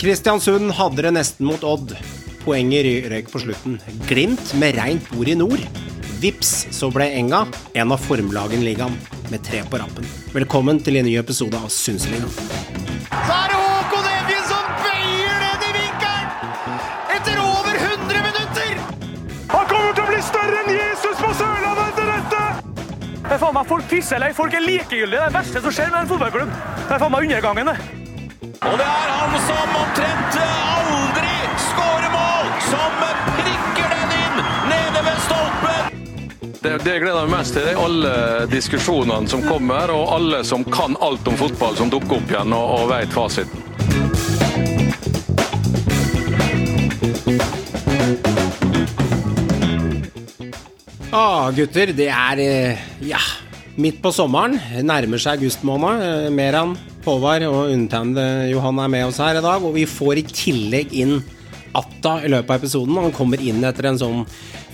Kristiansund hadde det nesten mot Odd. Poenget røyk på slutten. Glimt med reint bord i nord. Vips, så ble Enga en av formlagene i ligaen, med tre på rappen. Velkommen til en ny episode av Sundsligaen. Så er det Håkon Evjen som bøyer ned i vinkelen! Etter over 100 minutter! Han kommer til å bli større enn Jesus på Sørlandet etter dette! Det er faen meg Folk pisser eller folk er likegyldige. Det er det verste som skjer med en fotballklubb. Det er faen meg undergangen, det. Og det er han som omtrent aldri skårer mål, som prikker den inn nede ved stolpen! Det, det jeg gleder meg mest til, det er alle diskusjonene som kommer, og alle som kan alt om fotball, som dukker opp igjen og, og vet fasiten. Ah, gutter, det er eh, ja, midt på sommeren. Nærmer seg august måned. Eh, Meran, Håvard og undertegnede Johan er med oss her i dag. Og vi får i tillegg inn Atta i løpet av episoden. Han kommer inn etter en sånn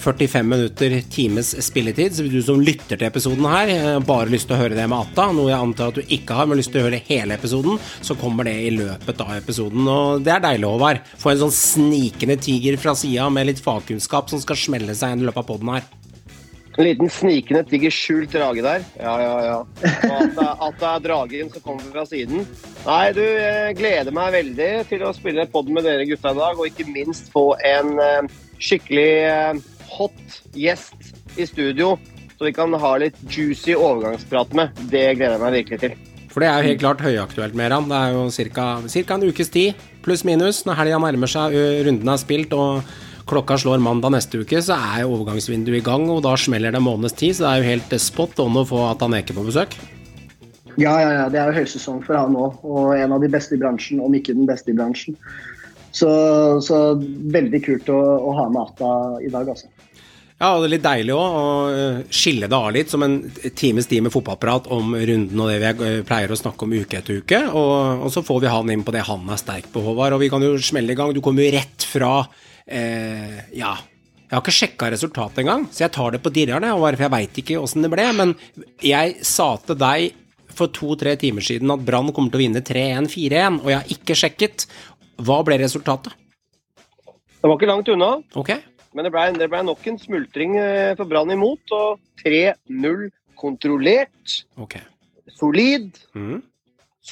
45 minutter, times spilletid. Så hvis du som lytter til episoden her, eh, bare lyst til å høre det med Atta, noe jeg antar at du ikke har, men lyst til å høre hele episoden, så kommer det i løpet av episoden. Og det er deilig, Håvard. Få en sånn snikende tiger fra sida med litt fagkunnskap som skal smelle seg inn i løpet av poden her. En liten snikende, digger skjult drage der. Ja, ja, ja. Og at det, at er dragen som kommer fra siden. Nei, du, jeg gleder meg veldig til å spille pod med dere gutta i dag, og ikke minst få en eh, skikkelig eh, hot gjest i studio, så vi kan ha litt juicy overgangsprat med. Det gleder jeg meg virkelig til. For det er jo helt klart høyaktuelt, Meran. Det er jo ca. en ukes tid, pluss minus, når helga nærmer seg, runden er spilt og klokka slår mandag neste uke, så er overgangsvinduet i gang, og da smeller det en måneds tid, så det er jo helt spot on å få Ataneke på besøk. Ja, ja, ja. Det er jo høysesong for han òg, og en av de beste i bransjen, om ikke den beste i bransjen. Så, så veldig kult å, å ha med Atta i dag, altså. Ja, og det er litt deilig òg å skille det av litt, som en times tid med fotballprat om runden og det vi pleier å snakke om uke etter uke. Og, og så får vi han inn på det han er sterk på, Håvard. Og vi kan jo smelle i gang. Du kommer jo rett fra eh, Ja. Jeg har ikke sjekka resultatet engang, så jeg tar det på dirreren, for jeg veit ikke åssen det ble. Men jeg sa til deg for to-tre timer siden at Brann kommer til å vinne 3-1, 4-1, og jeg har ikke sjekket. Hva ble resultatet? Det var ikke langt unna, Okay. men det ble, det ble nok en smultring eh, for Brann imot. Og 3-0 kontrollert, Okay. solid. Mm.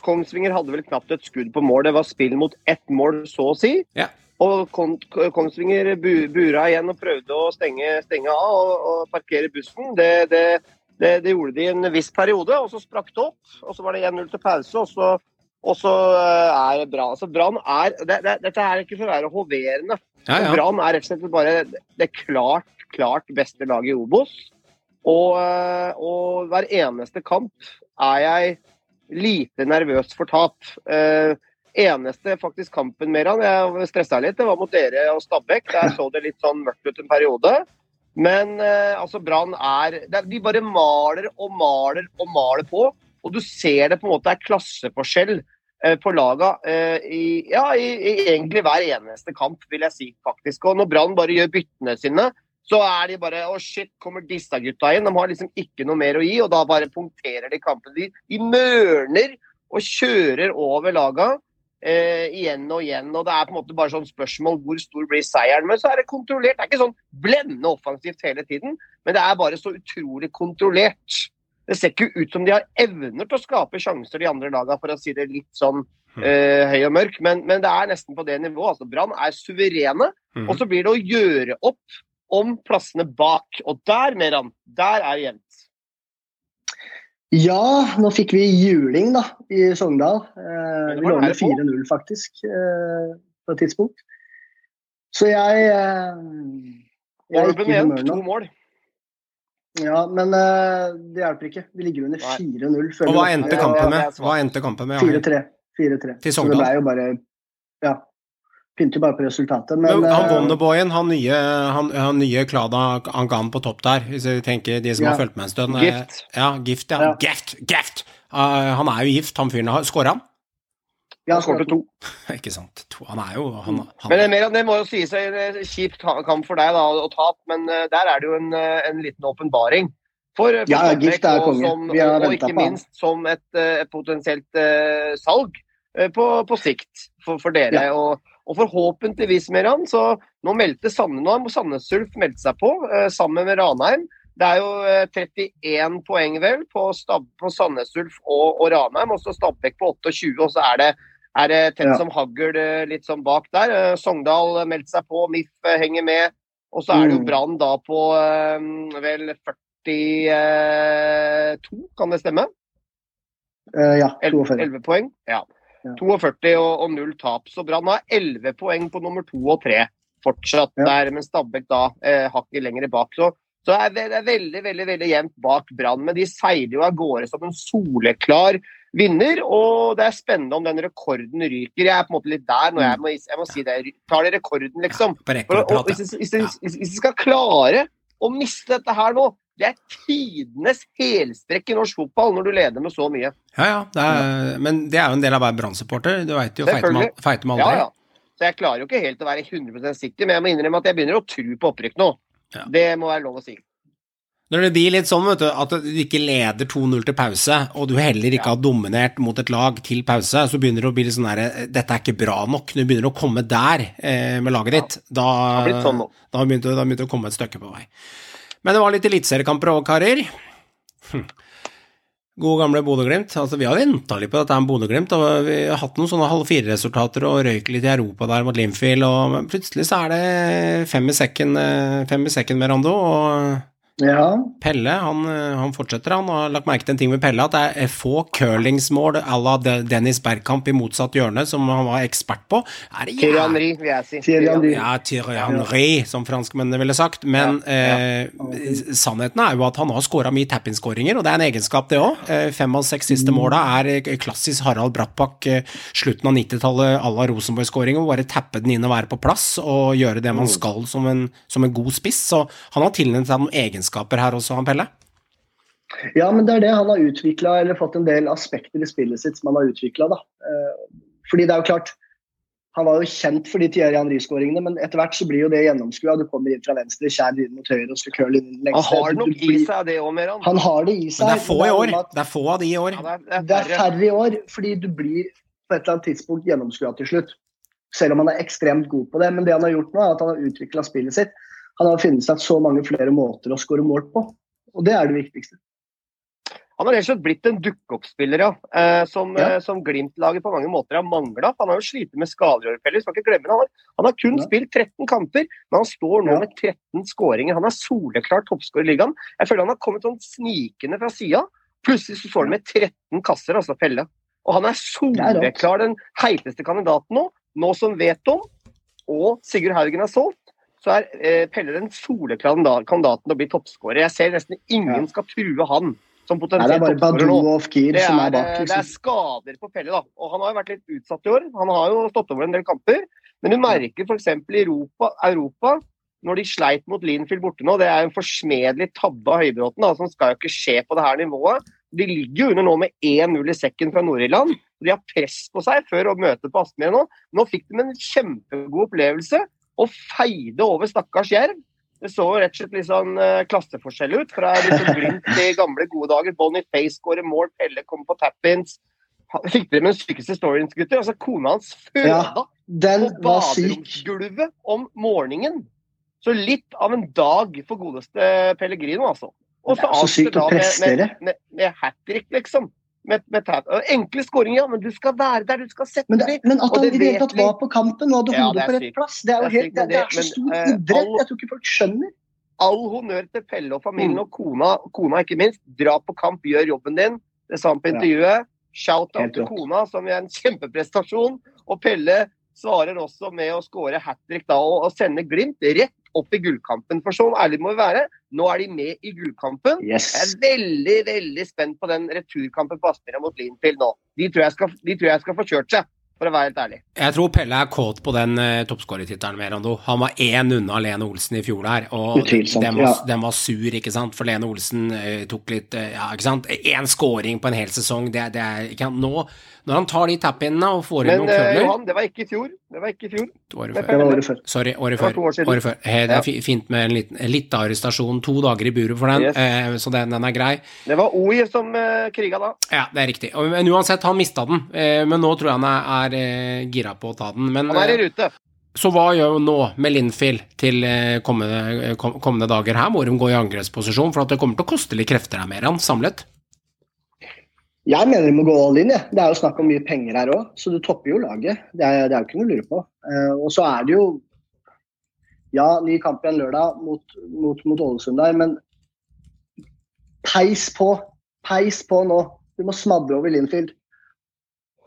Kongsvinger hadde vel knapt et skudd på mål. Det var spill mot ett mål, så å si. Ja. Og Kongsvinger bura igjen og prøvde å stenge, stenge av og, og parkere bussen. Det, det, det, det gjorde de en viss periode, og så sprakk det opp. Og så var det 1-0 til pause, og så, og så eh, er det Brann altså, Brann er det, det, Dette er ikke for å være hoverende. Ja, ja. Brann er rett og slett bare det klart, klart beste laget i Obos. Og, eh, og hver eneste kamp er jeg lite nervøs for tap. Eh, eneste faktisk kampen med han, jeg stressa litt, det var mot dere og Stabæk. Der så det litt sånn mørkt ut en periode. Men eh, altså Brann er De bare maler og maler og maler på. Og du ser det på en måte er klasseforskjell eh, på laga eh, i, ja, i, i egentlig hver eneste kamp, vil jeg si faktisk. Og når Brann bare gjør byttene sine, så er de bare Å, shit, kommer disse gutta inn? De har liksom ikke noe mer å gi, og da bare punkterer de kampen. De, de mørner og kjører over laga eh, igjen og igjen. Og det er på en måte bare sånn spørsmål hvor stor blir seieren. Men så er det kontrollert. Det er ikke sånn blendende offensivt hele tiden, men det er bare så utrolig kontrollert. Det ser ikke ut som de har evner til å skape sjanser, de andre lagene, for å si det litt sånn eh, høy og mørk. Men, men det er nesten på det nivået. Altså, Brann er suverene. Mhm. Og så blir det å gjøre opp om plassene bak. Og der, Meran, der er det jevnt. Ja, nå fikk vi juling da, i Sogndal. Eh, vi lå under 4-0 faktisk, eh, på et tidspunkt. Så jeg eh, Jeg er ikke i humør to nå. mål. Ja, men eh, det hjelper ikke. Vi ligger under 4-0. Og hva endte kampen med? Hva endte kampen med? Ja, 4-3. 4-3. Til Så Sogndal. det ble jo bare Ja. Pynter bare på resultatet. Men, Men han eh, Wonderboyen, han nye, han, han nye Klada Angan på topp der, hvis vi tenker de som Ja. har fulgt med en stund. eh, Gift. Ja, gift, ja. Ja. Gift, gift! Uh, han er jo gift, han fyren. Skåra han? ja, Han skårte to. Ikke sant. To. Han er jo han, han, Men det, mer, det må jo sies en kjip kamp for deg da, å tape, men der er det jo en, en liten åpenbaring. For, for Ja, Gift er og konge. som- Vi har og, og ikke på han. minst som et, et potensielt uh, salg. på, på sikt for, for dere. Og, og forhåpentligvis, Meran, så nå meldte Sand- nå har Sandnes Ulf meldt seg på, eh, sammen med Ranheim. Det er jo eh, 31 poeng vel på, Stab, på Sandnes Ulf og, og Ranheim, og så Stabæk på 28, og så er det, er det tett Ja. som hagl eh, litt sånn bak der. Eh, Sogndal eh, meldte seg på, MIF eh, henger med. Og så er det jo Mm. Brann da på eh, vel 42, kan det stemme? Eh, ja, 11, 42. 11 poeng. Ja. Ja. 42 og, og null tap. Så Brann har 11 poeng på nummer to og tre fortsatt der, men Stabæk da eh, hakket lenger bak. Så, så er det, det er veldig veldig, veldig jevnt bak Brann, men de seiler jo av gårde som en soleklar vinner. Og det er spennende om den rekorden ryker. Jeg er på en måte litt der når jeg må, jeg må si det. Tar de rekorden, liksom? For, og, hvis, hvis de skal klare å miste dette her nå, det er tidenes helstrekk i norsk fotball når du leder med så mye. Ja, ja. Det er, men det er jo en del av å være Brann-supporter. Du veit jo feite med, feite med Ja, ja. Så jeg klarer jo ikke helt å være 100% sikker, men jeg må innrømme at jeg begynner å tro på opprykk nå. Ja. Det må være lov å si. Når det blir litt sånn vet du, at du ikke leder 2-0 til pause, og du heller ikke har dominert mot et lag til pause, så begynner det å bli litt sånn derre Dette er ikke bra nok. Når Du begynner å komme der eh, med laget ditt. Da har sånn da begynte det å komme et stykke på vei. Men det var litt eliteseriekamper òg, karer. Hm. Gode gamle Bodø-Glimt. Altså, vi har venta litt på dette med Bodø-Glimt. Vi har hatt noen sånne halv fire-resultater og røyk litt i Europa der mot Limfield. Og plutselig så er det fem i sekken, eh, fem i sekken med Rando. og Ja, Pelle han, eh, han fortsetter, han har lagt merke til en ting med Pelle, at det er få curlingsmål à la Dennis Bergkamp i motsatt hjørne, som han var ekspert på. Er det Thierry jæv- Henry, vil jeg si. Thierry Henry. Ja, Thierry Henry, som franskmennene ville sagt. Men Ja, Eh, sannheten er jo at han har skåra mye tap-in-skåringer, og det er en egenskap, det òg. Eh, fem av seks siste måla er eh, klassisk Harald Brattbakk, slutten av 90-tallet à la Rosenborg-skåring, og bare tappe den inn og være på plass og gjøre det man skal som en, som en god spiss. Så han har tilnevnt seg noen egenskaper her også, han Pelle. Ja, men det er det han har utvikla, eller fått en del aspekter i spillet sitt som han har utvikla. Fordi det er jo klart, han var jo kjent for de Thierry Henry-skåringene, men etter hvert så blir jo det gjennomskua. Du kommer inn fra venstre, skjærer inn mot høyre og skal curle inn lengst. Han har det nok i seg, det òg, Meran. Han har det i seg. Men det er få i år. Det er få av de i år. Ja, det er, det Det er færre i år, fordi du blir på et eller annet tidspunkt gjennomskua til slutt. Selv om han er ekstremt god på det. Men det han har gjort nå, er at han har utvikla spillet sitt. Han har funnet seg så mange flere måter å skåre mål på. Og det er det viktigste. Han har rett og slett blitt en dukkeoppspiller, ja. Eh, som, Ja. eh, som Glimt-laget på mange måter har mangla. Han har jo slitt med skader år, Pelle. Skal ikke glemme det. Han har, han har kun Ja. spilt 13 kamper, men han står nå Ja. med 13 skåringer. Han er soleklar toppskårer i ligaen. Jeg føler han har kommet sånn snikende fra sida. Plutselig så står han med 13 kasser, altså felle. Og han er soleklar den heiteste kandidaten nå, nå som vet om, og Sigurd Haugen er solgt. Så er eh, Pelle den soleklare kandidaten til å bli toppskårer. Jeg ser nesten ingen skal true han som er bare toppskårer nå. Det som er, bak. det er skader på Pelle, da. Og han har jo vært litt utsatt i år. Han har jo stått over en del kamper. Men du merker f.eks. i Europa, Europa, når de sleit mot Linfield borte nå, det er en forsmedelig tabbe av Høybråten, da, som skal jo ikke skje på det her nivået. De ligger jo under nå med 1-0 i sekken fra Nord-Irland. De har press på seg før å møte på Aspmyr nå. Nå fikk de en kjempegod opplevelse og feide over stakkars Jerv. Det så rett og slett litt sånn uh, klasseforskjell ut. Fra liksom Glimt i gamle, gode dager. Bonnie Face skårer mål, Pelle kommer på tap-ins. Fikk dere med den sykeste storyen, gutter? Altså, kona hans føda Ja, på baderomsgulvet om morgenen. Så litt av en dag for godeste Pellegrino, altså. Og så avslutter da med-. Med, med, med hat trick, liksom. Med, med. Enkle skåringer, ja, men du skal være der, du skal sette Men, det, dem. men at han i det hele tatt var på kampen og hadde Ja, hodet det er på rett syk. plass, det er jo Det er helt, det, det er så stor men, eh, idrett. all- Jeg tror ikke folk skjønner. All honnør til Pelle og familien Mm. og kona, kona ikke minst. Dra på kamp, gjør jobben din. Det sa han på intervjuet. Shout-out til kona, som gjør en kjempeprestasjon. Og Pelle svarer også med å skåre hat trick da, og, og sende Glimt rett opp i gullkampen. For sånn ærlig må vi være. Nå er de med i gullkampen. Yes. Jeg er veldig veldig spent på den returkampen på Aspmyra mot Linfield nå. De tror, jeg skal, de tror jeg skal få kjørt seg, for å være helt ærlig. Jeg tror Pelle er kåt på den uh, toppskårertittelen med Rondo. Han var én unna Lene Olsen i fjor der, og den, var, ja. den var sur, ikke sant, for Lene Olsen uh, tok litt uh, Ja, ikke sant. Én scoring på en hel sesong, det, det er ikke sant? Nå, når han tar de tap-inene og får inn Men noen eh, Men Johan, det var ikke i fjor. Det var ikke i fjor. Året Det før. Det var året før. Sorry, året Det før. to år. Året før. Det er fi- fint med en liten, litt arrestasjon. To dager i buret for den, Yes. eh, så den, den er grei. Det var OI som uh, kriga da. Ja, det er riktig. Og- Men uansett, han mista den. Eh, men nå tror jeg han er, er eh, gira på å ta den. Men Han er i eh, rute. så hva gjør hun nå med Linfield til eh, kommende, eh, kommende dager? Her må hun gå i angrepsposisjon, for at det kommer til å koste litt krefter her, Meran, samlet. Jeg mener de må gå all in. Ja. Det er jo snakk om mye penger her òg, så du topper jo laget. Det er, det er jo ikke noe å lure på. Uh, og så er det jo Ja, ny kamp igjen lørdag mot, mot, mot Ålesund der, men peis på. Peis på nå. Du må smadre over Linfield.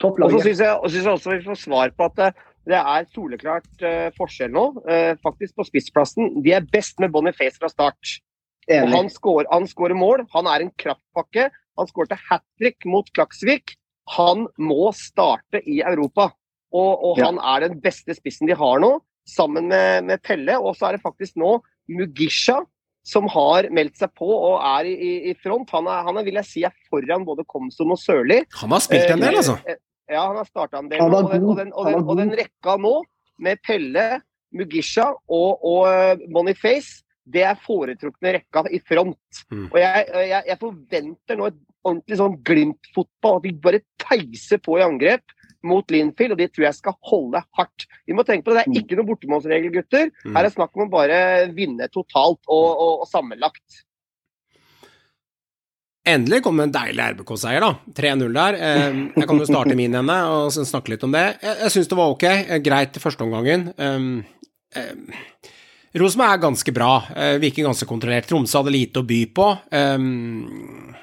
Topp laget. Og så syns jeg, og synes jeg også vi får svar på at eh, det er soleklart uh, forskjell nå. uh, faktisk på spissplassen. De er best med Boniface fra start. Han skårer mål. Han er en kraftpakke. Han skårte hat trick mot Klaksvik. Han må starte i Europa. Og, og Ja. han er den beste spissen de har nå, sammen med, med Pelle. Og så er det faktisk nå Mugisha som har meldt seg på og er i, i, i front. Han er, han er, vil jeg si, er foran både Komsom og Sørli. Han har spilt en del, Eh, altså. eh, Ja, han har starta en del. Og, den, og, den, og, den, og den rekka nå, med Pelle, Mugisha og, og eh, Boniface, det er foretrukne rekka i front. Mm. Og jeg, jeg, jeg forventer nå et ordentlig sånn Glimt-fotball. At de bare peiser på i angrep mot Linfield, og det tror jeg skal holde hardt. Vi må tenke på det, det er ikke noen bortemålsregel, gutter. Mm. Her er det snakk om å bare vinne totalt og, og, og sammenlagt. Endelig kom en deilig RBK-seier, da. 3-0 der. Eh, Jeg kan jo starte min ende og snakke litt om det. Jeg, syns det var ok. eh, Greit første omgangen. Rosenborg er ganske bra. eh, Virker ganske kontrollert. Tromsø hadde lite å by på. Um,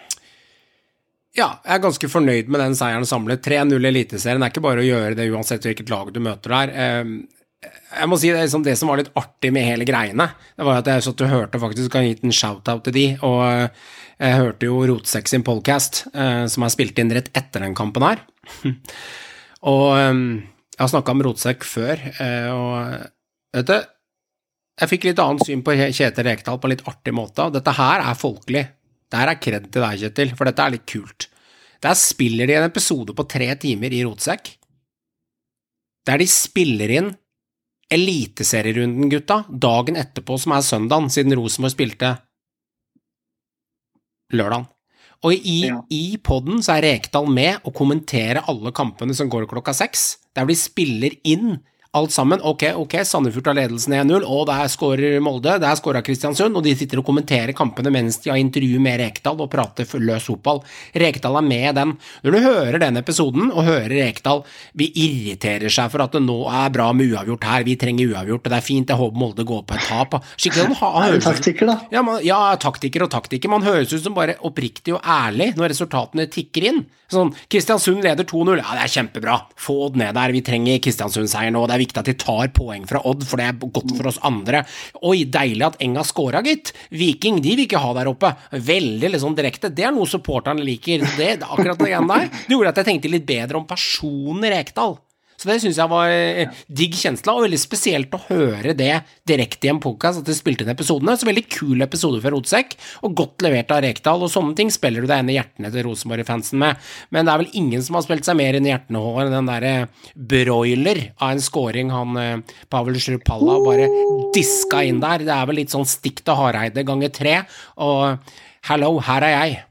ja, jeg er ganske fornøyd med den seieren samlet. 3-0 i Eliteserien er ikke bare å gjøre det uansett hvilket lag du møter der. Um, jeg må si det, liksom, det som var litt artig med hele greiene, det var at jeg satt og hørte faktisk kan gitt en shout-out til de, og eh, jeg hørte jo Rotsekk sin podcast, eh, som er spilt inn rett etter den kampen her. og eh, jeg har snakka med Rotsekk før, og vet du, jeg fikk litt annet syn på Kjetil Rekdal på en litt artig måte, dette her er folkelig. Det her er kred til deg, Kjetil, for dette er litt kult. Der spiller de en episode på tre timer i Rotsekk, der de spiller inn Eliteserierunden, gutta, dagen etterpå, som er søndagen, siden Rosenborg spilte lørdagen. Og i, Ja. i podden så er Rekdal med og kommenterer alle kampene som går klokka seks, der de spiller inn alt sammen. Ok, ok, Sandefjord tar ledelsen 1-0, og der skårer Molde, der skåra Kristiansund, og de sitter og kommenterer kampene mens de har intervju med Rekdal og prater for løs fotball. Rekdal er med i den. Når du hører den episoden, og hører Rekdal Vi irriterer seg for at det nå er bra med uavgjort her, vi trenger uavgjort, og det er fint, jeg håper Molde går på et tap. Skikkelig han Er høres taktikker, da? ja, man, ja, taktiker og taktiker. Man høres ut som bare oppriktig og ærlig når resultatene tikker inn. Sånn, Kristiansund leder 2-0. Ja, det er kjempebra. Få det ned der. Vi trenger Kristiansund-seier nå. Det er viktig at de tar poeng fra Odd, for det er godt for oss andre. Oi, deilig at Enga scora, gitt. Viking, de vil ikke ha der oppe. Veldig liksom direkte. Det er noe supporterne liker. Det, akkurat det der. Det gjorde at jeg tenkte litt bedre om personen Rekdal. Så det syns jeg var eh, digg kjensle, og veldig spesielt å høre det direkte i en podkast, at de spilte inn episodene. Så veldig kul episode fra Rotsekk, og godt levert av Rekdal, og sånne ting spiller du deg inn i hjertene til Rosenborg-fansen med. Men det er vel ingen som har spilt seg mer inn i hjertene enn den derre broiler av en scoring han eh, Pavel Sjurpalla bare diska inn der. Det er vel litt sånn stikk til Hareide ganger tre, og hello, her er jeg.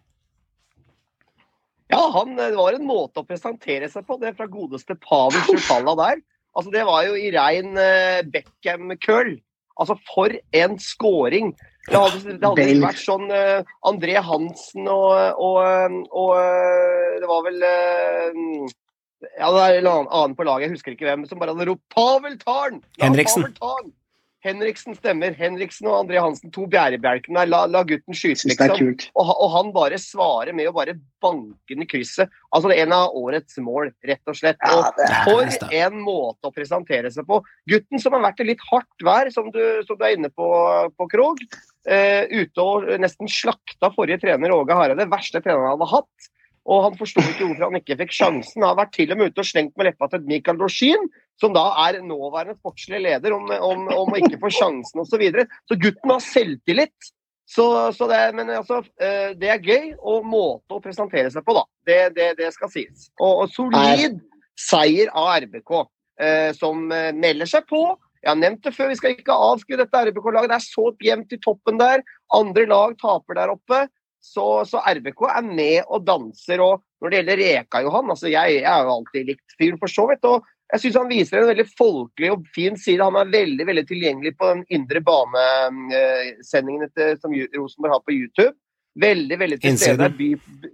Ja, han, det var en måte å presentere seg på, det fra godeste Pavel Sjupalla der. Altså, det var jo i rein uh, Beckham-køl. Altså, for en scoring! Det hadde, det hadde ikke vært sånn uh, André Hansen og, og, og eh, Det var vel uh, Ja, det er en annen på laget, jeg husker ikke hvem, som bare hadde ropt 'Pavel Tarn!' Ja, Henriksen. Pavel Tarn! Henriksen stemmer. Henriksen og André Hansen, to bjærebjelken der. La, la gutten skyte, liksom. Og, og han bare svarer med å bare banke den i krysset. Altså det er en av årets mål, rett og slett. Og for en måte å presentere seg på. Gutten som har vært i litt hardt vær, som du, som du er inne på, på Krog. Eh, ute og nesten slakta forrige trener Åge Hareide. Verste treneren han hadde hatt. Og han forsto ikke hvorfor han ikke fikk sjansen. Han har vært til og med ute og slengt med leppa til Michael Dorsin, som da er nåværende sportslig leder, om, om, om å ikke få sjansen osv. Så, videre. så gutten har selvtillit. Så, så det, men altså, eh, det er gøy, og måte å presentere seg på, da. Det, det, det skal sies. Og, og solid seier av RBK. eh, som eh, melder seg på. Jeg har nevnt det før, vi skal ikke avskrive dette RBK-laget. Det er så jevnt i toppen der. Andre lag taper der oppe. Så, så, RBK er med og danser. Og når det gjelder Reka, Johan altså Jeg, jeg har jo alltid likt fyren, for så vidt. og jeg syns han viser en veldig folkelig og fin side. Han er veldig veldig tilgjengelig på den indre banesendingen som Rosenborg har på YouTube. Veldig, veldig til stede.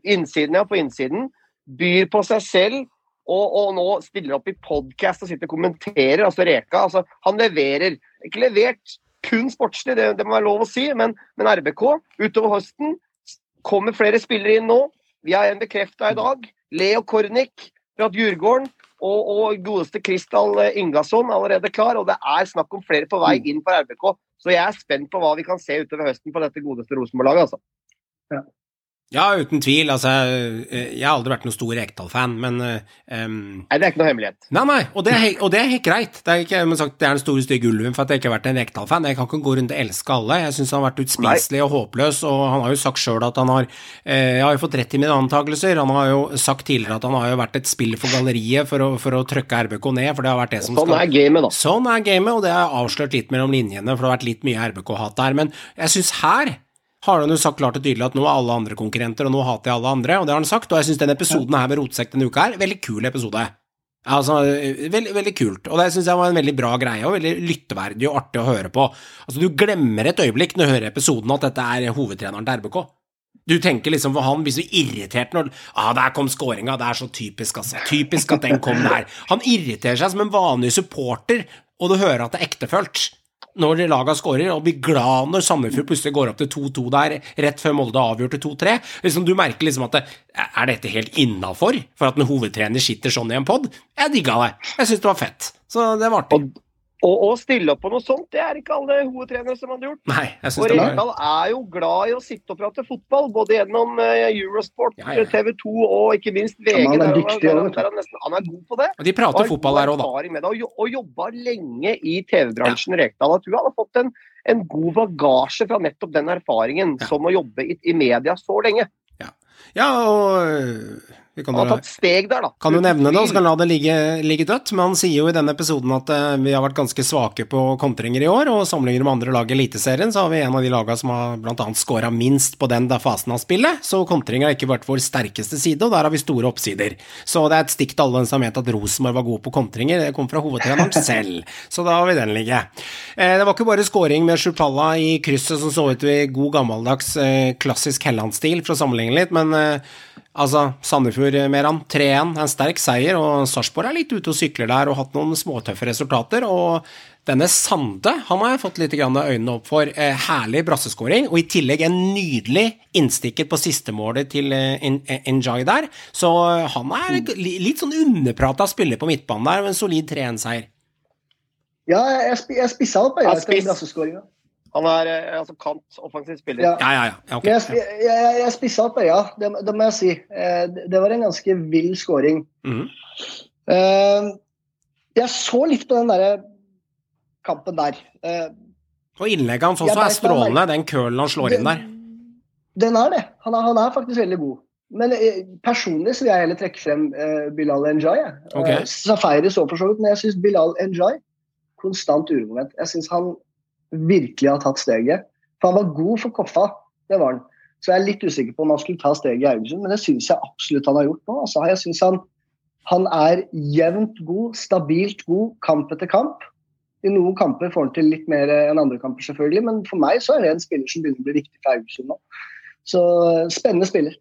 Innsiden, ja, på innsiden. Byr på seg selv. Og, og nå stiller opp i podkast og sitter og kommenterer. Altså Reka. Altså, han leverer. Ikke levert kun sportslig, det, det må være lov å si, men, men RBK utover høsten kommer flere spillere inn nå. Vi har en bekrefta i dag. Leo Kornik fra Djurgården og, og godeste Kristal Ingasson allerede klar. Og det er snakk om flere på vei mm. inn for RBK. Så jeg er spent på hva vi kan se utover høsten på dette godeste Rosenborg-laget. altså. Ja. Ja, uten tvil. Altså, jeg har aldri vært noen stor Rekdal-fan, men um, Nei, det er ikke noe hemmelighet. Nei, nei, og det er, og det er helt greit. Det er ikke sagt, det er den store, stygge ulven for at jeg ikke har vært en Rekdal-fan. Jeg kan ikke gå rundt og elske alle. Jeg syns han har vært utspiselig og håpløs, og han har jo sagt sjøl at han har eh, Jeg har jo fått rett i mine antakelser. Han har jo sagt tidligere at han har jo vært et spill for galleriet for å, for å trykke RBK ned, for det har vært det som sånn skal Sånn er gamet, da. Sånn er gamet, og det har jeg avslørt litt mellom linjene, for det har vært litt mye RBK-hat der. Men jeg syns her har han jo sagt klart og tydelig at nå er alle andre konkurrenter, og nå hater jeg alle andre, og det har han sagt. Og jeg syns denne episoden her med Rotsekk denne uka her, veldig kul episode. Altså, veldig, veldig kult, og det syns jeg var en veldig bra greie, og veldig lytteverdig og artig å høre på. Altså, du glemmer et øyeblikk når du hører episoden at dette er hovedtreneren til RBK. Du tenker liksom for han blir så irritert når ah, 'Der kom scoringa, det er så typisk, altså. Typisk at den kom der'. Han irriterer seg som en vanlig supporter, og du hører at det er ektefølt når laga skårer, og blir glad når Sandefjord plutselig går opp til 2-2 der, rett før Molde avgjorde 2-3. Liksom, du merker liksom at det, Er dette helt innafor for at en hovedtrener sitter sånn i en pod? Jeg digga det. Jeg syns det var fett. Så det var artig. Stille opp på noe sånt, det er ikke alle hovedtrenere som hadde gjort. Nei, jeg synes og Rekdal er jo glad i å sitte og prate fotball, både gjennom uh, Eurosport, ja, ja. TV 2 og ikke minst VG. Ja, han, er dyktig, der, der, der, nesten, han, er god på det. Og de prater og fotball der òg, da. Det, og, og jobba lenge i TV-bransjen, ja. Rekdal. At hun hadde fått en, en, god bagasje fra nettopp den erfaringen som å jobbe i, i media så lenge. Ja, ja og han har tatt steg der, da. Kan du nevne det, og så kan la det ligge, ligge, dødt. Men han sier jo i denne episoden at uh, vi har vært ganske svake på kontringer i år, og sammenligner med andre lag i Eliteserien, så har vi en av de lagene som har blant annet scora minst på den der fasen av spillet, så kontring har ikke vært vår sterkeste side, og der har vi store oppsider. Så det er et stikk til alle som har ment at Rosenborg var god på kontringer, det kom fra hovedtreneren selv. Så da har vi den ligge. Eh, det var ikke bare scoring med Schupalla i krysset som så ut i god gammeldags eh, klassisk Helland-stil, for å sammenligne litt, men eh, Altså, Sandefjord, mer Meran, 3-1, en sterk seier, og Sarpsborg er litt ute og sykler der og har hatt noen småtøffe resultater. og denne Sande han har jeg fått litt øynene opp for. Eh, herlig brasseskåring, og i tillegg en nydelig innstikker på sistemålet til eh, Enjoy der. Så han er litt sånn underprata spiller på midtbanen der, med en solid 3-1-seier. Ja, jeg, jeg spissa opp øynene etter brasseskåringa. Han er eh, altså kant, offensiv spiller. Ja, ja, ja. ja. Okay. Jeg, jeg, jeg spissa opp øya, det, det, må jeg si. Eh, det var en ganske vill scoring. Mm. Jeg så litt på den derre kampen der. Og innlegget hans også er strålende, den kølen han slår inn der. Den er det. Han er, han er, faktisk veldig god. Men personlig så vil jeg heller trekke frem Bilal Njay. Okay. Safari så for så vidt, men jeg syns Bilal Njay konstant uromoment. Jeg synes han virkelig har tatt steget. For han var god for Koffa, det var han. Så jeg er litt usikker på om han skulle ta steget i Haugesund, men det syns jeg absolutt han har gjort nå. Altså, jeg synes han, han er jevnt god, stabilt god, kamp etter kamp. I noen kamper får han til litt mer enn andre kamper, selvfølgelig, men for meg så er det en spiller som begynner å bli viktig for Haugesund nå. Så spennende spiller.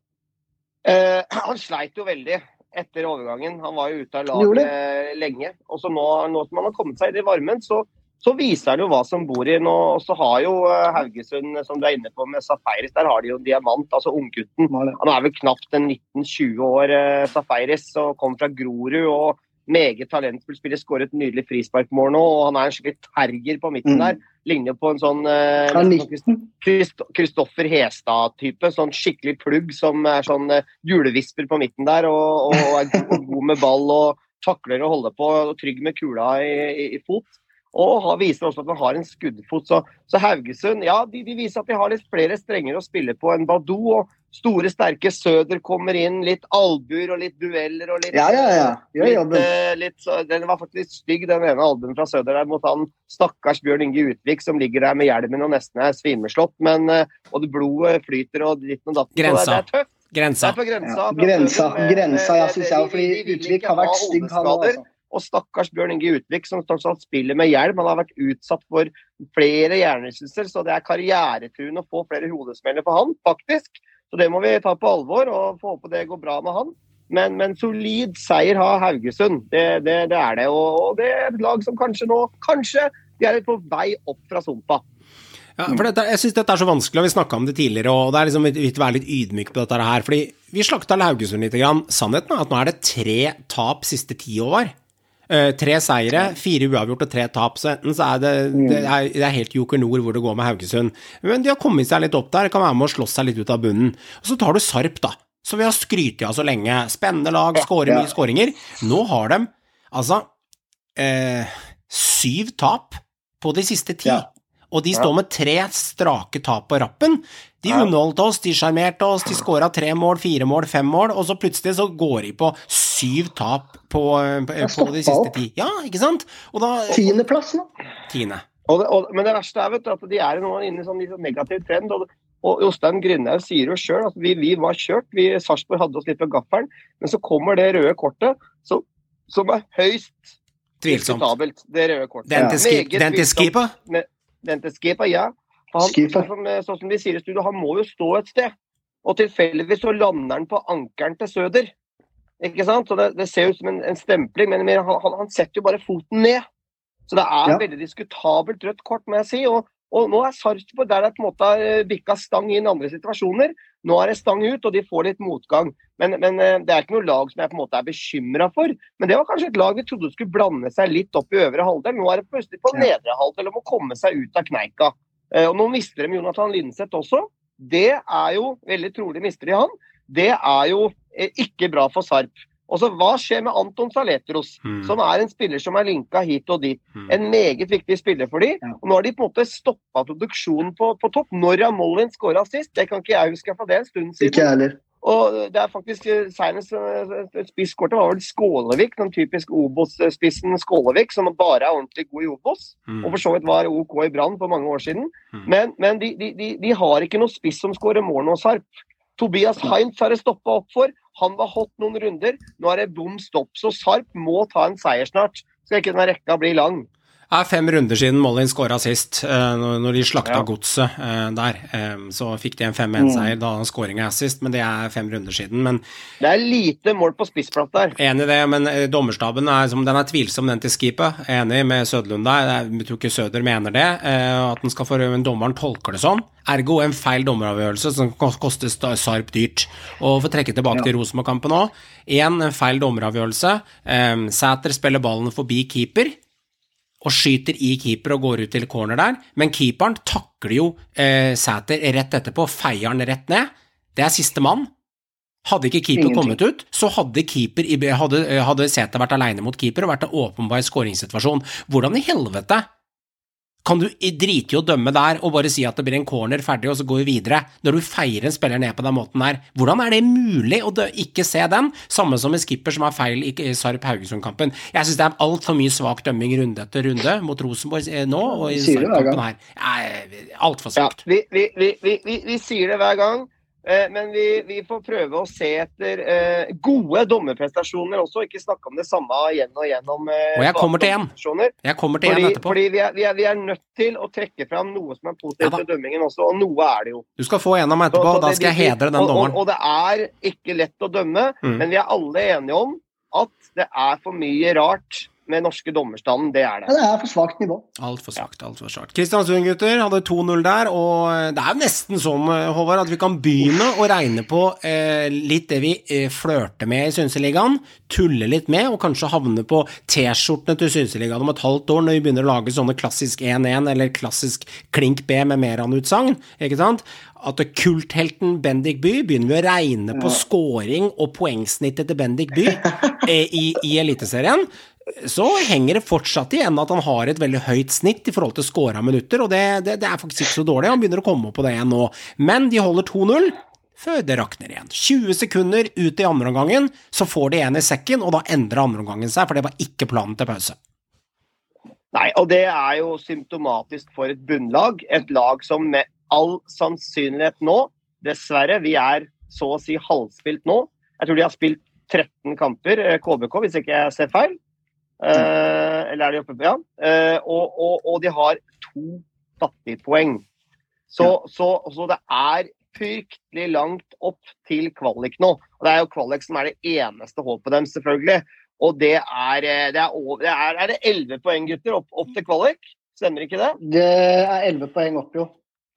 Eh, han sleit jo veldig etter overgangen. Han var jo ute av laget lenge. Og så nå, nå som han har kommet seg i i varmen, så så viser han jo hva som bor i. Nå, og så har jo eh, Haugesund, som du er inne på med Safaris, der har de jo Diamant, altså unggutten. Han er vel knapt en 19-20 år, uh, Safaris, og kom fra Grorud. og meget talentfull spiller, skåret nydelig frisparkmål nå. og Han er en skikkelig terger på midten mm. der. Ligner på en sånn Kristoffer uh, Hestad-type. Sånn skikkelig plugg som er sånn uh, julevisper på midten der. Og, og er god, god med ball og takler å holde på. og Trygg med kula i, i, i fot. Og viser også at man har en skuddfot. Så, så Haugesund ja, de, de, viser at de har litt flere strenger å spille på enn Badou. Og store, sterke Søder kommer inn. Litt albuer og litt dueller og litt Ja, ja, ja. Gjør Litt, eh, litt, så- den var faktisk litt stygg, den ene albuen fra Søder der, mot han stakkars Bjørn Inge Utvik som ligger der med hjelmen og nesten er svimeslått. Men, uh, og det blodet flyter og ditten og datten. Grensa. Det, det er tøft. Det Grensa. er på grensa. Ja, grensa, med- grensa, ja, syns jeg. Fordi Utvik har vært stygg, han òg. Og stakkars Bjørn Inge Utvik, som tross alt spiller med hjelm. Han har vært utsatt for flere hjernerystelser, så det er karrieretruende å få flere hodesmeller for han, faktisk. Så det må vi ta på alvor, og få håpe det går bra med han. Men, men solid seier har Haugesund, det, det, det er det. Og, og det er et lag som kanskje nå Kanskje de er på vei opp fra sumpa. Ja, for dette, jeg syns dette er så vanskelig, og vi snakka om det tidligere, og det er liksom viktig å være litt ydmyk på dette her. Fordi vi slakta Haugesund litt. Grann. Sannheten er at nå er det tre tap siste ti år. Eh, tre seire, fire uavgjort og tre tap. Så enten så er det, det, er, det er helt Joker Nord hvor det går med Haugesund. Men de har kommet seg litt opp der, kan være med å slåss seg litt ut av bunnen. Og så tar du Sarp, da. Så vi har skrytt av så lenge. Spennende lag, skårer mye skåringer. Nå har de altså eh, syv tap på de siste ti. Ja. Og de står med tre strake tap på rappen. De underholdt oss, de sjarmerte oss, de skåra tre mål, fire mål, fem mål, og så plutselig så går de på syv tap på, på, på de siste ti. Ja, ikke sant? Og da Tiendeplass nå. Tiende. Og det, og, men det verste er vet du, at de er nå inne i sånn sånn negativ trend. Og, og Jostein Grindhaug sier jo sjøl at vi, vi var kjørt. vi Sarpsborg hadde oss litt på gaffelen. Men så kommer det røde kortet, så, som er høyst Tvilsomt. Det røde kortet. Den til skipa? Den til Skipa, ja. Han, sånn, som, sånn som de sier i studio, han må jo stå et sted. Og tilfeldigvis så lander han på ankeren til Søder. Ikke sant? Så det, det ser ut som en, en stempling, men han, han, setter jo bare foten ned. Så det er Ja. veldig diskutabelt rødt kort, må jeg si. Og, og nå er Sarpsborg der det på en måte har bikka stang inn i andre situasjoner. Nå er det stang ut, og de får litt motgang. Men, men eh, det er ikke noe lag som jeg på en måte er bekymra for. Men det var kanskje et lag vi trodde skulle blande seg litt opp i øvre halvdel. Nå er det plutselig på nedre halvdel om å komme seg ut av kneika. Eh, Og nå mister de Jonathan Linseth også. Det er jo, veldig trolig mister de han. Det er jo eh, ikke bra for Sarp. Og så Hva skjer med Anton Saletros, Mm. som er en spiller som er linka hit og dit? Mm. En meget viktig spiller for de. Og Nå har de på en måte stoppa produksjonen på, på topp. Når har Mollin skåra sist? Det kan ikke jeg huske, for det er en stund siden. Ikke heller. Og det er faktisk eh, senest eh, spisskortet var vel Skålevik, den typisk Obos-spissen Skålevik, som bare er ordentlig god i Obos. Mm. Og for så vidt var OK i Brann for mange år siden. Mm. Men, men de, de, de, de har ikke noe spiss som skårer mål nå, Sarp. Tobias Heinz har det stoppa opp for. Han var hot noen runder. Nå er det bom stopp. Så Sarp må ta en seier snart. så ikke den rekka blir lang. Er fem runder siden Mollin skåra sist, eh, når de slakta Ja. godset eh, der. Så fikk de en 5-1-seier da skåringa er sist, men det er fem runder siden. Men Det er lite mål på spissplatt der. Enig i det, men eh, dommerstaben er, den er tvilsom, den til skipet. Enig med Sødlund der. Jeg tror ikke Søder mener det. At den skal få men dommeren tolker det sånn. Ergo en feil dommeravgjørelse som koster Sarp dyrt. Og for å trekke tilbake til Rosenborg-kampen òg. Én feil dommeravgjørelse. Sæter spiller ballen forbi keeper og skyter i keeper og går ut til corner der, men keeperen takler jo eh, Sæter rett etterpå, feier han rett ned. Det er siste mann. Hadde ikke keeper Ingenting. kommet ut, så hadde, keeper, hadde, hadde Sæter vært aleine mot keeper og vært en åpenbar skåringssituasjon. Hvordan i helvete kan du drite i å dømme der og bare si at det blir en corner ferdig, og så går vi videre, når du feirer en spiller ned på den måten der? Hvordan er det mulig å ikke se den? Samme som en skipper som har feil i Sarp Haugesund-kampen. Jeg syns det er altfor mye svak dømming runde etter runde mot Rosenborg eh, nå, og i Sarp-kampen her. Altfor Ja, svakt. vi, vi, vi, vi, vi, vi sier det hver gang, men vi, vi får prøve å se etter eh, gode dommerprestasjoner også. Ikke snakke om det samme igjen og igjen. Om, eh, Og jeg kommer til én! Jeg kommer til en etterpå. fordi vi, er, vi, er, vi er nødt til å trekke fram noe som er positivt ja, ved dømmingen også, og noe er det jo. Du skal få en av meg etterpå, så og da skal jeg hedre den og, dommeren. Og, og det er ikke lett å dømme, Mm. men vi er alle enige om at det er for mye rart med norske dommerstanden. Det er det. Ja, det. er for svakt nivå. Altfor svakt, altfor svakt. Kristiansund, gutter, hadde 2-0 der, og det er nesten sånn, eh, Håvard, at vi kan begynne å regne på eh, litt det vi eh, flørter med i Synseligaen, tulle litt med, og kanskje havne på T-skjortene til Synseligaen om et halvt år, når vi begynner å lage sånne klassisk 1-1 eller klassisk klink B med Meran-utsagn, ikke sant? At kulthelten Bendik By begynner vi å regne på scoring og poengsnittet til Bendik By eh, i, i Eliteserien så henger det fortsatt igjen at han har et veldig høyt snitt i forhold til scora minutter, og det, det, det er faktisk ikke så dårlig. Han begynner å komme opp på det igjen nå. Men de holder 2-0. før det rakner igjen. 20 sekunder ut i andre omgangen, så får de en i sekken, og da endrer andre omgangen seg, for det var ikke planen til pause. Nei, og det er jo symptomatisk for et bunnlag. Et lag som med all sannsynlighet nå, dessverre, vi er så å si halvspilt nå. Jeg tror de har spilt 13 kamper, eh, KBK, hvis ikke jeg ser feil. Eh, eller er de oppe på Ja. Eh, og, og, og de har to fattigpoeng. Så, så, så det er fryktelig langt opp til kvalik nå. Og det er jo kvalik som er det eneste håpet dem, selvfølgelig. Og det er, eh, det er, over, det er, er det 11 poeng, gutter, opp, opp til kvalik? Stemmer ikke det? Det er 11 poeng opp, jo.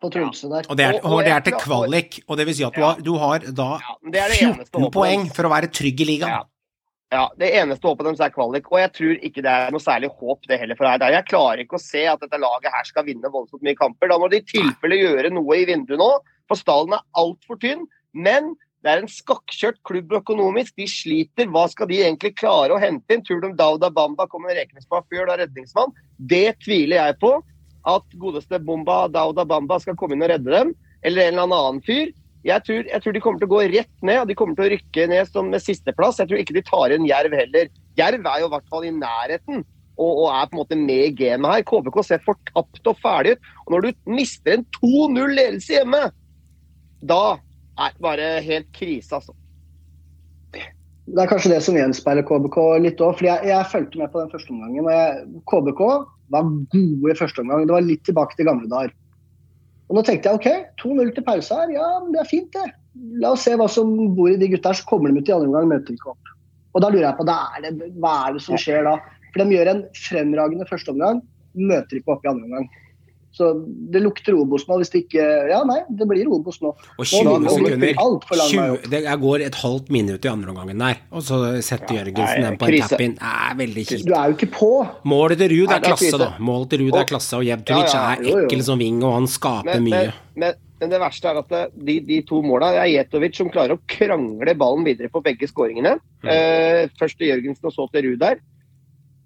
På Tromsø der. Og det er, Og- det er til kvalik, og det vil si at du har, du har da Ja, det er det 14 poeng for å være trygg i ligaen. Ja. Det eneste håpet deres er kvalik, og jeg tror ikke det er noe særlig håp det heller. for deg. Jeg klarer ikke å se at dette laget her skal vinne voldsomt mye kamper. Da må de i tilfelle gjøre noe i vinduet nå, for stallen er altfor tynn. Men det er en skakkjørt klubb økonomisk. De sliter. Hva skal de egentlig klare å hente inn? Tror de Dauda Bamba kommer med Reknesbakk og redningsmann? Det tviler jeg på. At godeste Bomba Dauda Bamba skal komme inn og redde dem, eller en eller annen fyr. Jeg tror, jeg tror de kommer til å gå rett ned, og de kommer til å rykke ned som med sisteplass. Jeg tror ikke de tar inn Jerv heller. Jerv er jo i hvert fall i nærheten og, og er på en måte med i gamet her. KBK ser fortapt og ferdig ut. Og når du mister en 2-0-ledelse hjemme, da er det bare helt krise, altså. Det er kanskje det som gjenspeiler KBK litt òg. Jeg, jeg fulgte med på den første omgangen. KBK var gode i første omgang. Det var litt tilbake til gamle dager. Og Nå tenkte jeg OK, 2-0 til pause her. Ja, det er fint, det. La oss se hva som bor i de gutta her. Så kommer de ut i andre omgang, møter ikke opp. Og da lurer jeg på er det, hva er det som skjer da? For de gjør en fremragende første omgang, møter ikke opp i andre omgang. Så det lukter Obos nå hvis det ikke Ja, nei, det blir Obos nå. Og 20 har sekunder. alt for 20, det går et halvt minutt i andre omgangen der, og så setter Jørgensen den på en tap-in. Det er veldig Du er jo ikke på. Målet til Ruud er er klasse, krise. da. Målet til Ruud er klasse, og Jevtovic Ja, ja, er jo, jo. ekkel som ving, og han skaper Men, mye. men, men, men det verste er at det, de, de to måla det er Jetovic som klarer å krangle ballen videre på begge skåringene. Eh, først til Jørgensen og så til Ruud der.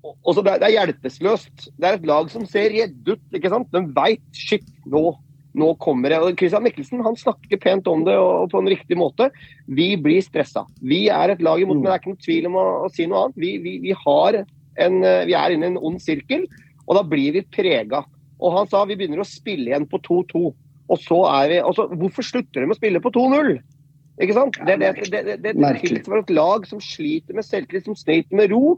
Og- Og så det, det er hjelpeløst. Det er et lag som ser redde ut. ikke sant? De veit shit, nå, nå kommer det. Og Christian Mikkelsen han snakker pent om det og, og på en riktig måte. Vi blir stressa. Vi er et lag imot, men det er ikke noen tvil om å, å si noe annet. Vi, vi, vi, har en, eh, vi er inne i en ond sirkel, og da blir vi prega. Og han sa vi begynner å spille igjen på 2-2. Og så er vi, altså, Hvorfor slutter de å spille på 2-0? Ikke sant? Det, det, det, det, det, det det er et lag som sliter med selvtillit, som sliter med ro,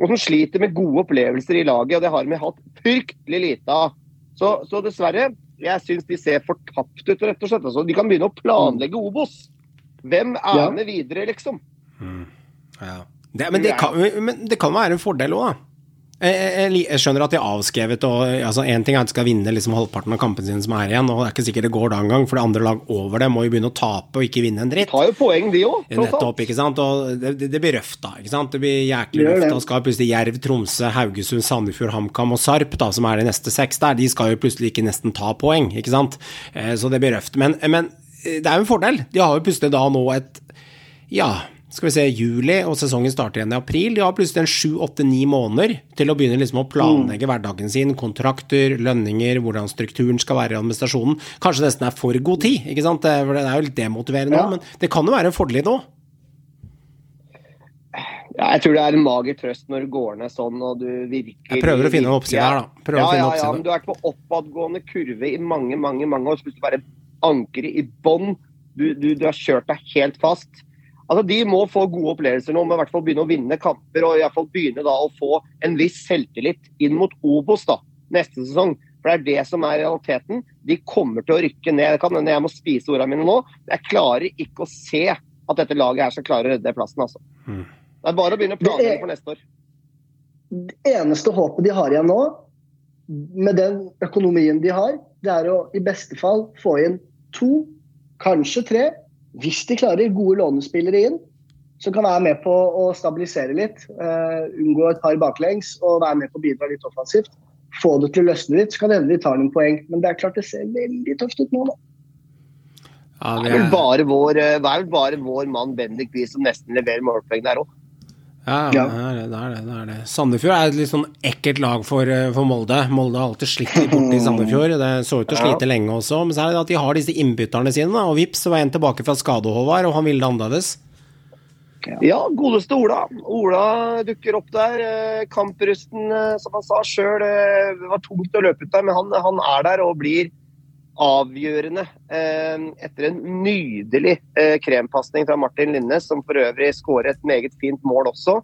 og som sliter med gode opplevelser i laget. og Det har vi hatt fryktelig lite av. Så, så dessverre, jeg syns de ser fortapt ut, rett og slett. Altså, de kan begynne å planlegge Obos. Hvem er Ja. med videre, liksom? Ja. Det, men, det kan, men det kan være en fordel òg, da. Jeg, jeg, jeg- skjønner at de er avskrevet, og altså, en ting er at de skal vinne liksom halvparten av kampene sine som er igjen, og det er ikke sikkert det går da engang, for det andre lag over det må jo begynne å tape og ikke vinne en dritt. De Tar jo poeng, de òg, Nettopp, ikke sant. Og det, det, det blir røft, da. ikke sant? Det blir jæklig røft. Da skal plutselig Jerv, Tromsø, Haugesund, Sandefjord, HamKam og Sarp, da, som er de neste seks der, de skal jo plutselig ikke nesten ta poeng, ikke sant. Eh, Så det blir røft. Men, men eh, det er jo en fordel. De har jo plutselig da nå et ja, skal vi se, juli, og sesongen starter igjen i april. De har plutselig en sju, åtte, ni måneder til å begynne liksom å planlegge hverdagen sin. Kontrakter, lønninger, hvordan strukturen skal være i administrasjonen. Kanskje nesten er for god tid, ikke sant. Det, er jo litt demotiverende Ja. men det kan jo være en fordel nå. Ja, jeg tror det er en mager trøst når det går ned sånn og du virkelig Jeg prøver å finne en oppside her, da. Prøver ja, ja, ja, men du har vært på oppadgående kurve i mange, mange mange år. Så plutselig bare ankeret i bånn. Du, du, du har kjørt deg helt fast. Altså, De må få gode opplevelser nå, med i hvert fall begynne å vinne kamper og i hvert fall begynne da å få en viss selvtillit inn mot Obos da, neste sesong. For Det er det som er realiteten. De kommer til å rykke ned. Det kan hende jeg må spise ordene mine nå. Jeg klarer ikke å se at dette laget her skal klare å redde plassen. altså. Mm. Det er bare å begynne å Det planlegge for neste år. Det eneste håpet de har igjen nå, med den økonomien de har, det er å i beste fall få inn to, kanskje tre, hvis de klarer gode lånespillere inn, som kan være med på å stabilisere litt, uh, unngå et par baklengs og være med på å bidra litt offensivt. Få det til å løsne litt, så kan det hende de tar noen poeng. Men det er klart det ser veldig tøft ut nå, da. Ja, Det det er vel bare vår, eh, bare vår mann Bendik Wie som nesten leverer målpoeng der òg. Ja, Ja. det er det. det, er det, det, er det. Sandefjord er et litt sånn ekkelt lag for, eh, for Molde. Molde har alltid slitt litt borte i Sandefjord. Det så ut til å slite lenge også. Men så er det at de har disse innbytterne sine, og vips, så var en tilbake fra skade, Håvard, og han ville det annerledes. Ja, godeste Ola. Ola dukker opp der. eh, Kamprusten, eh, som han sa sjøl. Var tungt å løpe ut der, men han, han er der og blir avgjørende eh, etter en nydelig eh, krempasning fra Martin Linnes, som for øvrig skårer et meget fint mål også.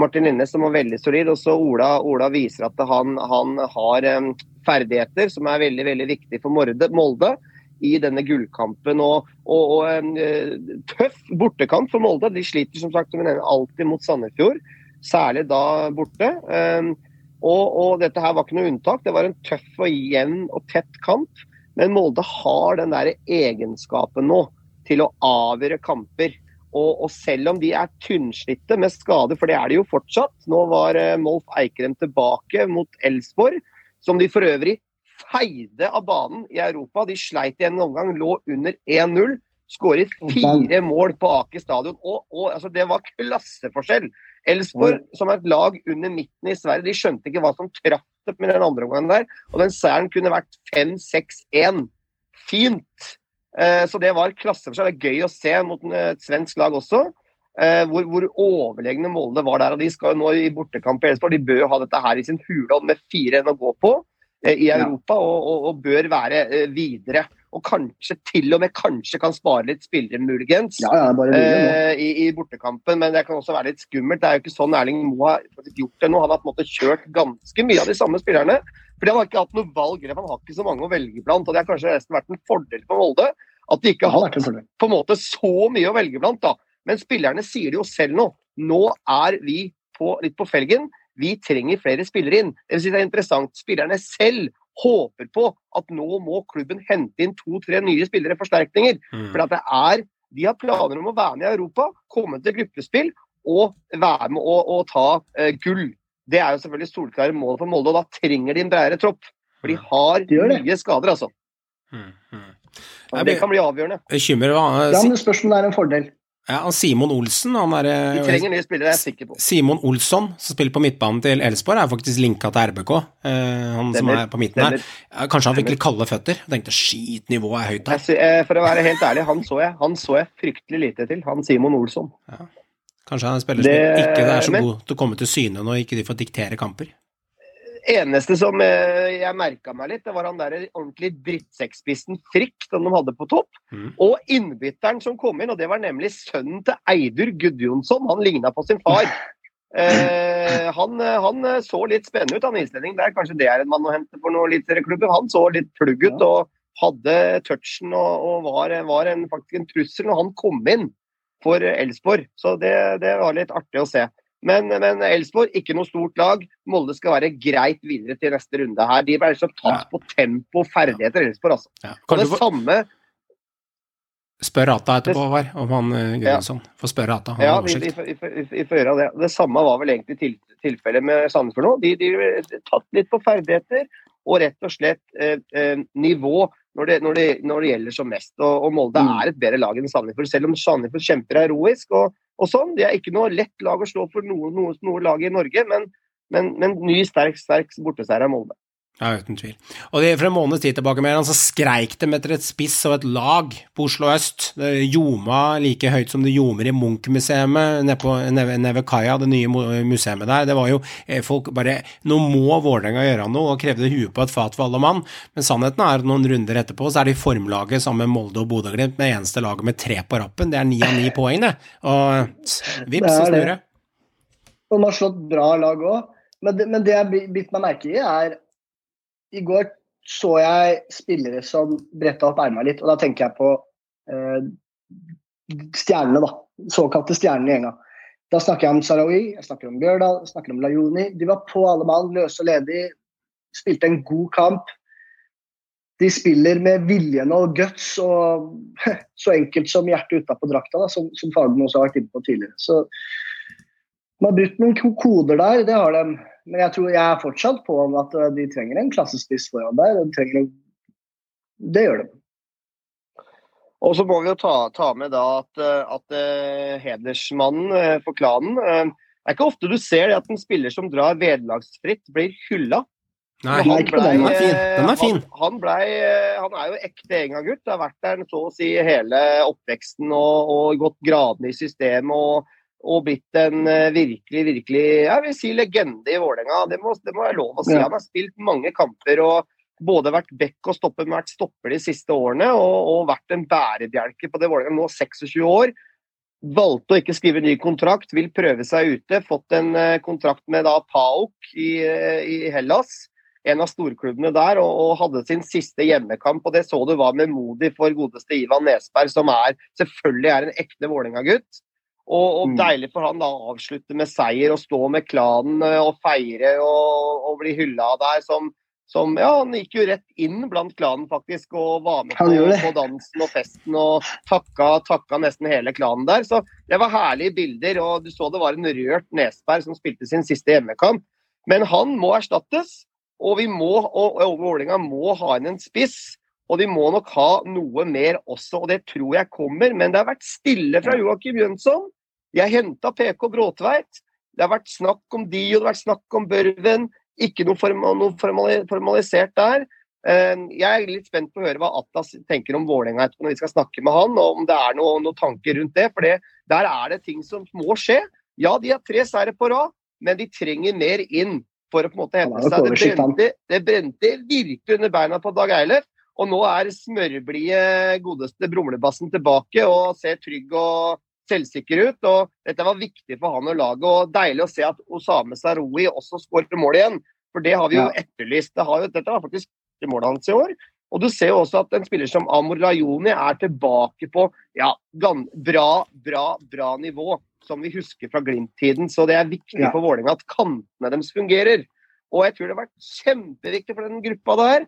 Martin Linnes som var veldig solid. Og så Ola, Ola viser at han, han har eh, ferdigheter som er veldig veldig viktig for Molde. I denne gullkampen. Og, og, og en tøff bortekamp for Molde. De sliter som sagt som nevner, alltid mot Sandefjord, særlig da borte. Og, og dette her var ikke noe unntak. Det var en tøff og jevn og tett kamp. Men Molde har den der egenskapen nå til å avgjøre kamper. Og, og selv om de er tynnslitte med skade, for det er de jo fortsatt Nå var eh, Molf Eikrem tilbake mot Elsborg, som de for øvrig feide av banen i Europa. De sleit i en omgang, lå under 1-0. Skåret fire mål på Aker stadion. Og, og altså, det var klasseforskjell. Elfsborg, som er et lag under midten i Sverige, de skjønte ikke hva som traff dem med den andre omgangen der. Og den seieren kunne vært 5-6-1. Fint. Eh, så det var klasse for seg. Det er gøy å se mot et svensk lag også. eh, Hvor, hvor overlegne Molde var der. og De skal jo nå i bortekamp i Elfsborg. De bør ha dette her i sin hule med fire enn å gå på eh, i Europa, og, og, og bør være eh, videre. Og kanskje til og med kanskje kan spare litt spillere, muligens. Ja, ja, nå. eh, i, i bortekampen, men det kan også være litt skummelt. Det er jo ikke sånn Erling Moe har gjort det nå. Han har på en måte kjørt ganske mye av de samme spillerne. Fordi han har ikke hatt noe valg, han har ikke så mange å velge blant. og Det har kanskje nesten vært en fordel for Molde at de ikke har fordel. på en måte så mye å velge blant. da. Men spillerne sier det jo selv nå. Nå er vi på, litt på felgen. Vi trenger flere spillere inn. Det, vil si det er interessant. Spillerne selv håper på at nå må klubben hente inn to-tre nye spillere, forsterkninger. Mm. For at det er, De har planer om å være med i Europa, komme til gruppespill og være med å, å ta uh, gull. Det er jo selvfølgelig solklare mål for Molde, og da trenger de en bredere tropp. For de har De mye skader, altså. Mm, mm. Det kan bli avgjørende. Bekymrer hva Ja, men spørsmålet er en fordel. Ja, Simon Olsen, han er, Vi trenger nye spillere, jeg er sikker på. Simon Olsson, som spiller på midtbanen til Elsborg, er faktisk linka til RBK. Eh, han som er på midten her. Ja, Kanskje han fikk litt kalde føtter? Jeg tenkte skit, nivået er høyt sy- eh, For å være helt ærlig, han så jeg, han så jeg fryktelig lite til. Han Simon Olsson. Kanskje han er en spiller som ikke er så god til å komme til syne når ikke de får diktere kamper. Eneste som eh, jeg merka meg litt, det var han der ordentlig drittsekkspissen Frikk som de hadde på topp. Mm. Og innbytteren som kom inn, og det var nemlig sønnen til Eidur Gudjonsson. Han ligna på sin far. Eh, han, han så litt spennende ut, han islendingen der. Kanskje det er en mann å hente for noen eliteserieklubber. Han så litt plugg ut og hadde touchen og, og var, var en, faktisk en trussel når han kom inn for Elsborg. Så det, det var litt artig å se. Men, men Elsborg, ikke noe stort lag. Molde skal være greit videre til neste runde her. De ble liksom tatt på tempo og ferdigheter, Elsborg, altså. Ja. Og det samme Spør Ata etterpå, Håvard, om han Gunnarsson. Ja. Få spørre Ata, han Ja, har oversikt. vi, vi, vi får gjøre det. Det samme var vel egentlig til, tilfellet med Sandefjord nå. De, de tatt litt på ferdigheter og rett og slett eh, eh, nivå når det, når, det, når det gjelder som mest. Og, og Molde Mm. er et bedre lag enn Sandefjord, selv om Sandefjord kjemper heroisk. Og, og sånn. Det er ikke noe lett lag å slå for noe, noe, noe lag i Norge, men, men, men ny, sterk, sterk borteseier av Molde. Ja, uten tvil. Og det, for en måneds tid tilbake mer, så skreik de etter et spiss og et lag på Oslo øst. Det ljoma like høyt som det ljomer i Munch-museet nede ved kaia, det nye mu- museet der. Det var jo eh, folk bare Nå må Vålerenga gjøre noe, og krevde huet på et fat for alle mann. Men sannheten er at noen runder etterpå så er de formlaget sammen med Molde og Bodø-Glimt, med eneste laget med tre på rappen. Det er ni av ni poeng, det. Og vips, Det så snur det. Og de har slått bra lag òg. Men, det- men det jeg bi- bitt meg merke i, er I går så jeg spillere som bretta opp erma litt, og da tenker jeg på eh, stjernene, da. Såkalte stjernene i gjenga. Da snakker jeg om Sarawi, jeg snakker om Bjørdal, jeg snakker om Lajoni. De var på alle mann, løse og ledige. Spilte en god kamp. De spiller med viljen og guts og så enkelt som hjertet utapå drakta, som, som Fagermo også har vært inne på tidligere. Så de har brutt noen koder der, det har de. Men jeg tror jeg er fortsatt på om at eh, de trenger en klassespiss foran der. De trenger en... Det gjør de. Og så må vi jo ta, ta med da at, eh, at eh, hedersmannen for klanen Det er ikke ofte du ser det at en spiller som drar vederlagsfritt, blir hylla. Nei, han, ikke på den. Er fin. Den er fin. Han, han, blei, han er jo ekte Enga-gutt. Har vært der så å si hele oppveksten og, og gått gradene i systemet. og, og blitt en eh, virkelig, virkelig jeg vil si legende i Vålerenga. Det, må- det må være lov å si. Han har spilt mange kamper og både vært back og stopper, vært stopper de siste årene. Og, og vært en bærebjelke på det Vålerenga. Nå 26 år. Valgte å ikke skrive ny kontrakt, vil prøve seg ute. Fått en eh, kontrakt med da PAOK i, eh, i Hellas en av storklubbene der, og, og hadde sin siste hjemmekamp. og Det så du var med modig for godeste Ivan Nesberg, som er, selvfølgelig er en ekte Vålerenga-gutt. Og, og Mm. deilig for han da å avslutte med seier og stå med klanen eh, og feire og, og bli hylla der som, som Ja, han gikk jo rett inn blant klanen faktisk og var med på, på dansen og festen og takka, takka nesten hele klanen der. Så det var herlige bilder, og du så det var en rørt Nesberg som spilte sin siste hjemmekamp. Men han må erstattes. Og vi må, og, og Vålerenga må ha inn en spiss. Og de må nok ha noe mer også, og det tror jeg kommer. Men det har vært stille fra Joakim Jønsson. Jeg henta PK Bråtveit. Det har vært snakk om de, og det har vært snakk om Børven. Ikke noe, formal, noe formalisert der. Eh, Jeg er litt spent på å høre hva Atlas tenker om Vålerenga etterpå når vi skal snakke med han, og om det er noe- noen tanker rundt det. For det, der er det ting som må skje. Ja, de har tre seire på rad, men de trenger mer inn for å på en måte hente seg. Det brente, det brente virkelig under beina på Dag Eilef. Og nå er smørblide godeste Brumlebassen tilbake og ser trygg og selvsikker ut. og Dette var viktig for han og laget. og Deilig å se at Osame Saroui også skåret mål igjen. For det har vi jo etterlyst. Det har jo, dette var faktisk det målet hans i år. Og du ser jo også at en spiller som Amor Lajoni er tilbake på ja, bra, bra, bra nivå, som vi husker fra Glimt-tiden. Så det er viktig Ja. for Vålerenga at kantene deres fungerer. Og jeg tror det har vært kjempeviktig for den gruppa der.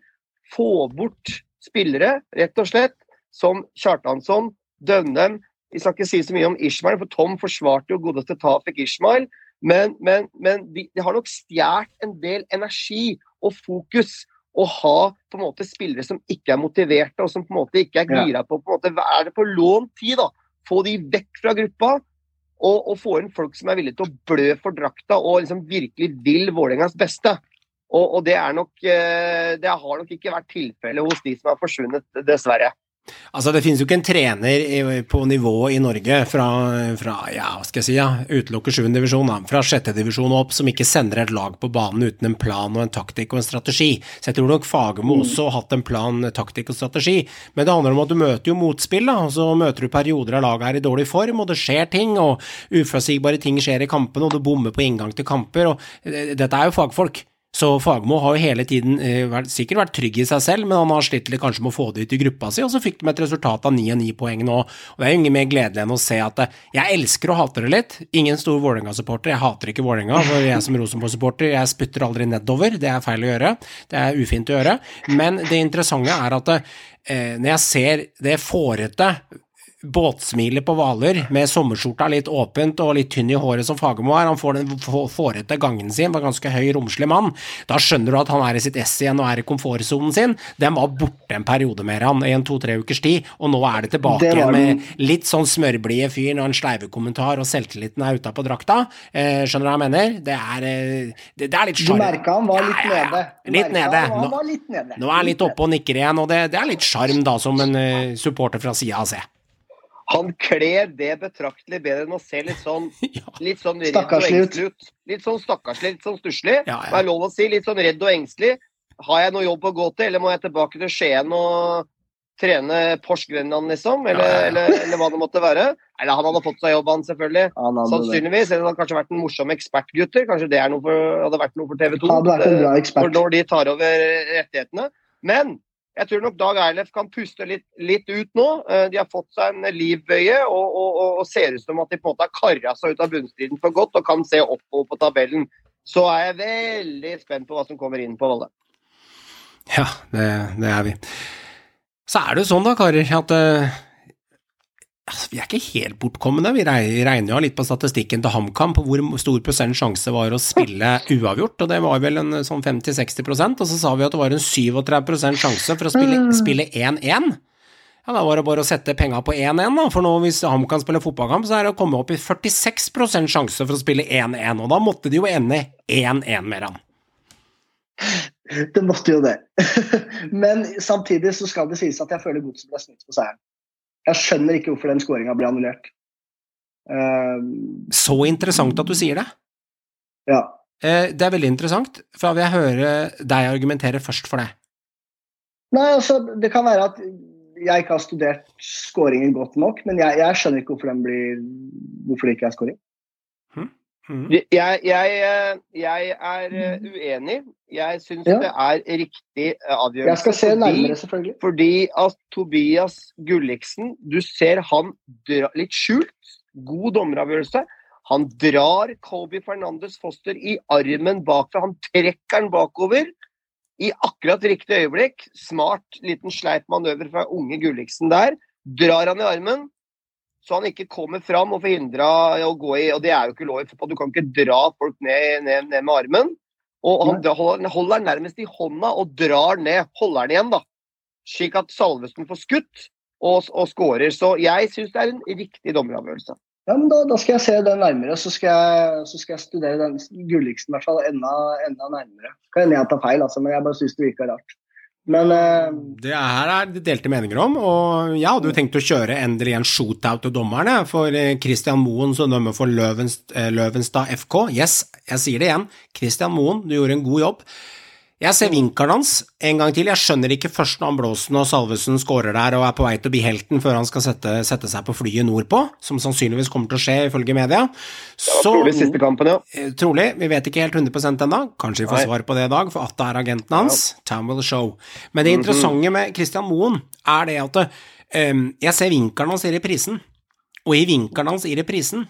Få bort spillere, rett og slett, som Kjartansson, Dønnem. Vi skal ikke si så mye om Ishmael, for Tom forsvarte jo godeste Tafik Ishmael. Men, men, men de, de har nok stjålet en del energi og fokus. Å ha på en måte spillere som ikke er motiverte, og som på en måte ikke er gira på, på en måte, Er det på lånt tid, da? Få de vekk fra gruppa. Og, og få inn folk som er villige til å blø for drakta og liksom virkelig vil Vålerengas beste. Og, og det, er nok, eh, det har nok ikke vært tilfellet hos de som har forsvunnet, dessverre. Altså, det finnes jo ikke en trener i, på nivå i Norge fra, fra ja, hva skal jeg si, ja, utelukker sjuende divisjon, da, fra 6. divisjon opp, som ikke sender et lag på banen uten en plan og en taktikk og en strategi. Så jeg tror nok Fagermo også har hatt en plan, taktikk og strategi, men det handler om at du møter jo motspill, da, og så møter du perioder av laget her i dårlig form, og det skjer ting, og uforutsigbare ting skjer i kampene, og du bommer på inngang til kamper, og eh, dette er jo fagfolk. Så Fagmo har jo hele tiden eh, vært, sikkert vært trygg i seg selv, men han har slitt litt kanskje med å få det ut i gruppa si, og så fikk de et resultat av 9 og 9 poeng nå. Og Det er jo ingen mer gledelig enn å se at eh, jeg elsker og hater det litt. Ingen stor Vålerenga-supporter, jeg hater ikke Vålerenga, for jeg som Rosenborg-supporter, jeg spytter aldri nedover, det er feil å gjøre, det er ufint å gjøre. Men det interessante er at eh, når jeg ser det fårete båtsmilet på Hvaler, med sommerskjorta litt åpent og litt tynn i håret som Fagermo er, han får den få- fårete gangen sin, var ganske høy, romslig mann, da skjønner du at han er i sitt ess igjen og er i komfortsonen sin. Den var borte en periode med han, i en to-tre ukers tid, og nå er det tilbake Det igjen med litt sånn smørblide fyr og en sleivekommentar, og selvtilliten er utapå drakta. Eh, skjønner du hva jeg mener? Det er, eh, det, det er litt Du merka han var litt Ja, nede. Litt nede. Nå- var litt nede. Nå er han litt oppe og nikker igjen, og det, det er litt sjarm, da, som en eh, supporter fra sida av se. Han kler det betraktelig bedre enn å se litt sånn litt sånn redd og Stakkarslig engstelig ut. Litt sånn stakkarslig, litt sånn stusslig. Ja, ja. Det er lov å si. Litt sånn redd og engstelig. Har jeg noe jobb å gå til, eller må jeg tilbake til Skien og trene Porsgrenland, liksom? Eller, Ja, ja, ja. Eller, eller hva det måtte være. Eller han hadde fått seg jobb, han selvfølgelig. Han. Sannsynligvis. Eller han hadde kanskje vært en morsom ekspertgutter. Kanskje det er noe for, hadde vært noe for TV 2. Han hadde vært en bra For når de tar over rettighetene. Men jeg tror nok Dag Eilef kan puste litt, litt ut nå. Eh, De har fått seg en livbøye og, og, og, og ser ut som at de på en måte har kara seg ut av bunnstriden for godt og kan se oppover på tabellen. Så er jeg veldig spent på hva som kommer inn på Valle. Ja, det, det er vi. Så er det jo sånn da, karer, at eh, altså, vi er ikke helt bortkomne. Vi regner jo litt på statistikken til HamKam på hvor stor prosent sjanse var å spille uavgjort, og det var vel en sånn 50-60% og så sa vi at det var en 37 sjanse for å spille spille 1-1. Ja, Da var det bare å sette penga på 1-1, da. For nå hvis HamKam spiller fotballkamp, så er det å komme opp i 46 sjanse for å spille 1-1. Og da måtte de jo ende 1-1 med han. Det måtte jo det. Men samtidig så skal det sies at jeg føler Godset ble snytt på seieren. Jeg skjønner ikke hvorfor den skåringa ble annullert. Uh, Så interessant at du sier det. ja. Uh, Det er veldig interessant, for da vil jeg høre deg argumentere først for det. Nei, altså, det kan være at jeg ikke har studert skåringen godt nok, men jeg, jeg skjønner ikke hvorfor, den blir, hvorfor det ikke er skåring. Mhm. Jeg, jeg, eh, jeg er eh, uenig. Jeg syns Ja. det er riktig eh, avgjørelse. Jeg skal se nærmere, selvfølgelig. Fordi at Tobias Gulliksen, du ser han dra, litt skjult, god dommeravgjørelse. Han drar Colby Fernandes Foster i armen bakfra. Han trekker den bakover i akkurat riktig øyeblikk. Smart liten sleip manøver fra unge Gulliksen der. Drar han i armen, så han ikke kommer fram og forhindra å gå i Og det er jo ikke lov i fotball. Du kan ikke dra folk ned, ned, ned med armen. Og han holder, holder nærmest i hånda og drar ned. Holder den igjen, da. Slik at Salvesen får skutt og, og skårer. Så jeg syns det er en riktig dommeravgjørelse. Ja, men da, da skal jeg se den nærmere, så skal jeg, så skal jeg studere den Gulliksen i hvert fall enda, enda nærmere. Kan hende jeg tar feil, altså, men jeg bare syns det virka rart. Men uh, Det her er det delte meninger om, og jeg hadde jo tenkt å kjøre endelig en shootout til dommerne, for eh, Christian Moen som dømmer for Løvenst, eh, Løvenstad FK. Yes, jeg sier det igjen, Christian Moen, du gjorde en god jobb. Jeg ser vinkelen hans en gang til. Jeg skjønner ikke først når han blåser når Salvesen scorer der og er på vei til å bli helten før han skal sette, sette seg på flyet nordpå, som sannsynligvis kommer til å skje ifølge media. Så, Trolig siste kampen, ja. Eh, Trolig. Vi vet ikke helt 100 ennå. Kanskje vi får Nei. svar på det i dag, for Atta er agenten hans. Time will show. Men det interessante med Christian Moen er det at um, jeg ser vinkelen hans i reprisen, og i vinkelen hans i reprisen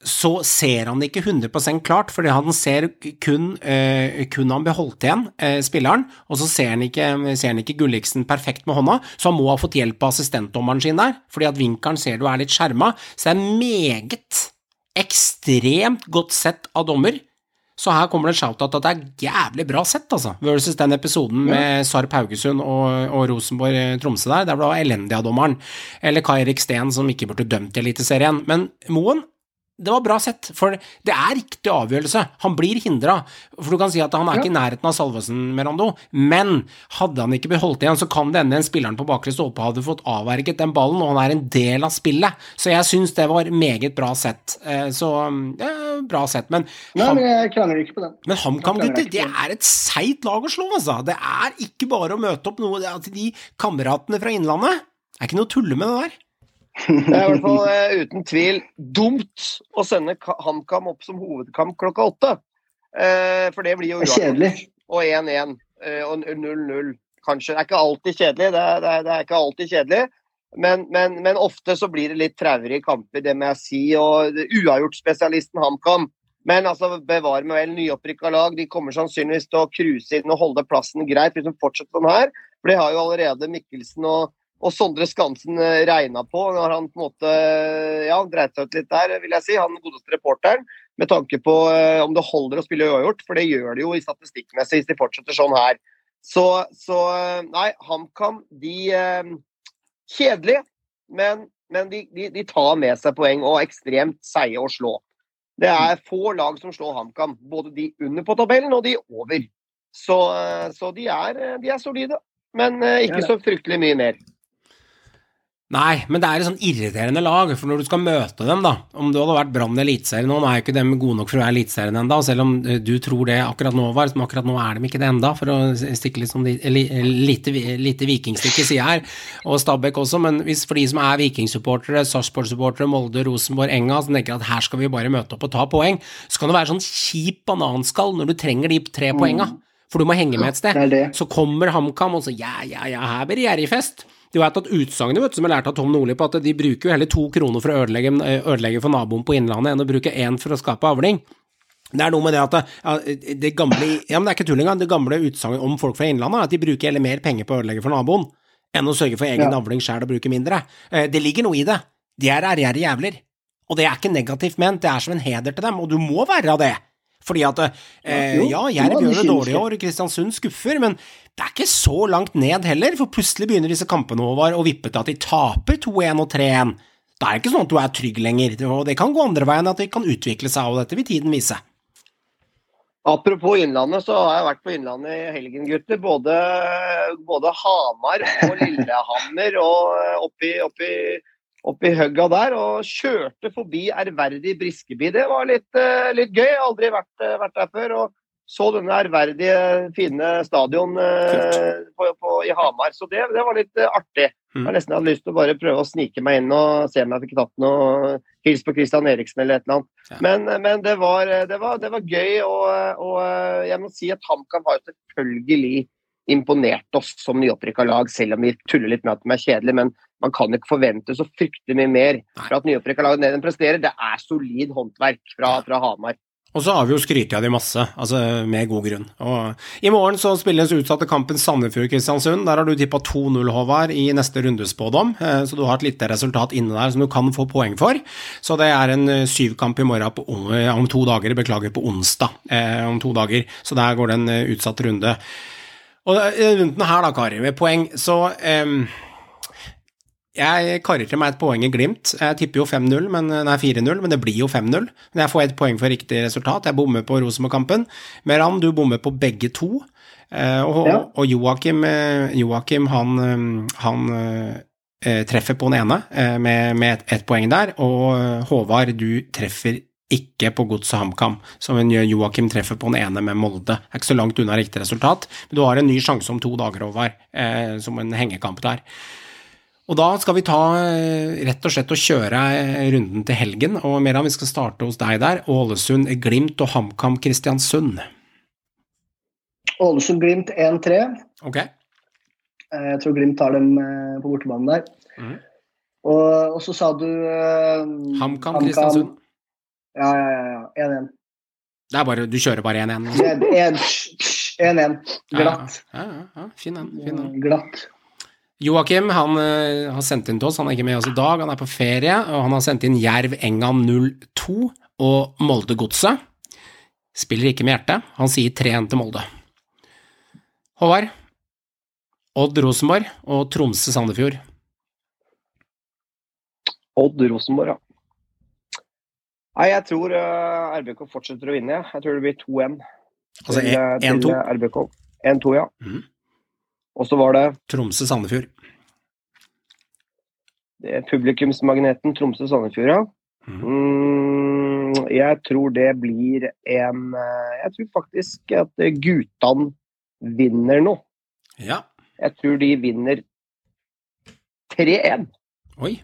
så ser han det ikke 100 klart, fordi han ser kun, eh, kun han beholdt igjen, eh, spilleren, og så ser han, ikke, ser han ikke Gulliksen perfekt med hånda, så han må ha fått hjelp av assistentdommeren sin der, fordi at vinkelen ser du er litt skjerma, så det er meget, ekstremt godt sett av dommer. Så her kommer det en shout-out at det er jævlig bra sett, altså, versus den episoden med Sarp Haugesund og, og Rosenborg-Tromsø der, der det var elendig av dommeren, eller Kai Erik Steen som ikke burde dømt i Eliteserien. Men Moen, det var bra sett, for det er riktig avgjørelse. Han blir hindra. For du kan si at han er ikke i nærheten av Salvesen, Merando, men hadde han ikke beholdt igjen, så kan det ende en spilleren på bakre stolpe hadde fått avverget den ballen, og han er en del av spillet. Så jeg syns det var meget bra sett. Eh, Så ja, bra sett. Men, nei, ham, men jeg krangler ikke på den. men HamKam-gutter, det er et seigt lag å slå, altså. Det er ikke bare å møte opp noe til de kameratene fra Innlandet. Det er ikke noe å tulle med det der. Det er i hvert fall uh, uten tvil dumt å sende HamKam opp som hovedkamp klokka åtte. Uh, for det blir jo kjedelig. Og 1-1 eh, og 0-0. Kanskje. Det er ikke alltid kjedelig. Det er, det er, det er ikke alltid kjedelig. Men, men, men ofte så blir det litt traurige kamper, det må jeg si. Og uavgjort-spesialisten HamKam. Men altså, bevar meg vel, nyopprykka lag. De kommer sannsynligvis til å cruise inn og holde plassen greit hvis de fortsetter sånn her. For de har jo allerede Mikkelsen og, og Sondre Skansen eh, regna på når han på en måte ja, dreit seg ut litt der, vil jeg si. Han godeste reporteren. Med tanke på eh, om det holder å spille uavgjort, for det gjør det jo i statistikkmessig hvis de fortsetter sånn her. Så, så eh, nei, HamKam, de eh, Kjedelige, men, men de, de, de tar med seg poeng og ekstremt seige å slå. Det er få lag som slår HamKam, både de under på tabellen og de over. Så, eh, så de, er, eh, de er solide, men eh, ikke så fryktelig mye mer. Nei, men det er et sånn irriterende lag, for når du skal møte dem, da Om du hadde vært Brann i Eliteserien nå, nå er jo ikke dem gode nok for å være Eliteserien ennå, selv om eh, du tror det akkurat nå, var, men akkurat nå er de ikke det enda, for å stikke litt sånn li- li- lite, lite vikingstikke, sier her, og Stabæk også, men hvis for de som er vikingsupportere, Sarpsborg-supportere, Molde, Rosenborg, Enga, som tenker at her skal vi bare møte opp og ta poeng, så kan det være sånn kjip bananskall når du trenger de tre poenga, for du må henge med et sted. Det det. Så kommer HamKam og så ja, ja, ja, her blir det gjerrigfest. Du vet at utsagnet som jeg lærte av Tom Nordli på at de bruker jo heller to kroner for å ødelegge, ødelegge for naboen på Innlandet enn å bruke én for å skape avling. Det er noe med det at det, ja, det gamle Ja, men det er ikke tull engang. Det gamle utsagnet om folk fra Innlandet er at de bruker heller mer penger på å ødelegge for naboen enn å sørge for egen Ja. avling sjøl og bruke mindre. Eh, Det ligger noe i det. De er ærgjerrige jævler. Og det er ikke negativt ment, det er som en heder til dem, og du må være av det. Fordi at eh, ja, Jerv er gjør det dårlig i år, Kristiansund skuffer, men det er ikke så langt ned heller, for plutselig begynner disse kampene Håvard, å vippe til at de taper 2-1 og 3-1. Da er det ikke sånn at du er trygg lenger, og det kan gå andre veien, at de kan utvikle seg, og dette vil tiden vise. Apropos Innlandet, så har jeg vært på Innlandet i helgen, gutter. Både, både Hamar og Lillehammer og oppi, oppi, oppi høgga der. Og kjørte forbi ærverdig Briskeby. Det var litt, eh, litt gøy. Aldri vært, eh, vært der før. og så denne ærverdige, fine stadion eh, på, på, i Hamar. Så det, det var litt eh, artig. Mm. Jeg nesten hadde lyst til å bare prøve å snike meg inn og se om jeg fikk tatt noe hils på Christian Eriksen eller et eller annet. Ja. Men, men det, var, det, var, det var gøy, og, og jeg må si at HamKam har jo selvfølgelig imponert oss som nyopprykka lag, selv om vi tuller litt med at de er kjedelige. Men man kan ikke forvente så fryktelig mye mer fra at nyopprykka lag enn presterer. Det er solid håndverk fra, fra Hamar. Og så har vi jo skrytt av de masse, altså med god grunn. Og I morgen så spilles utsatte kampen Sandefjord-Kristiansund. Der har du tippa 2-0, Håvard, i neste rundespådom, eh, så du har et lite resultat inne der som du kan få poeng for. Så det er en eh, syvkamp i morgen på, eh, om to dager, beklager, på onsdag eh, om to dager. Så der går det en eh, utsatt runde. Og rundt runden her da, Kari, med poeng, så em, jeg karer til meg et poeng i Glimt. Jeg tipper jo 5-0, men nei 4-0, men det blir jo 5-0. Men jeg får ett poeng for riktig resultat. Jeg bommer på Rosenborg-kampen. Meran, du bommer på begge to. Eh, og Ja. og Joakim, eh, Joakim han, eh, han treffer på den ene med, med ett et poeng der, og Håvard, du treffer ikke på Godset HamKam, som en Joakim treffer på den ene med Molde. Det er ikke så langt unna riktig resultat, men du har en ny sjanse om to dager, Håvard, eh, som en hengekamp der. Og da skal vi ta eh, rett og slett og kjøre eh, runden til helgen, og Meran, vi skal starte hos deg der. Ålesund, Glimt og HamKam Kristiansund. Ålesund-Glimt 1-3. Ok? Eh, Jeg tror Glimt tar dem på bortebanen der. Mm. Og, og så sa du uh, HamKam Kristiansund. Ja, ja, ja. ja. 1-1. Det er bare, du kjører bare 1-1. 1-1. Glatt. Ja, ja, ja, fin en. Fin en. Glatt. Joakim han uh, har sendt inn til oss, han er ikke med oss i dag, han er på ferie, og han har sendt inn Jerv Engan 02 og Molde Godset. Spiller ikke med hjertet, han sier 3-1 til Molde. Håvard, Odd Rosenborg og Tromsø Sandefjord. Odd Rosenborg, ja. Nei, jeg tror uh, RBK fortsetter å vinne. jeg. Tror det blir 2-1 Altså til, eh, til 1-2. eh, RBK. 1-2, ja. Mhm. Og så var det, Tromsø Sandefjord. det publikumsmagneten Tromsø-Sandefjord, ja. Mhm. Mm, jeg tror det blir en eh, Jeg tror faktisk at guttene vinner nå. Ja. Jeg tror de vinner 3-1. Oi.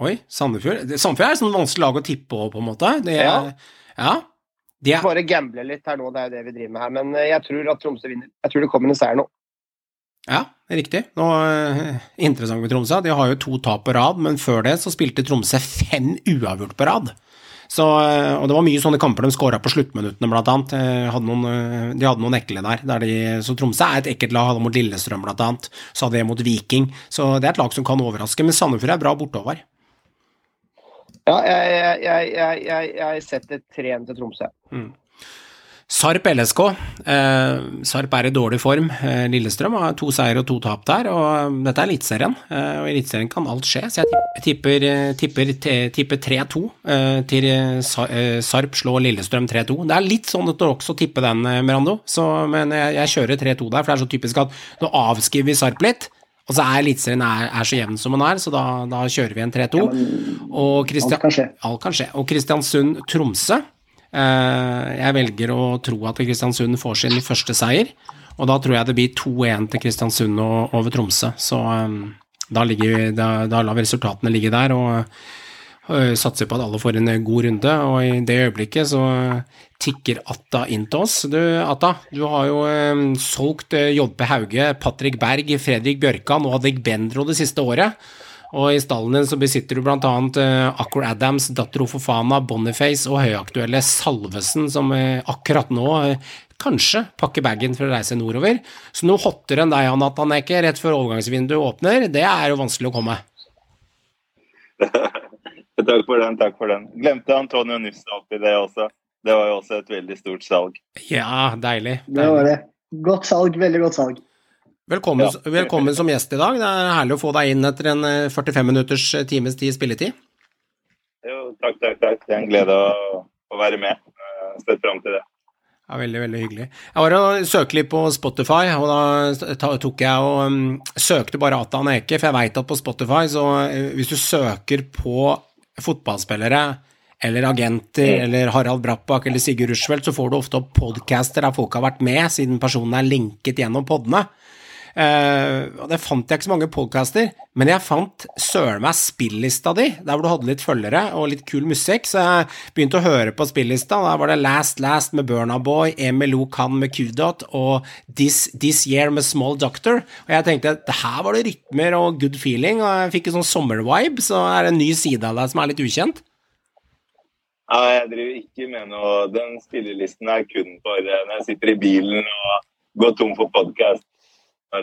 Oi. Sandefjord. Sandefjord er et sånn vanskelig lag å tippe på, på en måte. Det er, Ja. ja. De er, Bare gamble litt her nå, det er jo det vi driver med her. Men eh, jeg tror at Tromsø vinner. Jeg tror det kommer en seier nå. Ja, riktig. Nå, eh, interessant med Tromsø. De har jo to tap på rad, men før det så spilte Tromsø fem uavgjort på rad. Så, eh, og det var mye sånne kamper de skåra på sluttminuttene, blant annet. Eh, Hadde noen, de hadde noen ekle der. der de, så Tromsø er et ekkelt lag. Hadde mot Lillestrøm, blant annet. Så hadde de mot Viking. Så det er et lag som kan overraske. Men Sandefjord er bra bortover. Ja, jeg, jeg, jeg, jeg, setter 3-1 til Tromsø. Sarp LSK. Eh, Sarp er i dårlig form. Eh, Lillestrøm har to seier og to tap der, og eh, dette er Eliteserien. Eh, og i Eliteserien kan alt skje, så jeg tipper, eh, tipper, tipper, tipper 3-2 eh, til Sa- Sarp slår Lillestrøm 3-2. Det er litt sånn at du også tipper den, Merando, så, men jeg, jeg kjører 3-2 der, for det er så typisk at nå avskriver vi Sarp litt. Og så er Eliteserien er, er så jevn som den er, så da, da kjører vi en 3-2. Ja, alt. Alt kan skje. Og Kristiansund-Tromsø. Eh, jeg velger å tro at Kristiansund får sin første seier, og da tror jeg det blir 2-1 til Kristiansund over Tromsø. Så eh, da, ligger, da, da lar vi resultatene ligge der, og eh, satser på at alle får en god runde. Og i det øyeblikket så tikker Atta inn til oss. Du, Atta, du har jo um, solgt eh, JP Hauge, Patrick Berg, Fredrik Bjørkan og Adek Bendro det siste året. Og i stallen din så besitter du annet uh, Accor Adams, Dattero Fofana, Boniface og høyaktuelle Salvesen, som uh, akkurat nå uh, kanskje pakker bagen for å reise nordover. Så noe hottere enn deg, Anna Eke, rett før overgangsvinduet åpner, det er jo vanskelig å komme. Takk for den, takk for den. Glemte Antonio Nyssa oppi det også. Det var jo også et veldig stort salg. Ja, deilig. Det var det. Godt salg, veldig godt salg. Velkommen, velkommen som gjest i dag. Det er herlig å få deg inn etter en eh, 45 minutters eh, times tid spilletid. Jo, takk, takk, takk. Det er en glede å, å være med. Sett fram til det. Ja, Veldig, veldig hyggelig. Jeg var og søkte litt på Spotify, og da tok jeg og um, søkte bare Atan Eke, for jeg veit at på Spotify, så uh, hvis du søker på fotballspillere eller agenter eller Harald Brattbakk eller Sigurd Rushfeldt, så får du ofte opp podcaster der folk har vært med, siden personen er linket gjennom podene. Eh, og Det fant jeg ikke så mange podcaster, men jeg fant søren meg spillista di, der hvor du hadde litt følgere og litt kul musikk, så jeg begynte å høre på spillista. Der var det Last Last med Burna Boy, Emil O. Khan med Q-Dot og This, This Year med Small Doctor. Og jeg tenkte at her var det rytmer og good feeling, og jeg fikk en sånn sommervibe, så er det en ny side av deg som er litt ukjent. Ja, jeg driver ikke med noe Den spillelisten er kun for eh, når jeg sitter i bilen og går tom for podkast.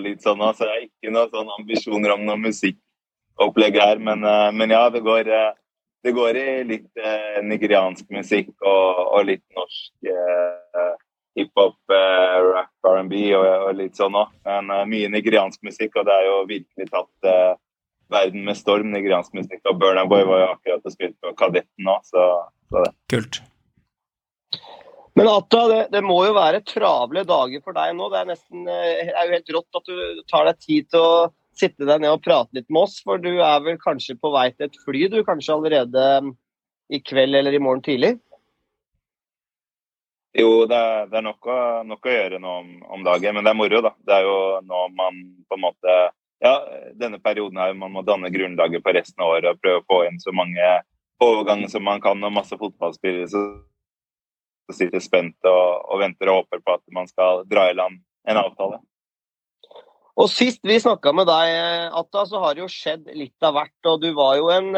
Litt sånn, altså, jeg har ikke noen sånn ambisjoner om noe musikkopplegg her. Men, eh, men ja, det går, eh, det går i litt eh, nigeriansk musikk og, og litt norsk eh, hiphop, eh, rap, R&B og, og litt sånn òg. Men eh, mye nigeriansk musikk, og det er jo virkelig tatt eh, verden med storm, nigeriansk musikk. Og Burna Boy var jo akkurat og spilte på Kadetten òg, så, så det. Kult. Men Atta, det, det må jo være travle dager for deg nå. Det er, nesten, eh, det er jo helt rått at du tar deg tid til å sitte deg ned og prate litt med oss. For du er vel kanskje på vei til et fly, du. Kanskje allerede i kveld eller i morgen tidlig? Jo, det er, det er nok, å, nok å gjøre nå om, om dagen, men det er moro, da. Det er jo nå man på en måte Ja, denne perioden her man må danne grunnlaget på resten av året og prøve å få inn så mange overganger som man kan, og masse fotballspillere sitter spent og, og venter og håper på at man skal dra i land en avtale. Og Sist vi snakka med deg, Atta, så har det jo skjedd litt av hvert. og Du var jo en,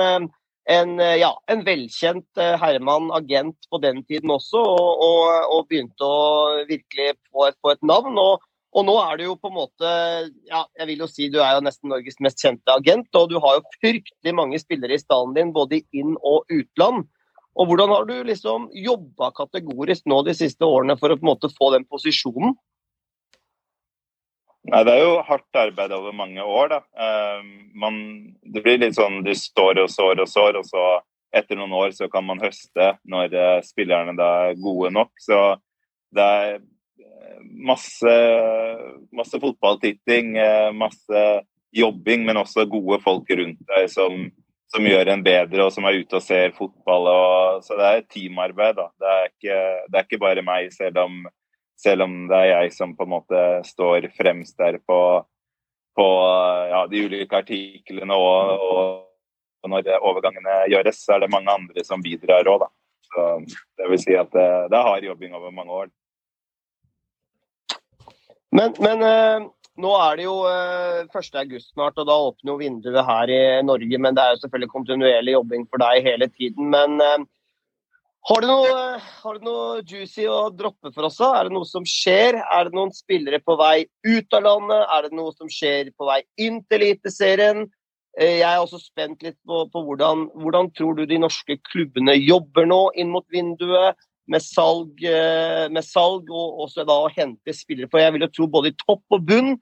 en, ja, en velkjent eh, herremann, agent på den tiden også, og, og, og begynte å virkelig få et, få et navn. Og, og nå er du jo på en måte ja, jeg vil jo si Du er jo nesten Norges mest kjente agent, og du har jo fryktelig mange spillere i stallen din, både inn- og utland. Og Hvordan har du liksom jobba kategorisk nå de siste årene for å på en måte få den posisjonen? Nei, Det er jo hardt arbeid over mange år. da. Eh, man, det blir litt sånn du står og sår og sår, og så etter noen år så kan man høste når eh, spillerne da er gode nok. Så det er eh, masse, masse fotballtitting, eh, masse jobbing, men også gode folk rundt deg som, som gjør en bedre, og som er ute og ser fotball. Og, så det er et teamarbeid. da. Det er ikke, det er ikke bare meg, selv om, selv om det er jeg som på en måte står fremst der på, på ja, de ulike artiklene. Og, og når overgangene gjøres, så er det mange andre som bidrar òg, da. Så det vil si at det, det er hard jobbing over mange år. Men, men eh, nå er det jo eh, 1. august snart, og da åpner jo vinduet her i Norge. Men det er jo selvfølgelig kontinuerlig jobbing for deg hele tiden. Men eh, har du noe, har du noe juicy å droppe for oss? Er det noe som skjer? Er det noen spillere på vei ut av landet? Er det noe som skjer på vei inn til Eliteserien? Eh, Jeg er også spent litt på, på hvordan, hvordan tror du de norske klubbene jobber nå inn mot vinduet? Med salg, eh, med salg og også da å hente spillere. For jeg vil jo tro både i topp og bunn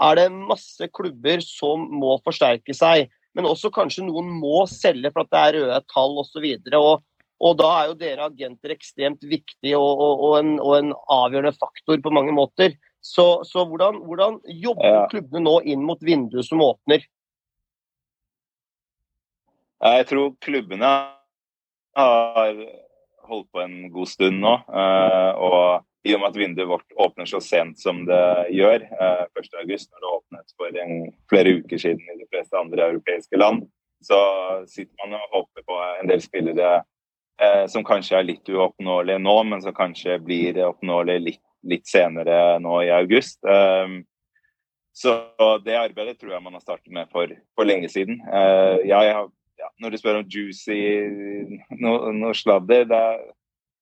er det masse klubber som må forsterke seg. Men også kanskje noen må selge for at det er røde tall osv. Og, og da er jo dere agenter ekstremt viktig og, og, og, en, og en avgjørende faktor på mange måter. Så, så hvordan, hvordan jobber klubbene nå inn mot vinduet som åpner? Jeg tror klubbene har holdt på en god stund nå. eh, Og i og med at vinduet vårt åpner så sent som det gjør, eh, 1.8, når det åpnet for en, flere uker siden i de fleste andre europeiske land, så sitter man og håper på en del spillere eh, som kanskje er litt uoppnåelige nå, men som kanskje blir oppnåelige litt, litt senere nå i august. Eh, så det arbeidet tror jeg man har startet med for, for lenge siden. Jeg har ja, når du spør om juicy noe, noe sladder det er,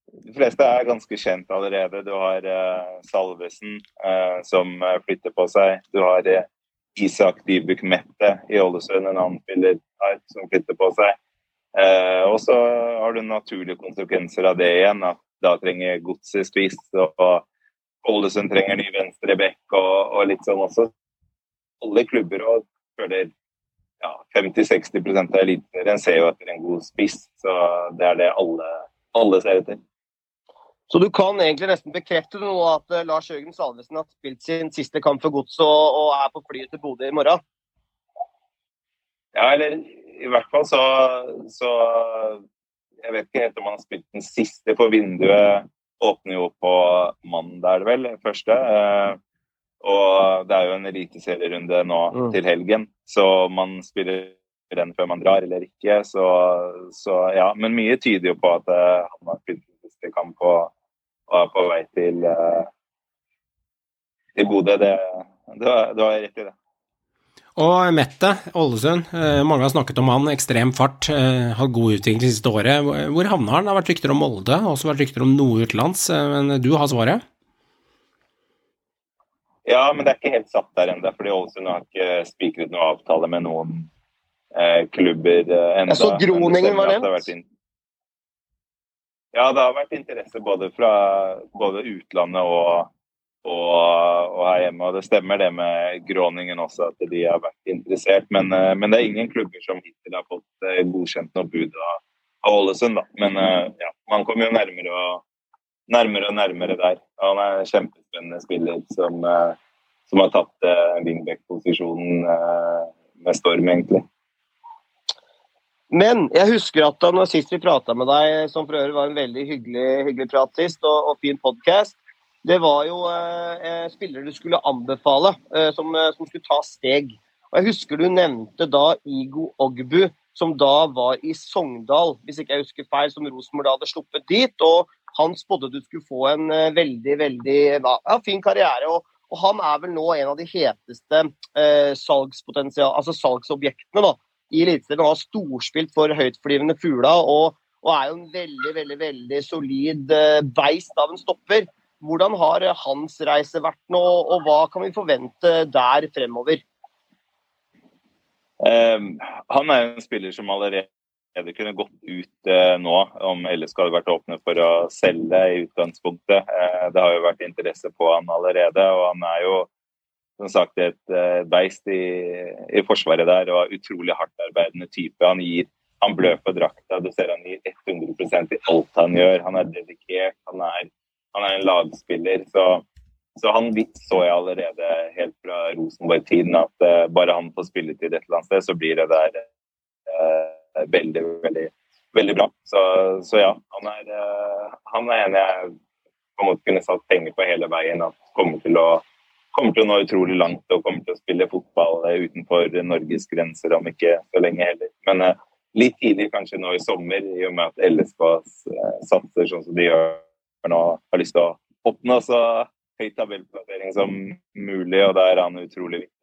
De fleste er ganske kjent allerede. Du har uh, Salvesen uh, som eh, flytter på seg. Du har uh, Isak Dybuk Mette i Ålesund, en annen spiller her, som flytter på seg. Og så har du naturlige konsekvenser av det igjen. At da trenger Godset spiss. og Ålesund trenger ny venstre bekk og, og, litt sånn også. Alle klubber og føler ja, 50-60% av eliteserien ser jo etter en god spiss. Så det er det alle, alle ser etter. Så du kan egentlig nesten bekrefte nå at uh, Lars Jørgen Salvesen har spilt sin siste kamp for Godset og, og, er på flyet til Bodø i morgen? Ja, eller i hvert fall så, så Jeg vet ikke helt om han har spilt den siste, for vinduet åpner jo på mandag, er det vel, første. Og det er jo en eliteserierunde nå mm. til helgen, så man spiller den før man drar eller ikke. Så, så ja, men mye tyder jo på at uh, han har spilt siste kamp på og er på vei til, uh, til Bodø. Det, det, var, det var rett i det. Og Mette Ålesund, eh, mange har snakket om han, ekstrem fart, hatt har god utvikling det siste året. Hvor havna han? Det har vært rykter om Molde, også vært rykter om noe utenlands, men du har svaret? Ja, men det er ikke helt satt der ennå, fordi Ålesund har ikke spikret noen avtale med noen eh, klubber eh, ennå. Jeg så Groningen var nevnt. Ja, det har vært interesse både fra både utlandet og, og, og, her hjemme. Og det stemmer det med Gråningen også, at de har vært interessert. Men, eh, men det er ingen klubber som hittil har fått eh, godkjent noe bud av, Ålesund. Da. Men eh, ja, man kommer jo nærmere og, nærmere og nærmere der. Han er en kjempespennende spiller som, som har tatt wingback-posisjonen med storm, egentlig. Men jeg husker at da sist vi prata med deg, som for øvrig var en veldig hyggelig, hyggelig prat sist, og, og fin podkast, det var jo eh, eh, spillere du skulle anbefale eh, som, eh, som, skulle ta steg. Og Jeg husker du nevnte da Igo Ogbu, som da var i Sogndal, hvis ikke jeg husker feil, som Rosenborg da hadde sluppet dit. og Han spådde du skulle få en eh, veldig, veldig ja, fin karriere. og og han er vel nå en av de heteste eh, altså salgsobjektene da, i Eliteserien og har storspilt for høytflyvende fugler og, og, er jo en veldig veldig, veldig solid eh, beist av en stopper. Hvordan har uh, hans reise vært nå, og hva kan vi forvente der fremover? Um, han er en spiller som allerede kunne gått ut uh, nå, om LSK hadde vært åpne for å selge i utgangspunktet. det har jo vært interesse på han allerede, og han er jo som sagt et uh, beist i, i, forsvaret der og utrolig hardtarbeidende type. Han gir han blør på drakta. Du ser han gir 100% i alt han gjør. Han er dedikert. Han er, han er en lagspiller. Så, så, han så jeg allerede helt fra Rosenborg-tiden at bare han får spilletid et eller annet sted, så blir det der uh, veldig, veldig, veldig bra. Så, så ja, han er, han er en jeg på en måte kunne satt penger på hele veien. At kommer til å kommer til å nå utrolig langt og kommer til å spille fotball eh, utenfor Norges grenser om ikke så lenge heller. Men uh, litt tidlig kanskje nå i sommer, i og med at LSK satser sånn som de gjør nå, har lyst til å oppnå så høy tabellplassering som mulig, og da er han utrolig viktig.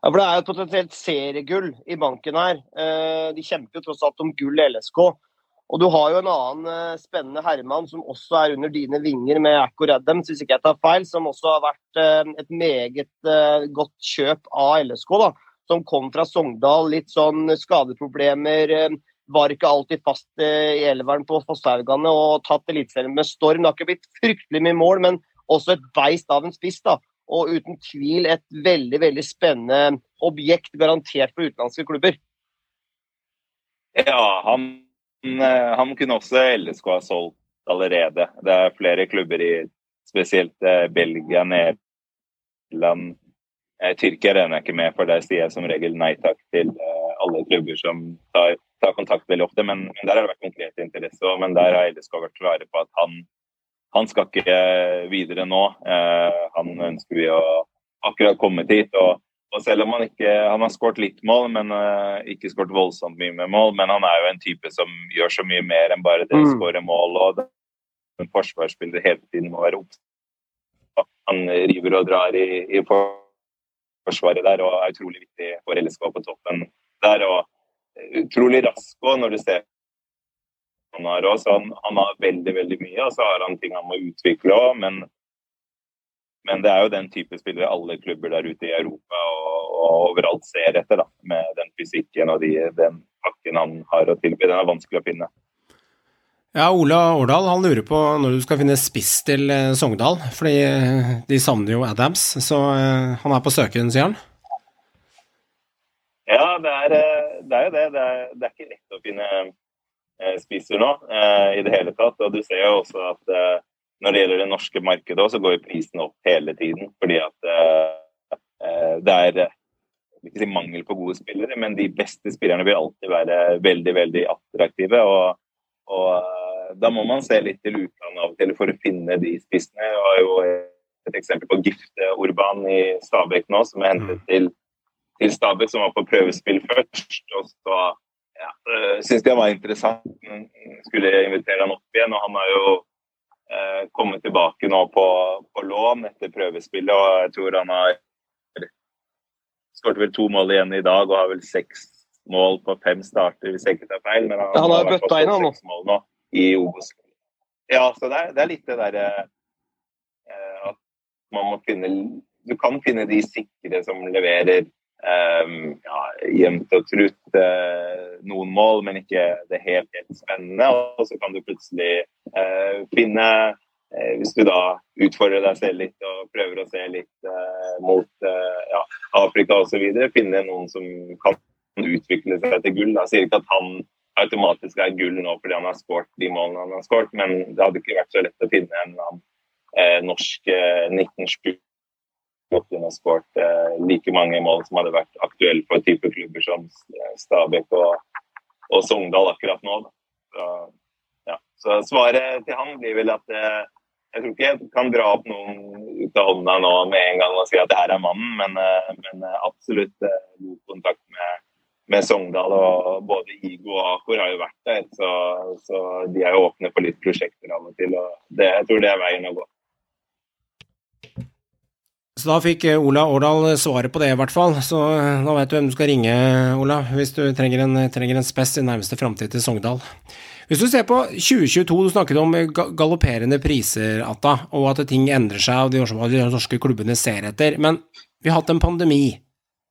Ja, for Det er jo et potensielt seriegull i banken her. De kjemper jo tross alt om gull i LSK. Og du har jo en annen uh, spennende herremann som også er under dine vinger med Acco Radem, hvis ikke jeg tar feil, som også har vært uh, et meget godt kjøp av LSK. da, Som kom fra Sogndal, litt sånn skadeproblemer. var ikke alltid fast i elveren på Fosshaugane og tatt Eliteserien med storm. Det har ikke blitt fryktelig mye mål, men også et beist av en spiss. da, Og uten tvil et veldig veldig spennende objekt, garantert for utenlandske klubber. Ja, han Eh, han kunne også LSK ha solgt allerede. Det er flere klubber i spesielt eh, Belgia, Nederland, eh, Tyrkia regner jeg ikke med, for der sier jeg som regel nei takk til alle klubber som tar, tar kontakt veldig ofte. Men, men, der har det vært konkret interesse, men der har LSK vært klare på at han, han skal ikke videre nå. han ønsker vi å akkurat kommet hit. og og selv om han ikke han har skåret litt mål, men uh, ikke skåret voldsomt mye med mål, men han er jo en type som gjør så mye mer enn bare det å mm. skåre mål. og En forsvarsspiller hele tiden må være opp. Han river og drar i, i forsvaret der og er utrolig viktig for LSK på toppen der. og Utrolig rask òg, når du ser han har også. Han, han, har veldig veldig mye, og så har han ting han må utvikle òg. Men men det er jo den type spillere alle klubber der ute i Europa og, og overalt ser etter. da, Med den fysikken og de, den pakken han har å tilby. Den er vanskelig å finne. Ja, Ola Årdal han lurer på når du skal finne spiss til eh, Sogndal, fordi eh, de savner jo Adams, så eh, han er på søken, sier han. Ja, det er, det er jo det. Det er, det er ikke lett å finne eh, spisser nå eh, i det hele tatt. Og du ser jo også at eh, når det gjelder det norske markedet, også, så går jo prisen opp hele tiden. Fordi at det er ikke si mangel på gode spillere, men de beste spillerne vil alltid være veldig, veldig attraktive. og og da må man se litt til utlandet av og til for å finne de spissene. Jeg har jo et eksempel på Gifte Urban i Stabæk nå, som er hentet til, til Stabæk, som var på prøvespill først. Og så ja, syntes det var interessant. Skulle invitere han opp igjen, og han har jo eh, kommet tilbake nå på, på lån etter prøvespillet, og jeg tror han har skåret vel to mål igjen i dag og har vel seks mål på fem starter, hvis jeg ikke tar feil. Men han, Han har bøtta inn, han nå. nå i Obos. Ja, så det er, det er litt det derre eh, at man må finne Du kan finne de sikre som leverer um, ja, jevnt og trutt uh, noen mål, men ikke det helt, helt spennende. Og så kan du plutselig uh, finne uh, Hvis du da utfordrer deg selv litt og prøver å se litt mot ja, Afrika osv., finne noen som kan utvikle seg til gull. Da. Sier ikke at han automatisk er gull nå fordi han har skåret de målene han har skåret, men det hadde ikke vært så lett å finne en annen norsk 1907 gått inn og skåret eh, like mange mål som hadde vært aktuelle for type klubber som eh, Stabæk og, og Sogndal akkurat nå. Så, ja. Så, svaret til han blir vel at eh, jeg tror ikke jeg kan dra opp noen ut av hånda nå med en gang og si at det her er mannen, men, eh, men eh, absolutt eh, god kontakt med, med Sogndal. og Både Igo og Akor har jo vært der, så, så de er jo åpne for litt prosjekter av og til. og det, Jeg tror det er veien å gå. Så da fikk eh, Ola Årdal svaret på det, i hvert fall. Så da nå vet du hvem du skal ringe, Ola, hvis du trenger en, trenger en spes i nærmeste framtid til Sogndal. Hvis du ser på 2022, du snakket om galopperende priser, Atta, og at ting endrer seg, og de norske klubbene ser etter. Men vi har hatt en pandemi.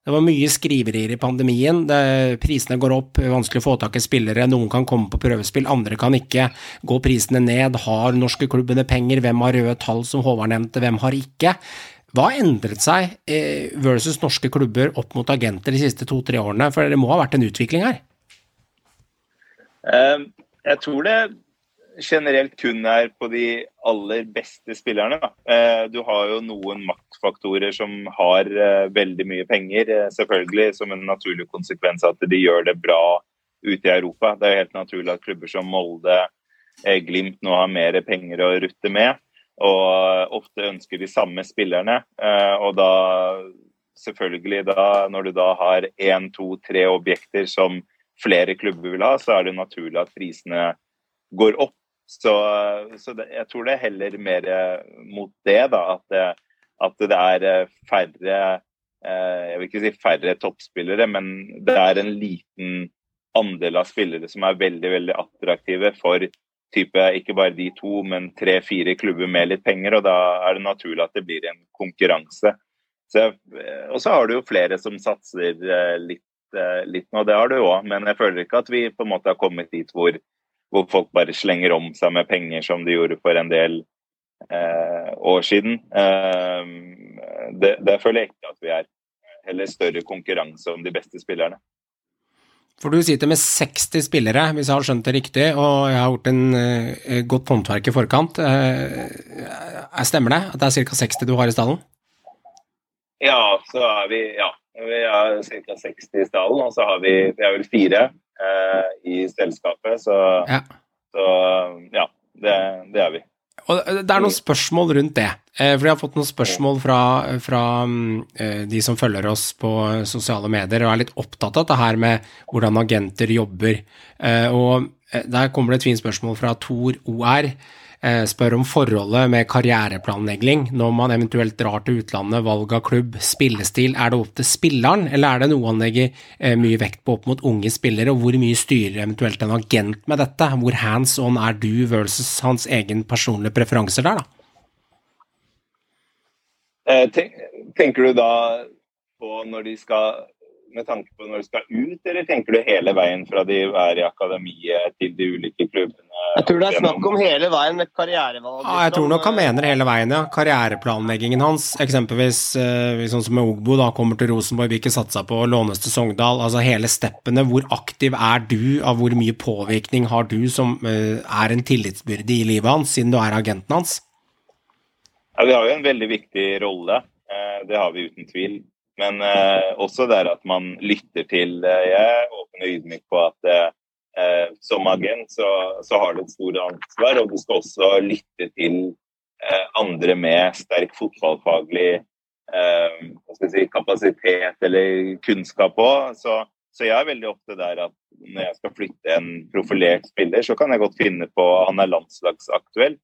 Det var mye skriverier i pandemien. Det, prisene går opp, vanskelig å få tak i spillere. Noen kan komme på prøvespill, andre kan ikke. Går prisene ned? Har norske klubbene penger? Hvem har røde tall, som Håvard nevnte? Hvem har ikke? Hva har endret seg eh, versus norske klubber opp mot agenter de siste to-tre årene? For det må ha vært en utvikling her? Eh, Jeg tror det generelt kun er på de aller beste spillerne. Eh, Du har jo noen maktfaktorer som har veldig mye penger, selvfølgelig som en naturlig konsekvens av at de gjør det bra ute i Europa. Det er helt naturlig at klubber som Molde, Glimt nå har mer penger å rutte med. Og eh, ofte ønsker de samme spillerne. Eh, Og da selvfølgelig da, når du da har én, to, tre objekter som flere klubber vil ha, så er det naturlig at prisene går opp. Så, så det, jeg tror det er heller mer eh, mot det, da. At at det er eh, færre eh, Jeg vil ikke si færre toppspillere, men det er en liten andel av spillere som er veldig, veldig attraktive for type ikke bare de to, men tre-fire klubber med litt penger. Og da er det naturlig at det blir en konkurranse. Så, eh, og så har du jo flere som satser eh, litt, eh, litt nå, det har du òg. Men jeg føler ikke at vi på en måte har kommet dit hvor, hvor folk bare slenger om seg med penger som de gjorde for en del eh, år siden. Eh, det, det føler jeg ikke at vi er. Heller større konkurranse om de beste spillerne. For du sitter med 60 spillere, hvis jeg har skjønt det riktig, og jeg har gjort en uh, godt håndverk i forkant. Eh, stemmer det at det er ca. 60 du har i stallen? Ja, så er vi ja, vi er ca. 60 i stallen, og så har vi, vi er vel fire uh, i selskapet. Så Ja. så, ja det, det er vi. Og det er noen spørsmål rundt det. Eh, For jeg har fått noen spørsmål fra, fra mm, eh, de som følger oss på sosiale medier og er litt opptatt av det her med hvordan agenter jobber. Eh, Og der kommer det et fint spørsmål fra Tor OR. Eh, Spør om forholdet med karriereplanlegging når man eventuelt drar til utlandet, valg av klubb, spillestil. Er det opp til spilleren, eller er det noe han legger eh, mye vekt på opp mot unge spillere, og hvor mye styrer eventuelt en agent med dette? Hvor hands on er du versus hans egen personlige preferanser der, da? Eh, tenker du da på når de skal med tanke på når du skal ut, eller tenker du hele veien fra de er i akademiet til de ulike klubbene? Jeg tror det er snakk om hele veien med karrierevalg. Ja, jeg tror nok han mener hele veien, ja. Karriereplanleggingen hans, eksempelvis eh, sånn som med Ogbo, da kommer til Rosenborg, vil ikke satsa på lånes til Sogndal. Altså hele steppene. Hvor aktiv er du, av hvor mye påvirkning har du som eh, er en tillitsbyrde i livet hans, siden du er agenten hans? Ja, Vi har jo en veldig viktig rolle, eh, det har vi uten tvil. Men eh, også det at man lytter til eh, Jeg er åpen og ydmyk på at eh, som agent så, så, har du et stort ansvar, og du skal også lytte til eh, andre med sterk fotballfaglig eh, si, kapasitet eller kunnskap òg. Så, så, jeg er veldig ofte der at når jeg skal flytte en profilert spiller, så kan jeg godt finne på Han er landslagsaktuell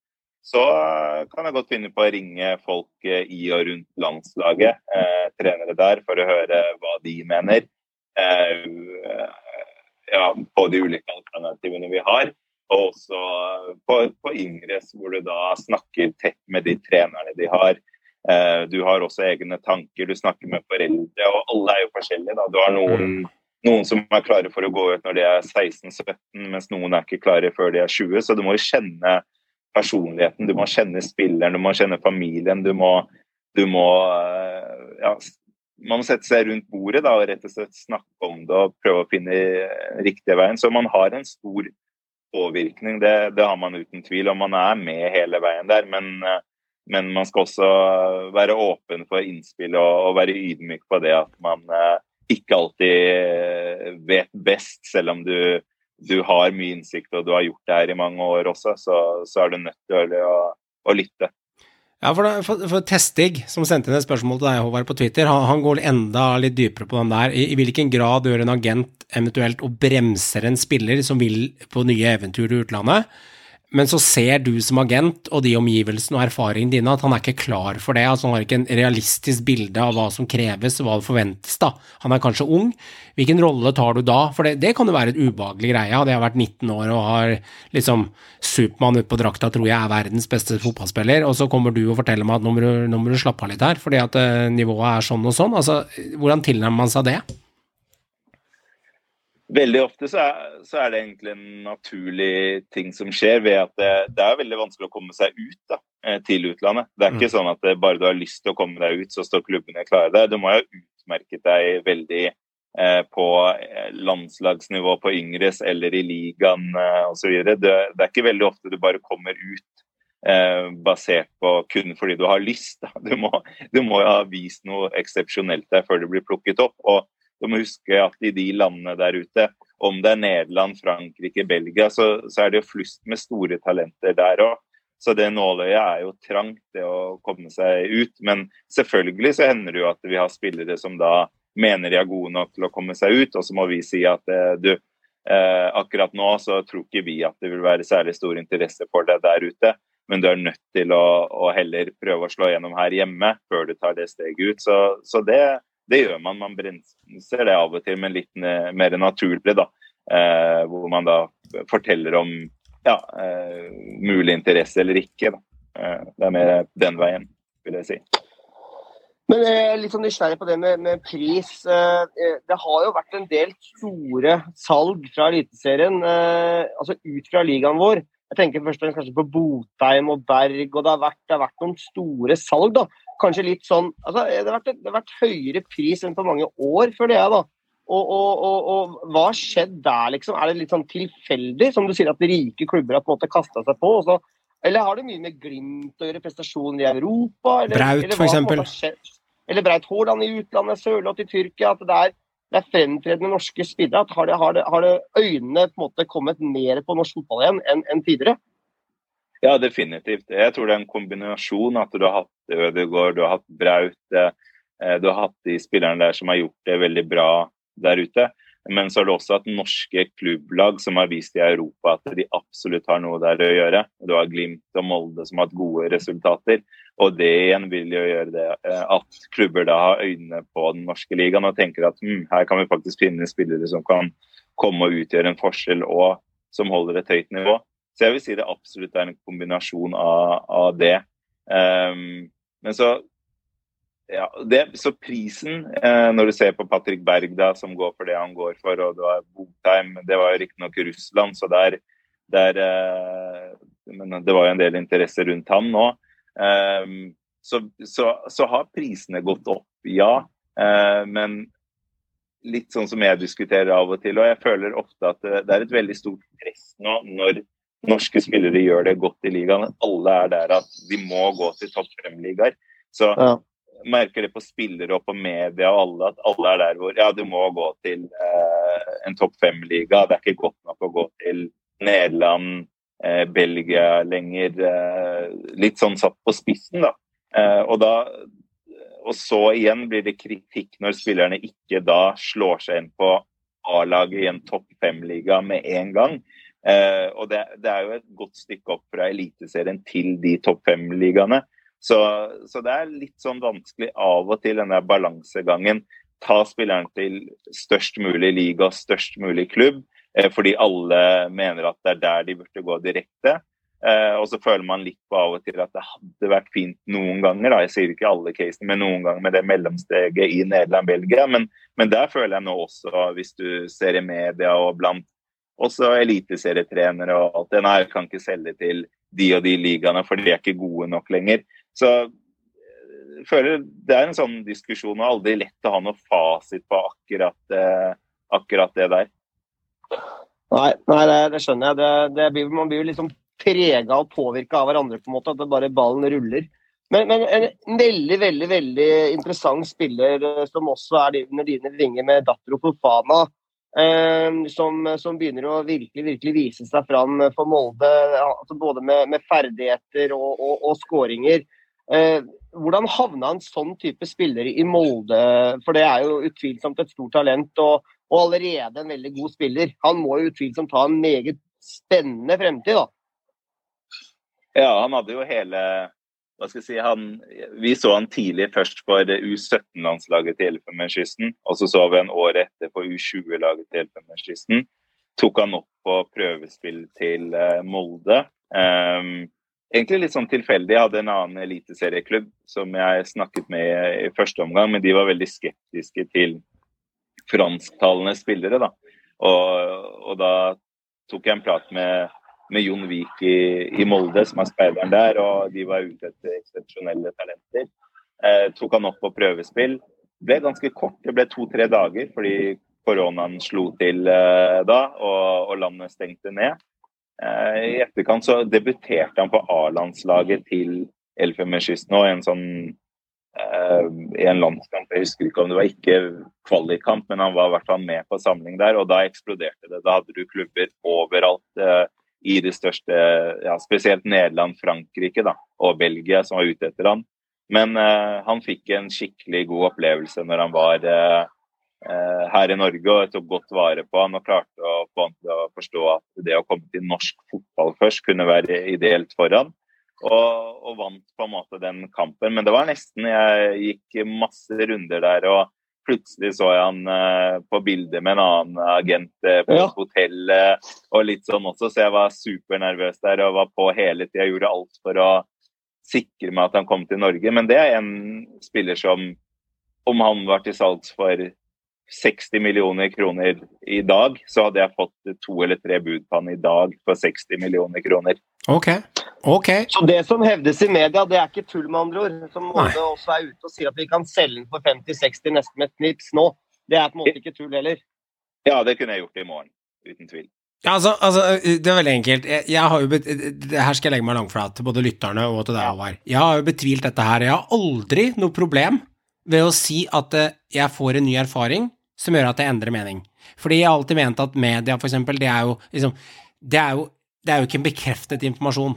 så eh, kan jeg godt finne på å ringe folk eh, i og rundt landslaget, eh, trenere der, for å høre hva de mener. Eh, ja, på de ulike alternativene vi har. Og også på, på Ingres, hvor du da snakker tett med de trenerne de har. Eh, du har også egne tanker, du snakker med foreldre, og alle er jo forskjellige. Da. Du har noen, mm. noen som er klare for å gå ut når de er 16-17, mens noen er ikke klare før de er 20. Så du må jo kjenne personligheten, du må kjenne spilleren, du må kjenne familien. Du må, du må eh, ja, man må sette seg rundt bordet da, og rett og slett snakke om det og prøve å finne riktige veien. Så man har en stor påvirkning, det, det har man uten tvil. Og man er med hele veien der. Men, eh, men man skal også være åpen for innspill og, og, være ydmyk på det at man eh, ikke alltid vet best, selv om du du har mye innsikt og du har gjort det her i mange år også, så, så er du nødt til å, å lytte. Ja, for, for, for, Testig, som sendte inn et spørsmål til deg, Håvard, på Twitter, han, han, går enda litt dypere på den der. I, I, hvilken grad gjør en agent eventuelt og bremser en spiller som vil på nye eventyr i utlandet? Men så ser du som agent og de omgivelsene og erfaringene dine at han er ikke klar for det. altså Han har ikke en realistisk bilde av hva som kreves og hva det forventes. da. Han er kanskje ung. Hvilken rolle tar du da? For det, det kan jo være et ubehagelig greie. Hadde jeg vært 19 år og har liksom Supermann utpå drakta tror jeg er verdens beste fotballspiller, og så kommer du og forteller meg at nå må du, slappe av litt her fordi at uh, nivået er sånn og sånn. altså Hvordan tilnærmer man seg det? Veldig ofte så er, så er, det egentlig en naturlig ting som skjer ved at det, det er veldig vanskelig å komme seg ut da, eh, til utlandet. Det er ikke mm. sånn at bare du har lyst til å komme deg ut, så står klubbene klare der. Du må jo ha utmerket deg veldig eh, på eh, landslagsnivå på yngres eller i ligaen eh, osv. Det, det er ikke veldig ofte du bare kommer ut eh, basert på kun fordi du har lyst. Da. Du må, du må ha vist noe eksepsjonelt der før du blir plukket opp. og du må huske at i de landene der ute, om det er Nederland, Frankrike, Belgia, så, så er det jo flust med store talenter der òg. Så det nåløyet er jo trangt, det å komme seg ut. Men selvfølgelig så hender det jo at vi har spillere som da mener de er gode nok til å komme seg ut, og så må vi si at eh, du, eh, akkurat nå så tror ikke vi at det vil være særlig stor interesse for deg der ute. Men du er nødt til å, å heller prøve å slå gjennom her hjemme før du tar det steget ut. Så, så det, det gjør man. Man brenser det av og til, men litt mer naturlig. da, eh, Hvor man da forteller om ja, eh, mulig interesse eller ikke. da. Eh, det er mer den veien, vil jeg si. Men er litt sånn nysgjerrig på det med, med, pris. Eh, eh, det har jo vært en del store salg fra Eliteserien, eh, altså ut fra ligaen vår. Jeg tenker først og fremst kanskje på Botheim og Berg, og det har vært, det har vært noen store salg. da. Kanskje litt sånn altså, det, har vært, det har vært høyere pris enn på mange år, føler jeg. da. Og, og, og, og, hva har skjedd der, liksom? Er det litt sånn tilfeldig, som du sier, at rike klubber har på en måte kasta seg på? Så, eller har det mye med Glimt å gjøre, prestasjoner i Europa? Eller, Braut, f.eks. Eller Braut Haaland i utlandet, Sørloth i Tyrkia. At det er det er fremtredende norske spillere. Har, det, har, det, har det øynene på en måte kommet mer på norsk fotball igjen enn, enn tidligere? Ja, definitivt. Jeg tror det er en kombinasjon. At du har hatt Ødegaard, du har hatt Braut. Eh, du har hatt de spillerne der som har gjort det veldig bra der ute. Men så har det også at norske klubblag som har vist i Europa at de absolutt har noe der å gjøre. Du har Glimt og Molde som har hatt gode resultater. Og det igjen vil jo gjøre det eh, at klubber da har øynene på den norske ligaen og tenker at hm, her kan vi faktisk finne spillere som kan komme og utgjøre en forskjell og som holder et høyt nivå. Så jeg vil si det absolutt er en kombinasjon av, av det. Um, men så ja, det, så prisen, eh, når du ser på Patrick Berg, da, som går for det han går for, og det var Botheim Det var jo riktignok Russland, så der, der eh, Men det var jo en del interesse rundt han nå. Eh, så, så, så, har prisene gått opp, ja. Eh, men litt sånn som jeg diskuterer av og til, og jeg føler ofte at det, er et veldig stort press nå når norske spillere gjør det godt i ligaen. Alle er der at de må gå til topp fem-ligaer. Så ja merker det på spillere og på media og alle at alle er der hvor ja, du må gå til eh, en topp fem-liga. Det er ikke godt nok å gå til Nederland, eh, Belgia lenger. Eh, litt sånn satt på spissen, da. Eh, og da og så igjen blir det kritikk når spillerne ikke da slår seg inn på A-laget i en topp fem-liga med en gang. Eh, og det, det, er jo et godt stykke opp fra Eliteserien til de topp fem-ligaene. Så, så, det er litt sånn vanskelig av og til, denne balansegangen. Ta spilleren til størst mulig liga, størst mulig klubb, eh, fordi alle mener at det er der de burde gå direkte. Eh, og så føler man litt på av og til at det hadde vært fint noen ganger, da. jeg sier ikke alle casene, men noen ganger med det mellomsteget i Nederland-Belgia. Men, men, der føler jeg nå også, hvis du ser i media og blant også eliteserietrenere og alt det, nei, jeg kan ikke selge til de og de ligaene, for de er ikke gode nok lenger. Så jeg eh, føler det er en sånn diskusjon, og aldri lett å ha noe fasit på akkurat, eh, akkurat det der. Nei, nei det, det, skjønner jeg. Det, det man blir jo liksom prega og påvirka av hverandre, på en måte, at det bare ballen ruller. Men, men, en veldig veldig, veldig interessant spiller eh, som også er under dine vinger, med Datro Fofana, som, som, begynner å virkelig virkelig vise seg fram for Molde. Altså både med, med ferdigheter og, og, og skåringer. Eh, hvordan havna en sånn type spiller i Molde? For det er jo utvilsomt et stort talent og, og, allerede en veldig god spiller. Han må jo utvilsomt ha en meget spennende fremtid, da. Ja, han hadde jo hele hva skal jeg si, han, Vi så han tidlig først for U17-landslaget til Elfenbenskysten. Og så så vi han året etter på U20-laget til Elfenbenskysten. Tok han opp på prøvespill til uh, Molde. Um, egentlig litt sånn tilfeldig. Jeg hadde en annen eliteserieklubb som jeg snakket med i første omgang, men de var veldig skeptiske til fransktalende spillere. da. Og, og da tok jeg en prat med, med Jon Vik i, i, Molde, som er speideren der, og de var ute etter eksepsjonelle talenter. Eh, tok han opp på prøvespill. Ble ganske kort, det ble to-tre dager fordi koronaen slo til eh, da, og, og landet stengte ned. Eh, I etterkant så debuterte han på A-landslaget til Elfenbenskysten og en sånn uh, i en landskamp. Jeg husker ikke om det var ikke kvalikkamp, men han var i hvert fall med på samling der. Og da eksploderte det. Da hadde du klubber overalt uh, i det største, ja, spesielt Nederland, Frankrike da, og Belgia som var ute etter han. Men eh, han fikk en skikkelig god opplevelse når han var Eh, her i Norge og tok godt vare på han og klarte å få han til å forstå at det å komme til norsk fotball først kunne være ideelt for han. Og, og, vant på en måte den kampen. Men det var nesten Jeg gikk masse runder der, og plutselig så jeg han uh, på bildet med en annen agent uh, på ja. hotellet og litt sånn også, så jeg var supernervøs der og var på hele tida. Gjorde alt for å sikre meg at han kom til Norge. Men det er en spiller som, om han var til salgs for 60 millioner kroner i dag, så hadde jeg fått to eller tre bud på han i dag for 60 millioner kroner. Ok, ok. Så det som hevdes i media, det er ikke tull, med andre ord. Som Molde også er ute og sier at vi kan selge den for 50-60 nesten med et knips nå. Det er på en måte ikke tull heller. Ja, det kunne jeg gjort i morgen. Uten tvil. Ja, altså, altså, Det er veldig enkelt. Jeg, jeg har jo bet Her skal jeg legge meg langflat til både lytterne og til deg, Håvard. Jeg har jo betvilt dette her. Jeg har aldri noe problem ved å si at eh, jeg får en ny erfaring som gjør at jeg endrer mening. Fordi jeg har alltid ment at media, for eksempel, det er jo liksom Det er jo, det er jo ikke en bekreftet informasjon.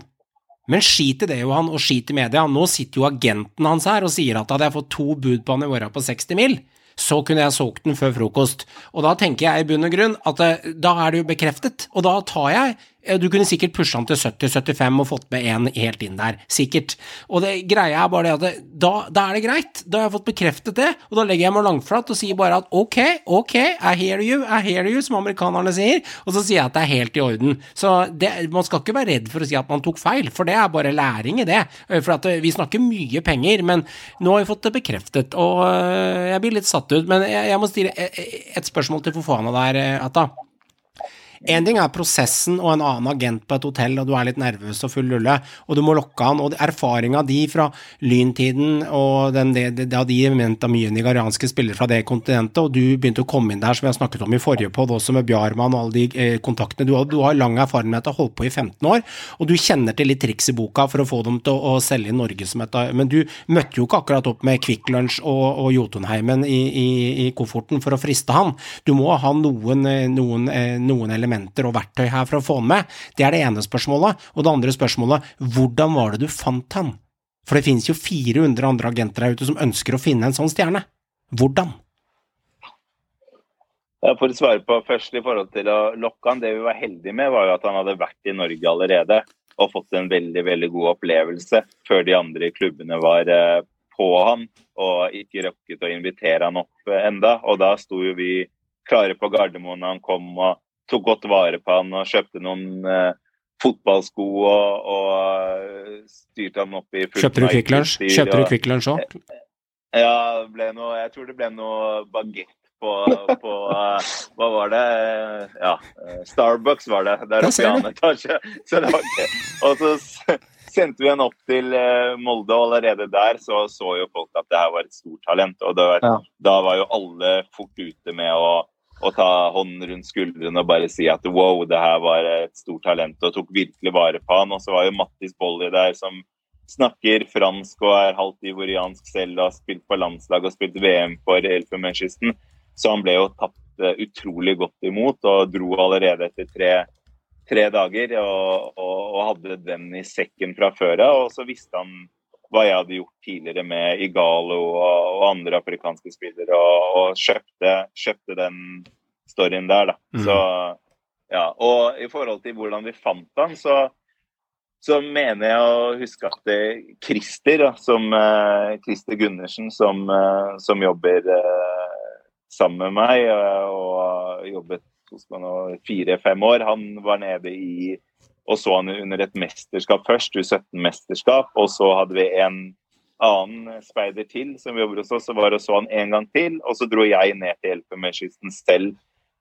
Men skit i det, Johan, og skit i media. Nå sitter jo agenten hans her og sier at hadde jeg fått to bud på han i morgen på 60 mil, så kunne jeg solgt den før frokost. Og da tenker jeg i bunn og grunn at eh, da er det jo bekreftet, og da tar jeg Du kunne sikkert pusha han til 70-75 og fått med en helt inn der, sikkert. Og det greia er bare det at det, da, da er det greit, da har jeg fått bekreftet det, og da legger jeg meg langflat og sier bare at ok, ok, I hear you, I hear you, som amerikanerne sier, og så sier jeg at det er helt i orden. Så det, man skal ikke være redd for å si at man tok feil, for det er bare læring i det. Eh, For eh, vi snakker mye penger, men nå har vi fått det bekreftet, og jeg blir litt satt ut. Men jeg, jeg må stille et, et spørsmål til Fofana der, eh, Atta. En ting er prosessen og en annen agent på et hotell, og du er litt nervøs og full rulle, og du må lokke han, og erfaringa di fra lyntiden og den, det, det, da de menta mye nigerianske spillere fra det kontinentet, og du begynte å komme inn der, som vi har snakket om i forrige podd, også med Bjarman og alle de eh, kontaktene du har, du har lang erfaring med dette, holdt på i 15 år, og du kjenner til litt triks i boka for å få dem til å, å selge i Norge som et Men du møtte jo ikke akkurat opp med Kvikk Lunsj og, og Jotunheimen i, i, i kofferten for å friste han. Du må ha noen, eh, noen, eh, noen elementer og verktøy her for å få han med. Det er det ene spørsmålet. Og det andre spørsmålet, hvordan var det du fant han? For det finnes jo 400 andre agenter der ute som ønsker å finne en sånn stjerne. Hvordan? For å svare på først i forhold til å lokke han, Det vi var heldige med, var jo at han hadde vært i Norge allerede og fått en veldig veldig god opplevelse før de andre klubbene var eh, på han og ikke rukket å invitere han opp eh, enda. Og da sto jo vi klare på Gardermoen da han kom og tok godt vare på han og kjøpte noen eh, fotballsko og, og eh, styrte han opp i fullt Kjøpte du Kvikk Lunsj? Kjøpte du Kvikk Lunsj òg? ja, det ble noe, jeg tror det ble noe bagett på, på uh, Hva var det? Ja, eh, Starbucks var det. Der oppe i annen etasje. Så det var ikke. Og så sendte vi han opp til Molde, og allerede der så, så jo folk at det her var et stort talent. Og det var, Ja. da var jo alle fort ute med å, å ta hånden rundt skuldrene og bare si at wow, det her var et stort talent, og tok virkelig vare på han. Og så var jo Mattis Bolli der som snakker fransk og er halvt ivoriansk selv og har spilt på landslag og spilt VM for Elfenbenskysten. Så han ble jo tatt eh, utrolig godt imot og dro allerede etter tre, tre dager og, og, og hadde den i sekken fra før av. Og så visste han hva jeg hadde gjort tidligere med Igalo og, og andre afrikanske spillere, og, og kjøpte, kjøpte den storyen der, da. Mm. Så ja. Og i forhold til hvordan vi fant han, så så mener jeg å huske at det, Christer, da, som, eh, Christer Gundersen, som, eh, som jobber eh, sammen med meg eh, og har jobbet hos meg nå fire-fem år, han var nede i og så han under et mesterskap først, U17-mesterskap, og så hadde vi en annen speider til som jobber hos oss, så var og så han en gang til, og så dro jeg ned til Elfenbenskysten selv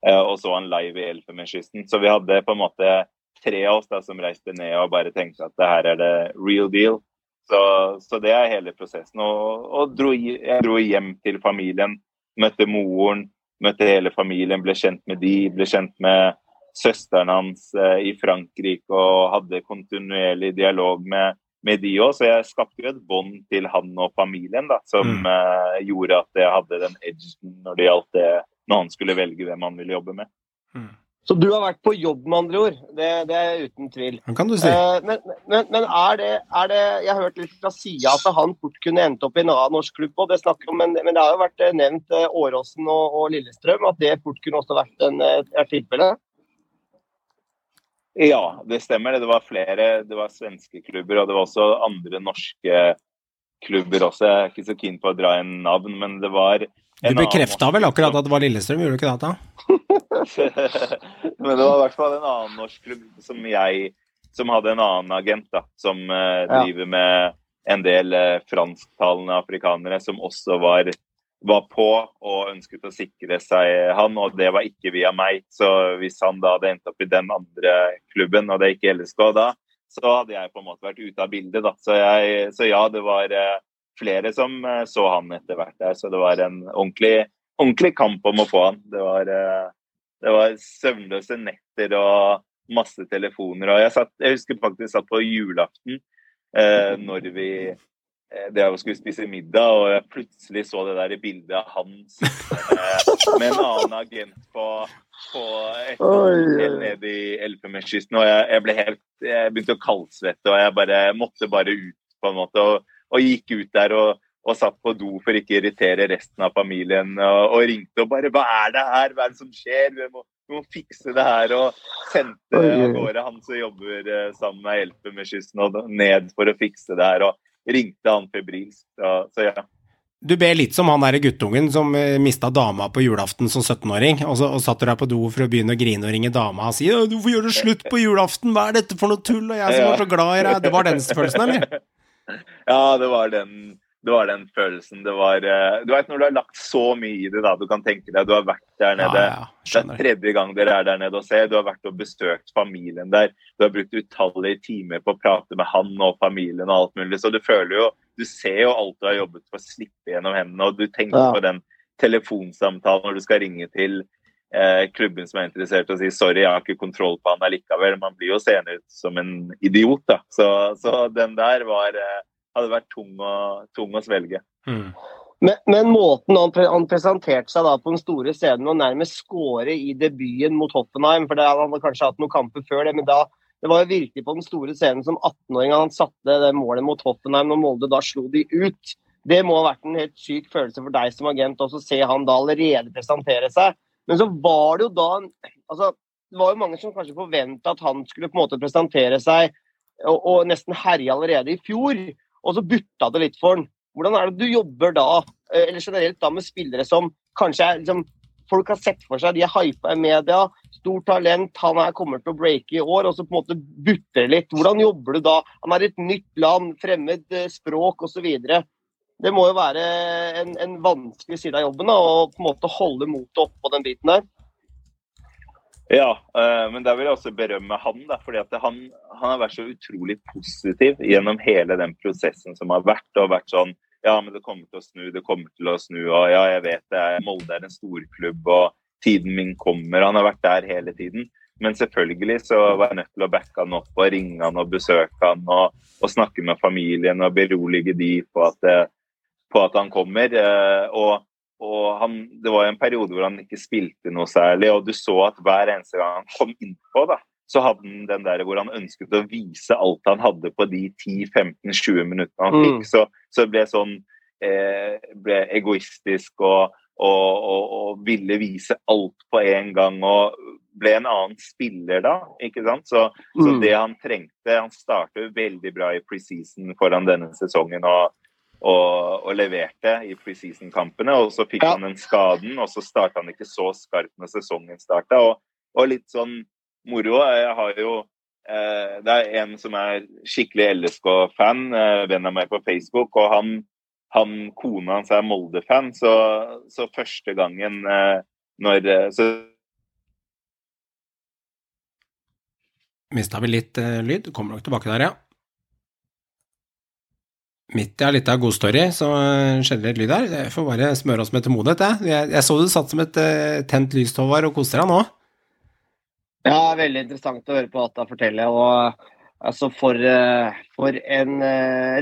eh, og så han live i Elfenbenskysten. Så vi hadde på en måte tre av oss da som reiste ned og bare tenkte at det her er det real deal. Så, så det er hele prosessen. Og, og dro, jeg dro hjem til familien, møtte moren, møtte hele familien, ble kjent med de, ble kjent med søsteren hans eh, i Frankrike og hadde kontinuerlig dialog med, med de òg. Så jeg skapte jo et bånd til han og familien da, som Mm. eh, gjorde at jeg hadde den edgen når det gjaldt det, når han skulle velge hvem han ville jobbe med. Så du har vært på jobb, med andre ord. Det, det er uten tvil. Det kan du si. Eh, men, men, men er, det, er det Jeg har hørt litt fra sida at han fort kunne endt opp i en annen norsk klubb. og det snakker om, men, men det har jo vært eh, nevnt Åråsen og, og Lillestrøm, at det fort kunne også vært en, et tilfelle. Ja, det stemmer. det. Var flere. Det var svenske klubber, og det var også andre norske klubber også. Jeg er ikke så keen på å dra inn navn, men det var Du bekrefta vel akkurat at det var Lillestrøm, gjorde du ikke det? Men det var i hvert fall en annen norsk klubb som jeg som hadde en annen agent, da, som Ja. driver med en del uh, fransktalende afrikanere som også var, var på og ønsket å sikre seg han, og det var ikke via meg. Så hvis han da hadde endt opp i den andre klubben, og det ikke LSK da, så hadde jeg på en måte vært ute av bildet. da. Så, jeg, så ja, det var eh, flere som eh, så han etter hvert der, så det var en ordentlig, ordentlig kamp om å få han. Det var, eh, det var søvnløse netter og masse telefoner. Og jeg, satt, jeg husker faktisk jeg satt på julaften eh, når vi eh, det jeg skulle spise middag, og jeg plutselig så det der bildet av han med en annen agent på, på et hotell nede i Elfenbenskysten. Og jeg, jeg ble helt Jeg begynte å kaldsvette, og jeg bare måtte bare ut, på en måte. Og, og gikk ut der og, og satt på do for ikke å irritere resten av familien. Og, og ringte og bare 'Hva er det her? Hva er det som skjer?' Vi må, vi må fikse det her. Og sendte av gårde han som jobber eh, sammen med og ned for å fikse det her. Og ringte han febrilsk. Så, så ja. Du ber litt som han derre guttungen som uh, mista dama på julaften som 17-åring, og så og satt du der på do for å begynne å grine og ringe dama og si «Ja, 'Du får gjøre det slutt på julaften, hva er dette for noe tull?' Og jeg som var så glad i deg. Det var den følelsen, eller? Ja, det var den, det var den følelsen. Det var eh, Du vet når du har lagt så mye i det, da. Du kan tenke deg, du har vært der nede. ja, Det er tredje gang dere er der nede og ser. Du har vært og besøkt familien der. Du har brukt utallige timer på å prate med han og familien og alt mulig. Så du føler jo Du ser jo alt du har jobbet for å slippe gjennom hendene, og du tenker Ja. på den telefonsamtalen når du skal ringe til eh, klubben som er interessert og si sorry, jeg har ikke kontroll på han allikevel. Man blir jo seende ut som en idiot, da. Så, så den der var eh, hadde vært tung å, tung å svelge. Mm. Men, men måten han, pre han presenterte seg da på den store scenen og nærmest skåre i debuten mot Hoffenheim, for det, han hadde kanskje hatt noen kamper før det, men da det var jo virkelig på den store scenen som 18-åring han satte det målet mot Hoffenheim når Molde da slo de ut. Det må ha vært en helt syk følelse for deg som agent også, å se han da allerede presentere seg. Men så var det jo da en- altså, Det var jo mange som kanskje forventa at han skulle på en måte presentere seg og, og nesten herje allerede i fjor, og så butta det litt for han. Hvordan er det du jobber da, eh, eller generelt da med spillere som kanskje er liksom Folk har sett for seg, de er hypa i media, stort talent, han her kommer til å breake i år, og så på en måte butter det litt. Hvordan jobber du da? Han er i et nytt land, fremmed eh, språk osv. Det må jo være en, en vanskelig side av jobben da, å på en måte holde motet oppå den biten der. Ja, eh, men der vil jeg også berømme han. Da, fordi han, han har vært så utrolig positiv gjennom hele den prosessen som har vært. og vært sånn Ja, men det kommer til å snu, det kommer til å snu. Og ja, jeg vet det. Molde er en storklubb, og tiden min kommer. Han har vært der hele tiden. Men selvfølgelig så var jeg nødt til å backe han opp og ringe han og besøke han og, og snakke med familien og berolige de på at, eh, på at han kommer. eh, Og og han, Det var en periode hvor han ikke spilte noe særlig, og du så at hver eneste gang han kom innpå, da, så hadde han den der hvor han ønsket å vise alt han hadde på de 10-15-20 minuttene han Mm. fikk. Så, så det ble sånn eh, ble egoistisk og, og, og, og ville vise alt på en gang. og ble en annen spiller da, ikke sant? Så, så Mm. det han trengte Han startet veldig bra i preseason foran denne sesongen. og og, og leverte i preseason-kampene. og Så fikk Ja. han den skaden, og så starta han ikke så skarpt når sesongen starta. Og, og litt sånn moro Jeg har jo eh, Det er en som er skikkelig LSK-fan, eh, venn av meg på Facebook, og han, han kona hans er Molde-fan, så, så første gangen eh, når eh, så Mista vi litt eh, lyd? Kommer nok tilbake der, ja. Midt i ja, litt av god så eh, skjedde litt lyd her. Jeg får bare smøre oss med tålmodighet, jeg. jeg. Så du satt som et eh, tent lys, Håvard, og koste deg nå. Ja, veldig interessant å høre på Atta fortelle. og altså For, eh, for en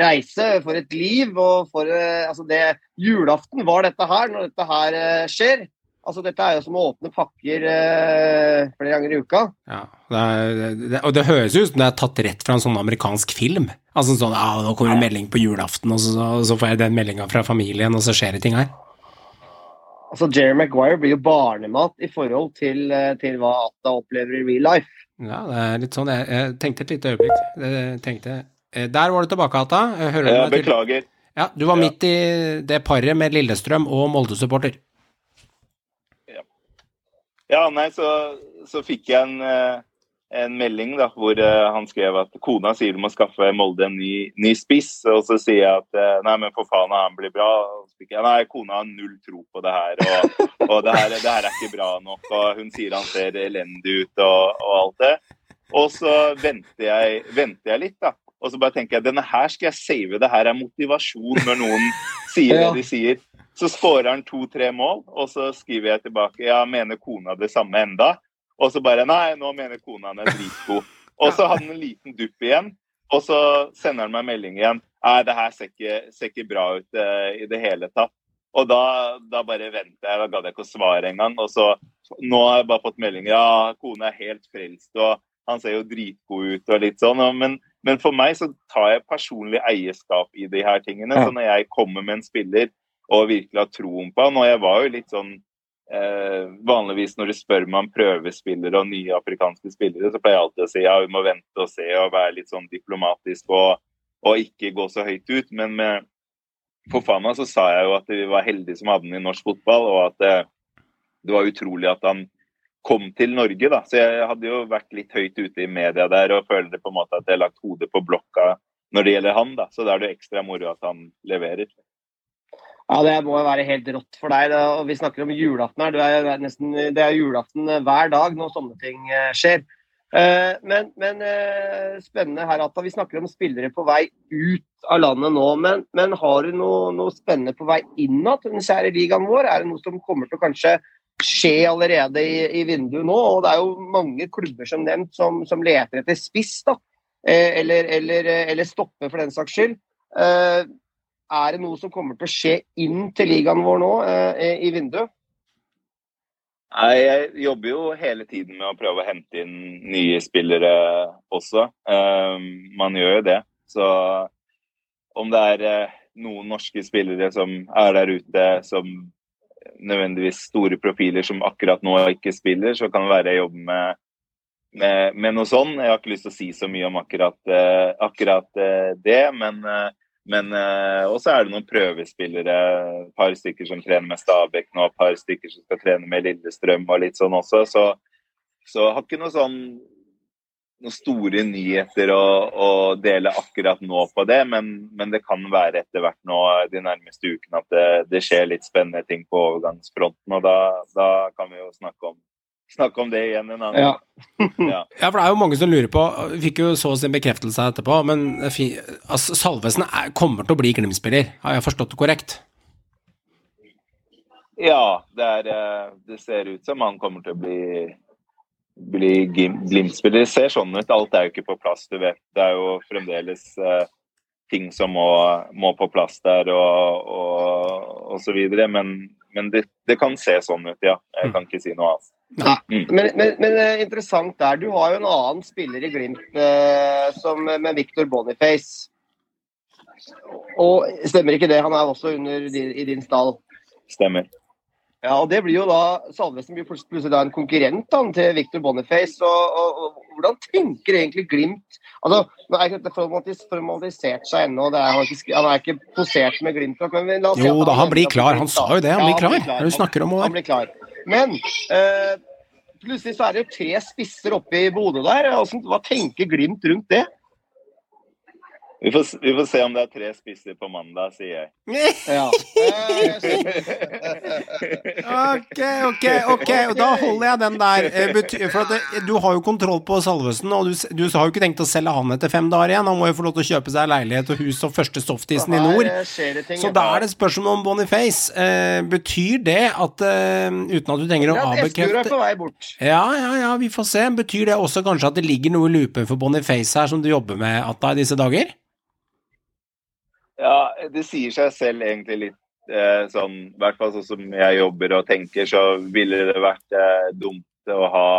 reise, for et liv. og for altså det Julaften var dette her, når dette her skjer. Altså Dette er jo som å åpne pakker eh, flere ganger i uka. Ja, det er, det, og det høres ut som det er tatt rett fra en sånn amerikansk film. Altså sånn ja, nå kommer en melding på julaften, og så, og så får jeg den meldinga fra familien, og så skjer det ting her. Altså Jerry Maguire blir jo barnemat i forhold til, eh, til hva Atta opplever i real life. Ja, det er litt sånn. Jeg, jeg tenkte et lite øyeblikk. Jeg tenkte, eh, der var du tilbake, Ata. Jeg Hører du meg beklager. Ja, du var Ja. midt i det paret med Lillestrøm og Molde-supporter. Ja, nei, så, så fikk jeg en, eh, en melding da, hvor eh, han skrev at kona sier du må skaffe Molde en ny, ny spiss. Og så sier jeg at eh, nei, men for faen, han blir bra. Jeg, nei, kona har null tro på det her. Og, og det, her, det her er ikke bra nok. Og hun sier han ser elendig ut og, og alt det. Og så venter jeg, venter jeg litt, da. Og så bare tenker jeg denne her skal jeg save. Det her er motivasjon når noen sier det de sier. Så skårer han to-tre mål, og så skriver jeg tilbake ja, mener kona det samme enda? Og så bare nei, nå mener kona han er dritgod. Og så hadde han en liten dupp igjen, og så sender han meg melding igjen. Nei, det her ser ikke, ser ikke bra ut uh, i det hele tatt. Og da, da bare venter jeg, da gadd jeg ikke å svare engang. Og så nå har jeg bare fått melding ja, kona er helt frelst, og han ser jo dritgod ut og litt sånn. Og, men, men for meg så tar jeg personlig eierskap i de her tingene. Så når jeg kommer med en spiller og virkelig ha troen på han, og jeg var jo litt sånn eh, vanligvis når du spør meg om prøvespillere og nye afrikanske spillere, så pleier jeg alltid å si ja, vi må vente og se og være litt sånn diplomatisk og, og ikke gå så høyt ut. Men med Fofana så sa jeg jo at vi var heldige som hadde han i norsk fotball, og at det, det var utrolig at han kom til Norge. da, Så jeg hadde jo vært litt høyt ute i media der og føler på en måte at jeg har lagt hodet på blokka når det gjelder han. da, Så da er det jo ekstra moro at han leverer. Ja, Det må jo være helt rått for deg. Og Vi snakker om julaften her. Er nesten, det er julaften hver dag når sånne ting eh, skjer. Eh, Men, men eh, spennende her, Atta. Vi snakker om spillere på vei ut av landet nå. Men, men har du noe, noe spennende på vei inn til den kjære ligaen vår? Er det noe som kommer til å kanskje skje allerede i, i vinduet nå? Og det er jo mange klubber som nevnt som, som leter etter spiss, da. Eh, Eller, eller, eller stopper, for den saks skyld. Eh, Er det noe som kommer til å skje inn til ligaen vår nå eh, i vinduet? Nei, jeg jobber jo hele tiden med å prøve å hente inn nye spillere også. Um, man gjør jo det. Så om det er eh, noen norske spillere som er der ute som nødvendigvis store profiler som akkurat nå ikke spiller, så kan det være jeg jobber med, med, med noe sånn. Jeg har ikke lyst til å si så mye om akkurat, eh, akkurat eh, det, men eh, men uh, også er det noen prøvespillere, et par stykker som trener med Stabæk nå, et par stykker som skal trene med Lillestrøm og litt sånn også. Så, så har ikke noe sånn noen store nyheter å, å, dele akkurat nå på det, men, men, det kan være etter hvert nå de nærmeste ukene at det, det skjer litt spennende ting på overgangsfronten. og Da, da kan vi jo snakke om snakke om det igjen en annen Ja. ja. Ja, for det er jo mange som lurer på Vi fikk jo så sin bekreftelse etterpå, men altså, Salvesen er, kommer til å bli Glimt-spiller. Har jeg forstått det korrekt? Ja, det, er, eh, det ser ut som han kommer til å bli, bli Glimt-spiller. Det ser sånn ut. Alt er jo ikke på plass, du vet. Det er jo fremdeles uh, ting som må, må på plass der og, og, og så videre. Men, men det, det kan se sånn ut, ja. Jeg kan ikke si noe annet. Mm. Men, men, men eh, interessant der. Du har jo en annen spiller i Glimt eh, som, med Victor Boniface. Og stemmer ikke det? Han er også under din, i din stall. Stemmer. Ja, og Det blir jo da Salvesen blir plutselig da en konkurrent da, til Victor Boniface. Og, og, og Hvordan tenker egentlig Glimt Altså, Nå er ikke dette formalis, formalisert seg ennå, det er, han, han er ikke posert med Glimt. Men la oss Jo da, han blir klar. Han sa jo det. Han Ja, blir klar. Når er det du snakker om, Han blir klar. Men eh, plutselig så er det jo tre spisser oppe i Bodø der. altså, hva tenker Glimt rundt det? Vi får, vi får se om det er tre spisser på mandag, sier jeg. Ja. Ok, ok, ok, og da holder jeg den der. Eh, For at det, du har jo kontroll på Salvesen, og du, du har jo ikke tenkt å selge han etter fem dager igjen. Han må jo få lov til å kjøpe seg leilighet og hus og første softisen i nord. Eh. Så da er det spørsmål om Boniface. Eh, betyr det at Uten at du trenger å avbekrefte på vei bort. Ja, ja, ja, vi får se. Betyr det også kanskje at det ligger noe i lupen for Boniface her som du jobber med, Atta, i disse dager? Ja, det sier seg selv egentlig litt eh, sånn I hvert fall sånn som jeg jobber og tenker, så ville det vært eh, dumt å ha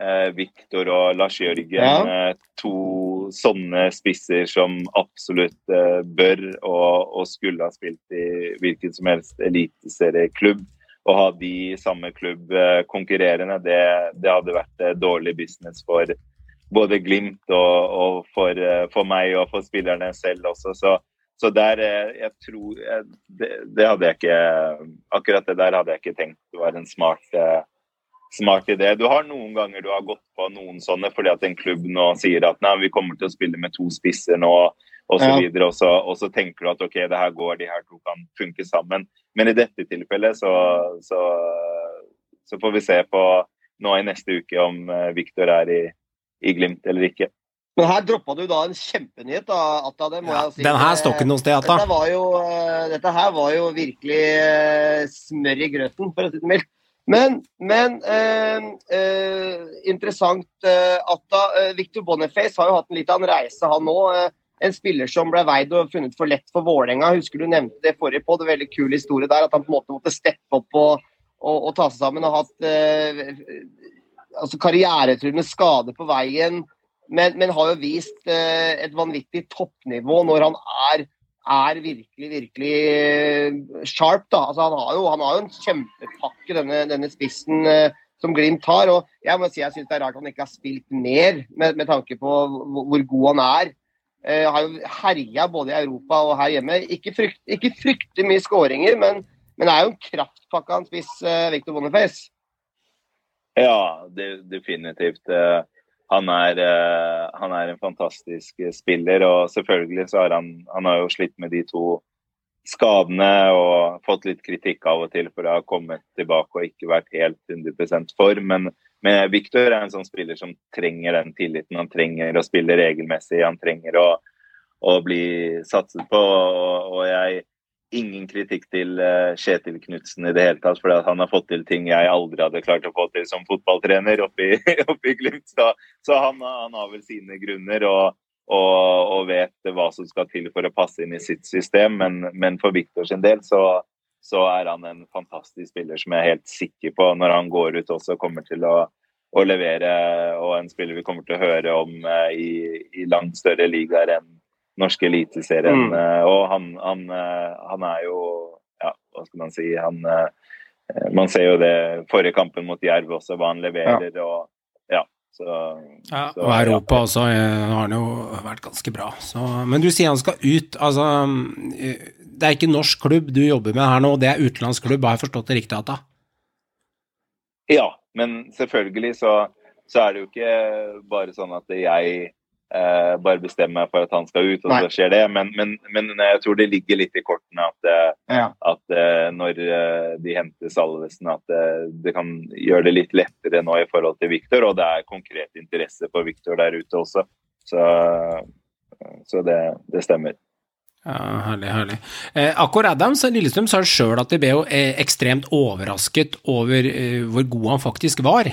eh, Viktor og Lars Jørgen. Ja. Eh, to sånne spisser som absolutt eh, bør og, og skulle ha spilt i hvilken som helst eliteserieklubb. Å ha de i samme klubb eh, konkurrerende, det, det hadde vært dårlig business for både Glimt og, og for, for meg og for spillerne selv også. Så, så der, eh, jeg tror jeg, det, det hadde jeg ikke Akkurat det der hadde jeg ikke tenkt var en smart, eh, smart idé. Du har noen ganger du har gått på noen sånne fordi at en klubb nå sier at nei, vi kommer til å spille med to spisser nå, og så Ja. videre. Og så, og så tenker du at ok, det her går, de her to kan funke sammen. Men i dette tilfellet så, så, så får vi se på nå i neste uke om eh, Viktor er i, i Glimt eller ikke. Men her droppa du da en kjempenyhet, da, Atta. Det må Ja, jeg si. den her står ikke noe sted, Atta. Dette, var jo, eh, dette her var jo virkelig eh, smør i grøten, for å si det mildt. Men, men eh, eh, interessant, eh, Atta. Victor Boniface har jo hatt en litt av en reise, han òg. En spiller som ble veid og funnet for lett for Vålerenga. Husker du nevnte det forrige på, det veldig kul historie der. At han på en måte måtte steppe opp og, og, og ta seg sammen og hatt eh, altså karrieretruende skade på veien. Men, men har jo vist eh, et vanvittig toppnivå når han er er virkelig, virkelig eh, sharp. da. Altså, han, har jo, han har jo en kjempepakke, denne, denne spissen eh, som Glimt har. og Jeg må si jeg syns det er rart han ikke har spilt mer, med, med tanke på hvor, hvor god han er. Eh, har jo herja både i Europa og her hjemme. Ikke, frykt, ikke fryktelig mye skåringer, men, men det er jo en kraftpakke han spiss, eh, Victor Boniface. Ja, det, definitivt. Eh, han er, eh, han er, en fantastisk spiller, og selvfølgelig så har han, han har jo slitt med de to skadene og fått litt kritikk av og til for å ha kommet tilbake og ikke vært helt 100 for. Men, men Victor er en sånn spiller som trenger den tilliten. Han trenger å spille regelmessig, han trenger å, å bli satset på. og, og jeg ingen kritikk til uh, Kjetil Knutsen i det hele tatt, for han har fått til ting jeg aldri hadde klart å få til som fotballtrener oppe i Glimt. Så, så han, han, har vel sine grunner og, og, og, vet hva som skal til for å passe inn i sitt system. Men, men for Viktor sin del så, så, er han en fantastisk spiller som jeg er helt sikker på når han går ut også kommer til å, å levere, og en spiller vi kommer til å høre om uh, i, i langt større ligaer enn norske eliteserien. Mm. Eh, og han, han, eh, han, er jo Ja, hva skal man si? Han eh, Man ser jo det forrige kampen mot Jerv også, hva han leverer. Ja. og ja, så, ja, og Europa også har han jo vært ganske bra. Så, men du sier han skal ut. Altså, det er ikke norsk klubb du jobber med her nå, det er utenlandsk klubb, har jeg forstått det riktig? Ata? Ja, men selvfølgelig så, så er det jo ikke bare sånn at jeg Uh, bare bestemme meg for at han skal ut, og Nei. så skjer det. Men, men, men, jeg tror det ligger litt i kortene at, uh, ja. at uh, når de henter Salvesen, at det kan gjøre det litt lettere nå i forhold til Viktor. Og det er konkret interesse for Viktor der ute også. Så, så det, det, stemmer. Ja, Herlig, herlig. Eh, Akor Adams Lillestrøm sa sjøl at de ble jo ekstremt overrasket over hvor god han faktisk var.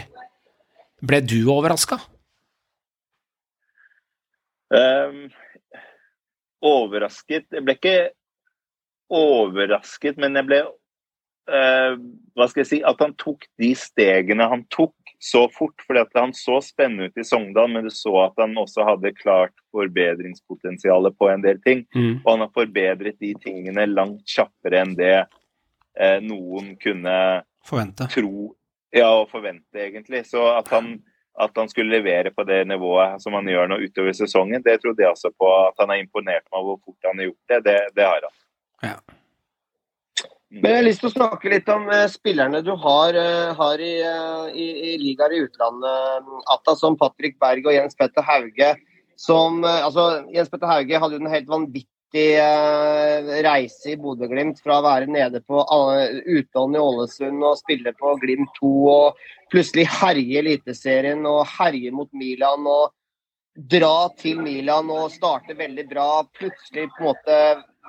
Ble du overraska? Um, overrasket Jeg ble ikke overrasket, men jeg ble uh, Hva skal jeg si At han tok de stegene han tok så fort. fordi at Han så spennende ut i Sogndal, men du så at han også hadde klart forbedringspotensialet på en del ting. Mm. Og han har forbedret de tingene langt kjappere enn det uh, noen kunne forvente. tro Ja, og forvente, egentlig. Så at han at han skulle levere på det nivået som han gjør nå utover sesongen. Det trodde jeg også på. At han er imponert med hvor fort han har gjort det, det, det har han. Ja. Men jeg har lyst til å snakke litt om uh, spillerne du har, uh, har i, uh, i, i, ligaer i utlandet. Atta som Patrick Berg og Jens Petter Hauge. Som, altså, Jens Petter Hauge hadde jo den helt vanvittig reise i Bodø-Glimt fra å være nede på utlån i Ålesund og spille på Glimt 2 og plutselig herje Eliteserien og herje mot Milan og dra til Milan og starte veldig bra. Plutselig på en måte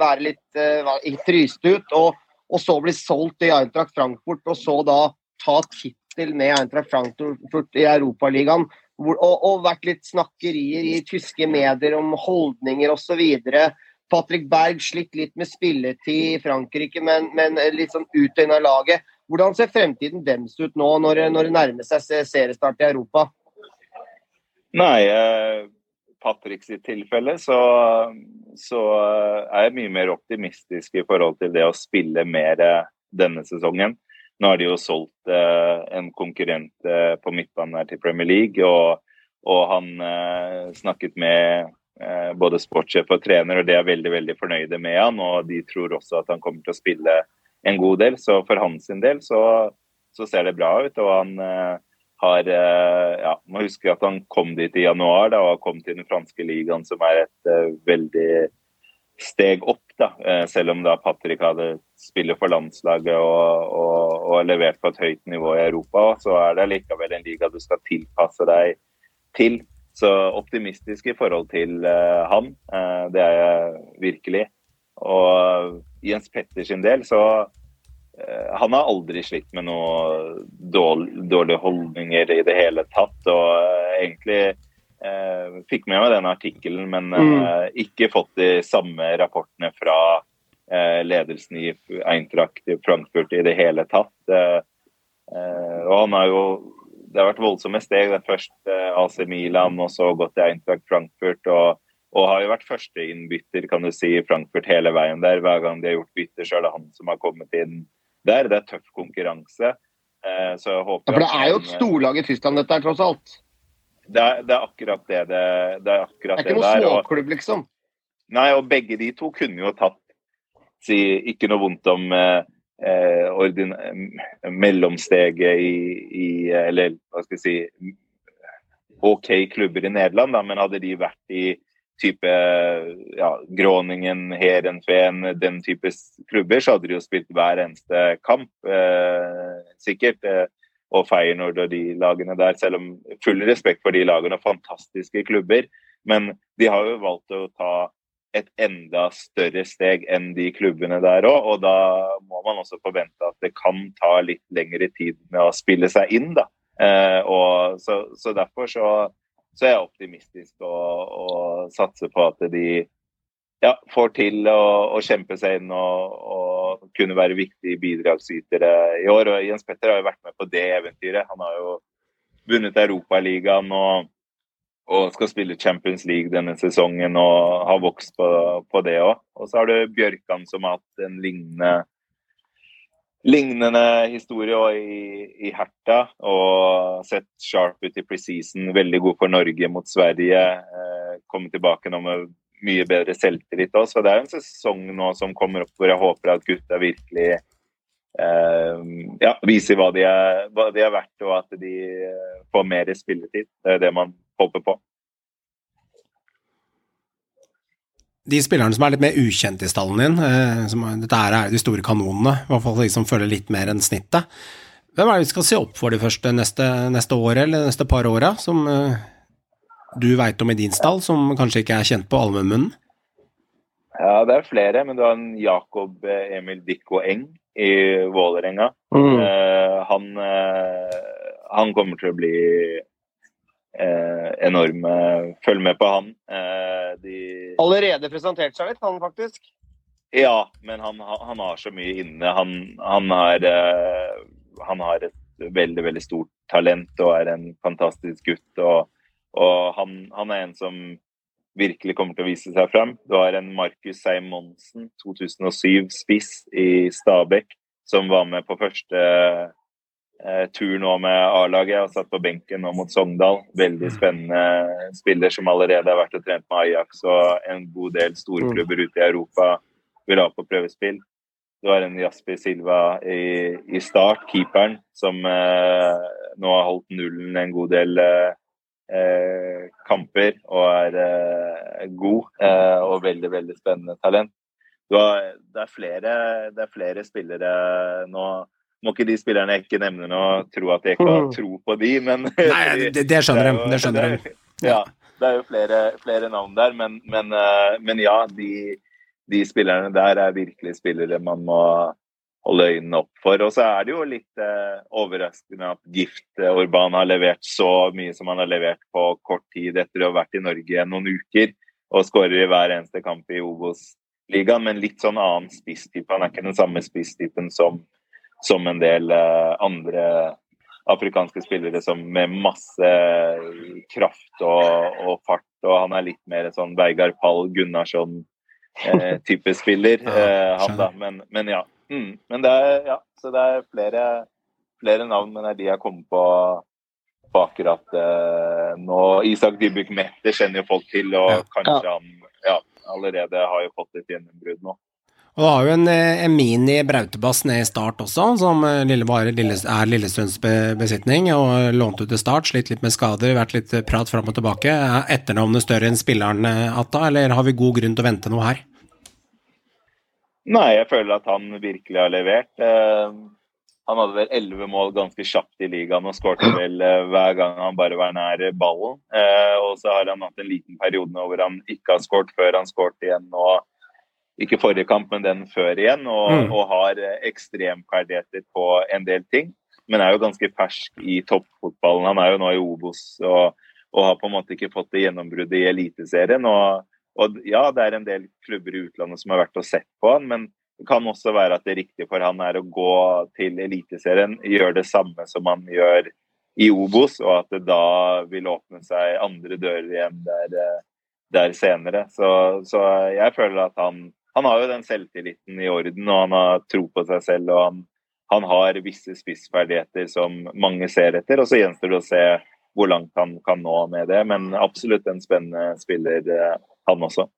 være litt uh, fryst ut, og, og, så bli solgt i Eintracht Frankfurt, og så da ta tittel med Eintracht Frankfurt i Europaligaen. Og, og vært litt snakkerier i tyske medier om holdninger osv. Patrick Berg slitt litt med spilletid i Frankrike, men, men litt sånn utøyna laget. Hvordan ser fremtiden deres ut nå, når, når det nærmer seg seriestart i Europa? Nei, eh, Patrick sitt tilfelle så, så, er jeg mye mer optimistisk i forhold til det å spille mer eh, denne sesongen. Nå har de jo solgt eh, en konkurrent eh, på midtbanen her til Premier League. Og, og han eh, snakket med eh, både sportssjef og trener, og de er veldig veldig fornøyde med han. Og de tror også at han kommer til å spille en god del. Så for hans del så, så ser det bra ut. Og han eh, har eh, ja, Må huske at han kom dit i januar da, og kom til den franske ligaen, som er et uh, veldig steg opp. da, eh, Selv om da Patrick hadde spillet for landslaget og, og, og, levert på et høyt nivå i Europa, så er det likevel en liga du skal tilpasse deg til. Så optimistisk i forhold til uh, han, uh, det er jeg virkelig. Og Jens Petter sin del, så uh, Han har aldri slitt med noe dårlig, dårlige holdninger i det hele tatt. Og egentlig fikk med meg den artikkelen, men mm. ikke fått de samme rapportene fra ledelsen i Eintracht i Frankfurt i det hele tatt. og han har jo det har vært voldsomme steg. Det først AC Milan og så gått til Eintracht Frankfurt. og Og har jo vært førsteinnbytter kan du si, i Frankfurt hele veien der. Hver gang de har gjort bytter, så er det han som har kommet inn der. Det er tøff konkurranse. Eh, så jeg håper Ja, for det er jo et storlag i Tyskland, dette her, tross alt. det er, det er akkurat det det, det er. Det er ikke noe der. småklubb, liksom. Nei, og begge de to kunne jo tatt si, Ikke noe vondt om eh, eh, eh, mellomsteget i, i Eller hva skal jeg si OK klubber i Nederland, da, men hadde de vært i type ja, Groningen, Heerenveen, den type klubber, så hadde de jo spilt hver eneste kamp, eh, sikkert. Eh, og Feyenoord og de lagene der, selv om full respekt for de lagene, fantastiske klubber. Men de har jo valgt å ta et enda større steg enn de klubbene der òg. Og da må man også forvente at det kan ta litt lengre tid med å spille seg inn, da. Eh, og så, så derfor så, så er jeg optimistisk og, og satser på at de ja, får til å, å kjempe seg inn og, og kunne være viktige bidragsytere i år. Og Jens Petter har jo vært med på det eventyret. Han har jo vunnet Europaligaen og, og skal spille Champions League denne sesongen og har vokst på, på det òg. Og så har du Bjørkan som har hatt en lignende lignende historie i, i Herta. Og sett sharp ut i preseason. Veldig god for Norge mot Sverige. Eh, Komme tilbake nå med mye bedre selvtillit òg. Så det er en sesong nå som kommer opp hvor jeg håper at gutta virkelig eh, ja, viser hva de, er, hva de er verdt, og at de eh, får mer spilletid. Det er det man håper på. De spillerne som er litt mer ukjente i stallen din, eh, som, er- dette er jo de store kanonene, i hvert fall de som følger litt mer enn snittet. Hvem er det vi skal se opp for de første neste, neste året, eller neste par åra, som eh, du veit om i din stall, som kanskje ikke er kjent på allmennmunnen? Ja, det er flere, men du har en Jakob eh, Emil Dikko Eng i Vålerenga. Mm. Uh, han, uh, han kommer til å bli eh, enorm. eh, Følg med på han. Eh, de, Allerede presentert seg litt, han faktisk. ja, men han, han har så mye inne. Han, han, har, eh, han har et veldig, veldig stort talent og er en fantastisk gutt. Og, og han, han er en som virkelig kommer til å vise seg fram. Du har en Markus Seimonsen, 2007-spiss i Stabekk, som var med på første tur nå med A-laget Jeg har satt på benken nå mot Sogndal. Veldig spennende spiller som allerede har vært og trent med Ajax og en god del storklubber ute i Europa vil ha på prøvespill. Du har en Jasper Silva i, i start, keeperen, som eh, nå har holdt nullen en god del eh, eh, kamper og er eh, god eh, og veldig, veldig spennende talent. Du har, det, er flere, det er flere spillere nå må ikke de spillerne jeg ikke nevner nå, tro at jeg ikke har tro på de, men Nei, det, det skjønner det er de. Det skjønner de. Ja, det er jo flere, flere navn der, men, men, eh, men ja, de, de spillerne der er virkelig spillere man må holde øynene opp for. Og så er det jo litt eh, overraskende at Gift eh, Orban har levert så mye som han har levert på kort tid etter å ha vært i Norge noen uker og skårer i hver eneste kamp i Obos-ligaen, men litt sånn annen spisstype. Han er ikke den samme spisstypen som, som en del eh, andre afrikanske spillere som med masse kraft og, og fart. Og han er litt mer sånn Veigar Pall Gunnarsson-type spiller. Ja, eh, han da, men, men ja. Mm, men det er, ja. Så det er flere, flere navn, men det er de jeg kommer på, på akkurat eh, nå. Isak Dybuk Mette kjenner jo folk til, og Ja. kanskje han ja, allerede har jo fått et gjennombrudd nå. Og du har jo en, eh, en mini Brautebass ned i start også, som eh, lille, bare lille, er Lillestrøms be- besitning, og lånt ut til start, slitt litt med skader, vært litt eh, prat fram og tilbake. Er etternavnet større enn spilleren, Atta, eller har vi god grunn til å vente noe her? Nei, jeg føler at han virkelig har levert. Han hadde vel elleve mål ganske kjapt i ligaen og skårte vel hver gang han bare var nær ballen. Og så har han hatt en liten periode nå hvor han ikke har skåret før han skårte igjen nå. Ikke forrige kamp, men den før igjen. Og, Mm. og har ekstremferdigheter på en del ting. Men er jo ganske fersk i toppfotballen. Han er jo nå i Obos og, og har på en måte ikke fått det gjennombruddet i Eliteserien. Og, og ja, det er en del klubber i utlandet som har vært og sett på han, men det kan også være at det riktige for han er å gå til Eliteserien, gjøre det samme som han gjør i Obos, og at det da vil åpne seg andre dører igjen der, eh, der senere. Så, så jeg føler at han, han har jo den selvtilliten i orden, og han har tro på seg selv. og han, han har visse spissferdigheter som mange ser etter, og så gjenstår det å se hvor langt han kan nå med det. Men absolutt en spennende spiller, eh, han også.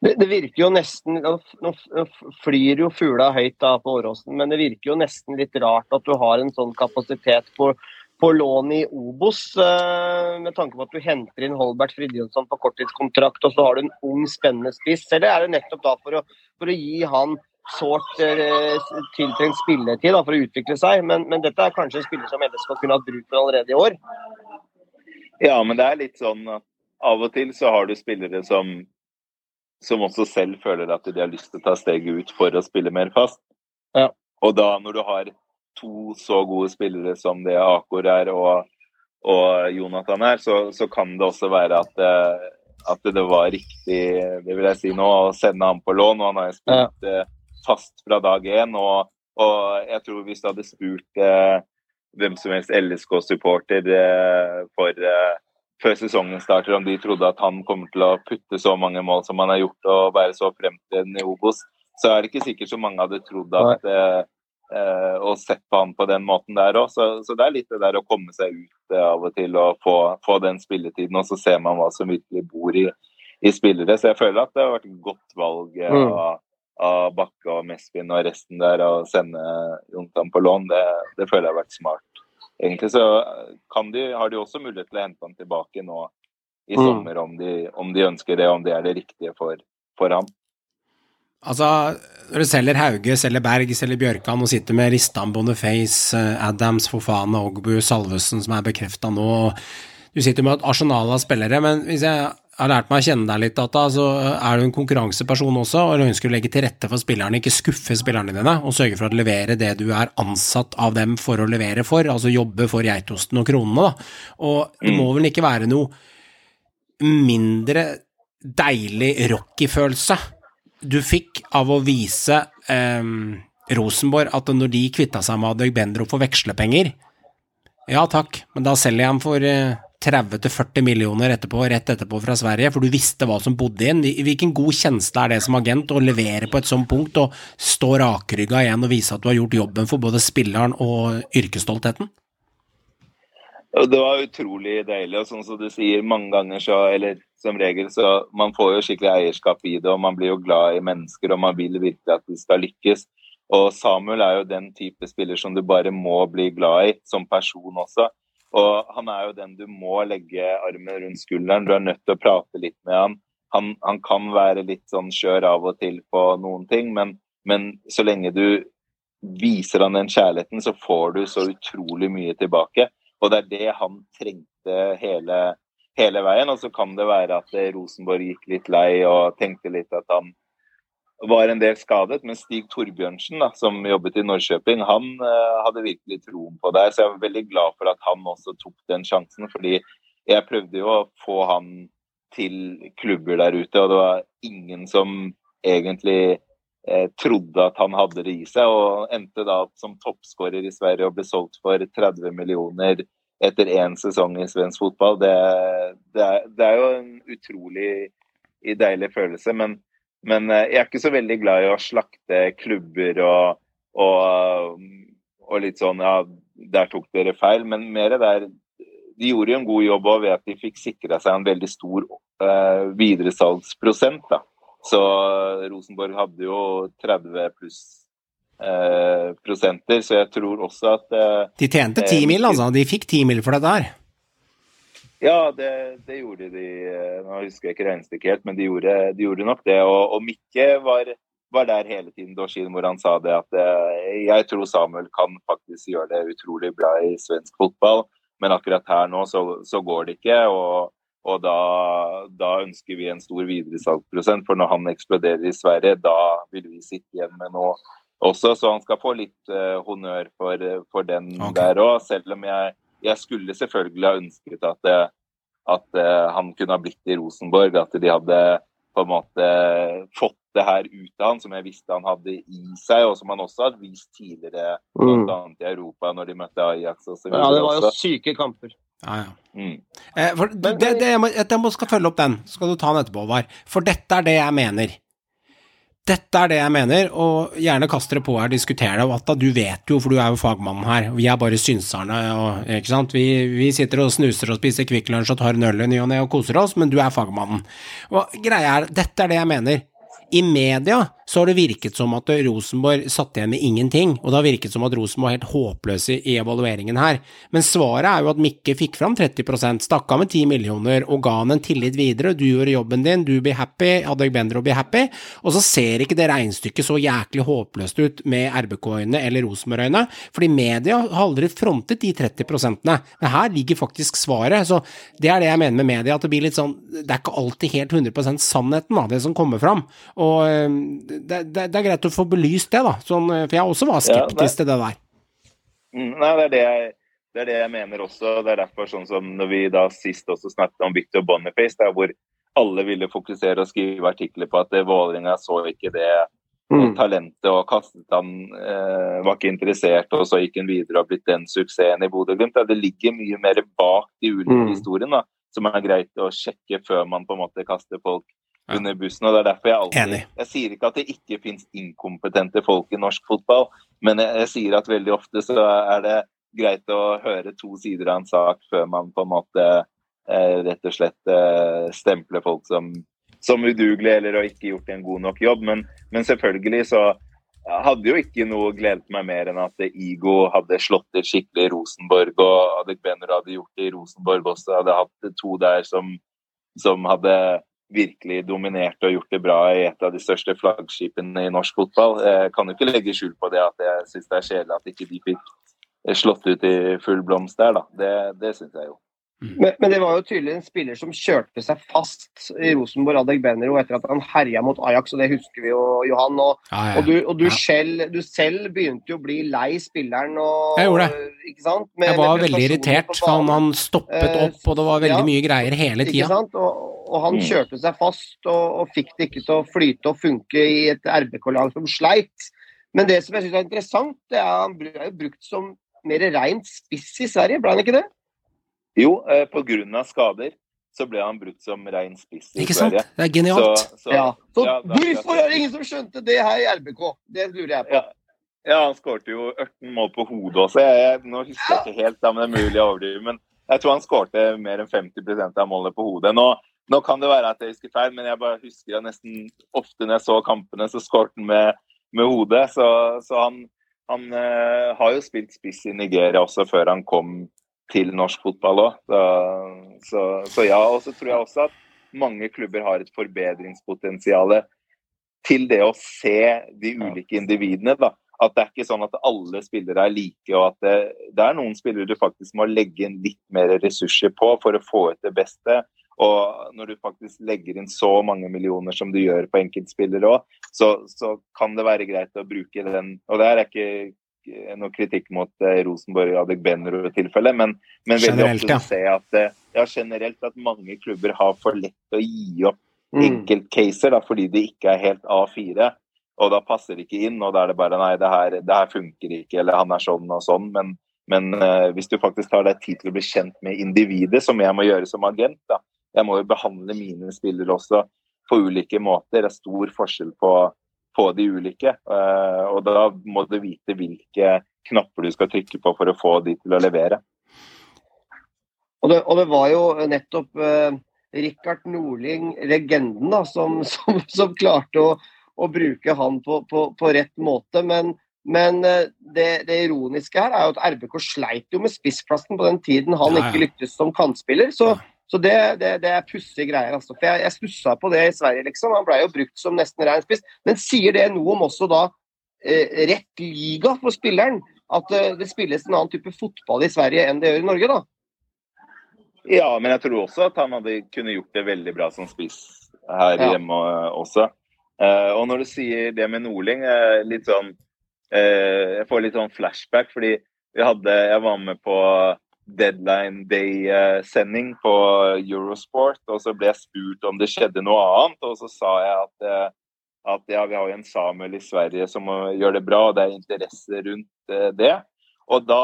Det, det, virker jo nesten Nå flyr jo fugla høyt da på Åråsen, men det virker jo nesten litt rart at du har en sånn kapasitet på, på lån i Obos, uh, med tanke på at du henter inn Holbert Fridjonsson på korttidskontrakt, og så har du en ung, spennende spiss. Eller er det nettopp da for å, for å gi han sårt uh, tiltrengt spilletid da, for å utvikle seg? Men, men dette er kanskje en spiller som LSK kunne hatt bruk for allerede i år? Ja, men det er litt sånn at av og til så har du spillere som som også selv føler at de har lyst til å ta steget ut for å spille mer fast. Ja. Og da når du har to så gode spillere som det Akor er og, og Jonathan er, så, så, kan det også være at, eh, at, det var riktig det vil jeg si nå, å sende ham på lån. og Han har spilt ja. Eh, fast fra dag én. Og, og, jeg tror hvis du hadde spurt eh, hvem som helst LSK-supporter eh, for eh, før sesongen starter, om de trodde at han kommer til å putte så mange mål som han har gjort og være så fremtredende i Obos, så er det ikke sikkert så mange hadde trodd at og sett på han på den måten der òg. Så, så, det er litt det der å komme seg ut eh, av og til og få, få, den spilletiden, og så ser man hva som virkelig bor i, i spillere. Så jeg føler at det har vært et godt valg eh, mm. av, av, Bakke og Mespin og resten der å sende Jontan på lån. Det, det føler jeg har vært smart egentlig så de, har de også mulighet til å hente han tilbake nå i mm. sommer, mm. om, de, om, de, ønsker det, om det er det riktige for, for ham. Altså, når du selger Hauge, selger Berg, selger Bjørkan og sitter med Ristan, Boniface, eh, Adams, Fofana, Ogbu, Salvesen, som er bekrefta nå Du sitter med et arsenal av spillere, men hvis jeg har lært meg å kjenne deg litt, Data, så er du en konkurranseperson også, og ønsker å legge til rette for spillerne, ikke skuffe spillerne dine, og sørge for å levere det du er ansatt av dem for å levere for, altså jobbe for geitosten og kronene, da. Og det må vel ikke være noe mindre deilig Rocky-følelse du fikk av å vise eh, Rosenborg at når de kvitta seg med Adegbenro for vekslepenger Ja takk, men da selger jeg ham for eh, 30-40 millioner etterpå, rett etterpå fra Sverige, for du visste hva som bodde inn. Hvilken god kjensle er det som agent å levere på et sånt punkt og stå rakrygga igjen og vise at du har gjort jobben for både spilleren og yrkesstoltheten? Det var utrolig deilig, og sånn som du sier, mange ganger så, eller som regel, så man får jo skikkelig eierskap i det, og man blir jo glad i mennesker, og man vil virkelig at de skal lykkes. Og Samuel er jo den type spiller som du bare må bli glad i, som person også. Og han er jo den du må legge armen rundt skulderen. Du er nødt til å prate litt med han. Han, han kan være litt sånn skjør av og til på noen ting, men, men, så lenge du viser han den kjærligheten, så får du så utrolig mye tilbake. Og det er det han trengte hele, hele veien. Og så kan det være at Rosenborg gikk litt lei og tenkte litt at han var en del skadet. Men Stig Torbjørnsen, da, som jobbet i Norrköping, han uh, hadde virkelig troen på deg. Så jeg var veldig glad for at han også tok den sjansen. fordi jeg prøvde jo å få han til klubber der ute, og det var ingen som egentlig eh, trodde at han hadde det i seg. Og endte da som toppskårer i Sverige og ble solgt for 30 millioner etter én sesong i svensk fotball. Det, det, er, det er jo en utrolig deilig følelse. men men eh, jeg er ikke så veldig glad i å slakte klubber og, og, og litt sånn Ja, der tok dere feil. Men mer der De gjorde jo en god jobb og ved at de fikk sikra seg en veldig stor uh, videresalgsprosent. da. Så Rosenborg hadde jo 30 pluss prosenter, så jeg tror også at uh, De tjente 10 mil, altså? De fikk 10 mil for dette her? Ja, det, det, gjorde de. Eh, nå husker jeg ikke regnestykket helt, men de gjorde, de gjorde, nok det. Og, og Mikke var, var, der hele tiden Dorsin, hvor han sa det at eh, jeg tror Samuel kan faktisk gjøre det utrolig bra i svensk fotball, men akkurat her nå så, så går det ikke. og og da, da, ønsker vi en stor videresalgsprosent, for når han eksploderer i Sverige, da vil vi sitte igjen med noe også. Så han skal få litt uh, honnør for, for den okay. der òg, selv om jeg jeg skulle selvfølgelig ha ønsket at, eh, at uh, han kunne ha blitt i Rosenborg. At de hadde på en måte fått det her ut av han som jeg visste han hadde i seg, og som han også hadde vist tidligere, mm. bl.a. i Europa når de møtte Ajax osv. Ja, det var jo syke kamper. Ja, ja. Mm. Eh, for det, det, jeg, må, jeg må skal følge opp den, så skal du ta den etterpå, Håvard. For dette er det jeg mener. Dette er det jeg mener, og gjerne kast dere på her, diskuter det. Og Atta, du vet jo, for du er jo fagmannen her. Vi er bare synserne, og, ikke sant. Vi, vi sitter og snuser og spiser Kvikk Lunsj og tar en øl i ny og ne og koser oss, men du er fagmannen. Og greia er, dette er det jeg mener. I media så har det virket som at Rosenborg satt igjen med ingenting, og det har virket som at Rosenborg var helt håpløse i evalueringen her. Men svaret er jo at Mikke fikk fram 30 stakk av med 10 millioner og ga han en tillit videre. Du gjorde jobben din, du blir happy, Adegbenro blir happy. Og så ser ikke det regnestykket så jæklig håpløst ut med RBK-øyne eller Rosenborg-øyne, fordi media har aldri frontet de 30 -ene. Men her ligger faktisk svaret. Så det er det jeg mener med media, at det blir litt sånn Det er ikke alltid helt 100 sannheten, da, det som kommer fram. Og det, det, det, er greit å få belyst det, da. Sånn, for jeg også var skeptisk ja, til det der. Mm, nei, det er det, jeg, det er det jeg mener også. Det er derfor sånn som når vi da sist også snakket om Victor Boniface, der hvor alle ville fokusere og skrive artikler på at Vålerenga så ikke det mm. talentet og kastet han eh, var ikke interessert, og så gikk han videre og blitt den suksessen i Bodø-Glimt. Det ligger mye mer bak de ulike mm. historiene da, som er greit å sjekke før man på en måte kaster folk under bussen. og det er derfor Jeg alltid, Enig. jeg sier ikke at det ikke finnes inkompetente folk i norsk fotball, men jeg, jeg, sier at veldig ofte så er det greit å høre to sider av en sak før man på en måte eh, rett og slett eh, stempler folk som, som udugelige eller har ikke gjort en god nok jobb. Men, men selvfølgelig så hadde jo ikke noe gledet meg mer enn at Igo hadde slått til skikkelig i Rosenborg, og Adekbener hadde gjort det i Rosenborg også. Hadde hatt to der som, som hadde virkelig dominert og gjort det bra i et av de største flaggskipene i norsk fotball. Jeg kan jo ikke legge skjul på det at jeg syns det er kjedelig at ikke de fikk slått ut i full blomst der, da. Det, det syns jeg jo. Mm. Men, men, det var jo tydelig en spiller som kjørte seg fast i Rosenborg, Adek Benero, etter at han herja mot Ajax, og det husker vi jo, Johan. Og, ah, ja. og, du, og du, ja. selv, du, selv, begynte jo å bli lei spilleren. Og, jeg gjorde det. Ikke sant? Med, jeg var veldig irritert, for han, han, stoppet eh, opp, og det var veldig mye greier hele tida. Og, og, han mm. kjørte seg fast og, og fikk det ikke til å flyte og funke i et RBK-lag som sleit. Men det som jeg syns er interessant, det er han er jo brukt som mer rent spiss i Sverige, ble han ikke det? Jo, eh, pga. skader så ble han brukt som rein spiss i Ikke sant? Det er genialt. Så, så, ja. så ja, hvorfor er det ingen som skjønte det her i RBK? Det lurer jeg på. Ja, ja han skårte jo 18 mål på hodet også. Jeg, jeg, nå husker jeg ikke helt, da, men det er mulig å overdrive. Men jeg tror han skårte mer enn 50% av målene på hodet. Nå, nå, kan det være at jeg husker feil, men jeg bare husker at nesten ofte når jeg så kampene, så skårte han med, med hodet. Så, så han, han øh, har jo spilt spiss i Nigeria også før han kom til norsk fotball òg. Så, så, så, ja. Og så tror jeg også at mange klubber har et forbedringspotensial til det å se de ulike individene. da. At det er ikke sånn at alle spillere er like, og at det, det er noen spillere du faktisk må legge inn litt mer ressurser på for å få ut det beste. Og når du faktisk legger inn så mange millioner som du gjør på enkeltspillere òg, så, så, kan det være greit å bruke den. Og det er ikke noe kritikk mot eh, Rosenborg og Adegbenro-tilfellet, men, men veldig ofte ja. ser jeg at eh, ja, generelt at mange klubber har for lett å gi opp mm. enkeltcaser da, fordi de ikke er helt A4. Og da passer det ikke inn, og da er det bare nei, det her, det her funker ikke, eller han er sånn og sånn. Men, men uh, hvis du faktisk tar deg tid til å bli kjent med individet, som jeg må gjøre som agent, da. Jeg må jo behandle mine spillere også på ulike måter. Det er stor forskjell på på de ulike. Eh, og da må du vite hvilke knapper du skal trykke på for å få de til å levere. Og det, og det var jo nettopp eh, Rikard Norling, legenden, da, som, som, som klarte å, å, bruke han på, på, på rett måte. Men, men eh, det, det, ironiske her er jo at RBK sleit jo med spissplassen på den tiden han ja, ja. ikke lyktes som kantspiller. Så, så det, det, det er pussige greier. Altså. For jeg, jeg stussa på det i Sverige, liksom. Han ble jo brukt som nesten rein spiss. Men sier det noe om også da eh, rett liga for spilleren? At eh, det spilles en annen type fotball i Sverige enn det gjør i Norge, da? Ja, men jeg tror også at han hadde kunne gjort det veldig bra som spiss her ja. hjemme også. Eh, og når du sier det med Norling, uh, litt sånn uh, Jeg får litt sånn flashback, fordi vi hadde Jeg var med på deadline day-sending på Eurosport, og så ble jeg spurt om det skjedde noe annet. Og så sa jeg at, eh, at ja, vi har jo en Samuel i Sverige som gjør det bra, og det er interesse rundt eh, det. Og da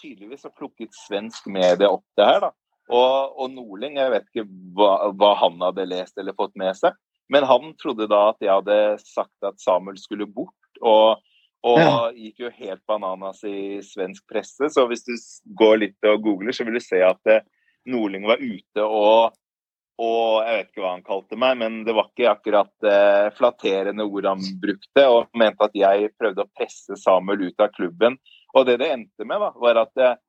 tydeligvis så plukket svensk medie opp det her. da. Og, og Norling, jeg vet ikke hva, hva, han hadde lest eller fått med seg, men han trodde da at jeg hadde sagt at Samuel skulle bort. Og, og ja. gikk jo helt bananas i svensk presse. Så hvis du går litt og googler, så vil du se at Nordling Norling var ute og og jeg vet ikke hva han kalte meg, men det var ikke akkurat eh, flatterende ord han brukte. Og mente at jeg prøvde å presse Samuel ut av klubben. Og det det endte med, da, var at jeg,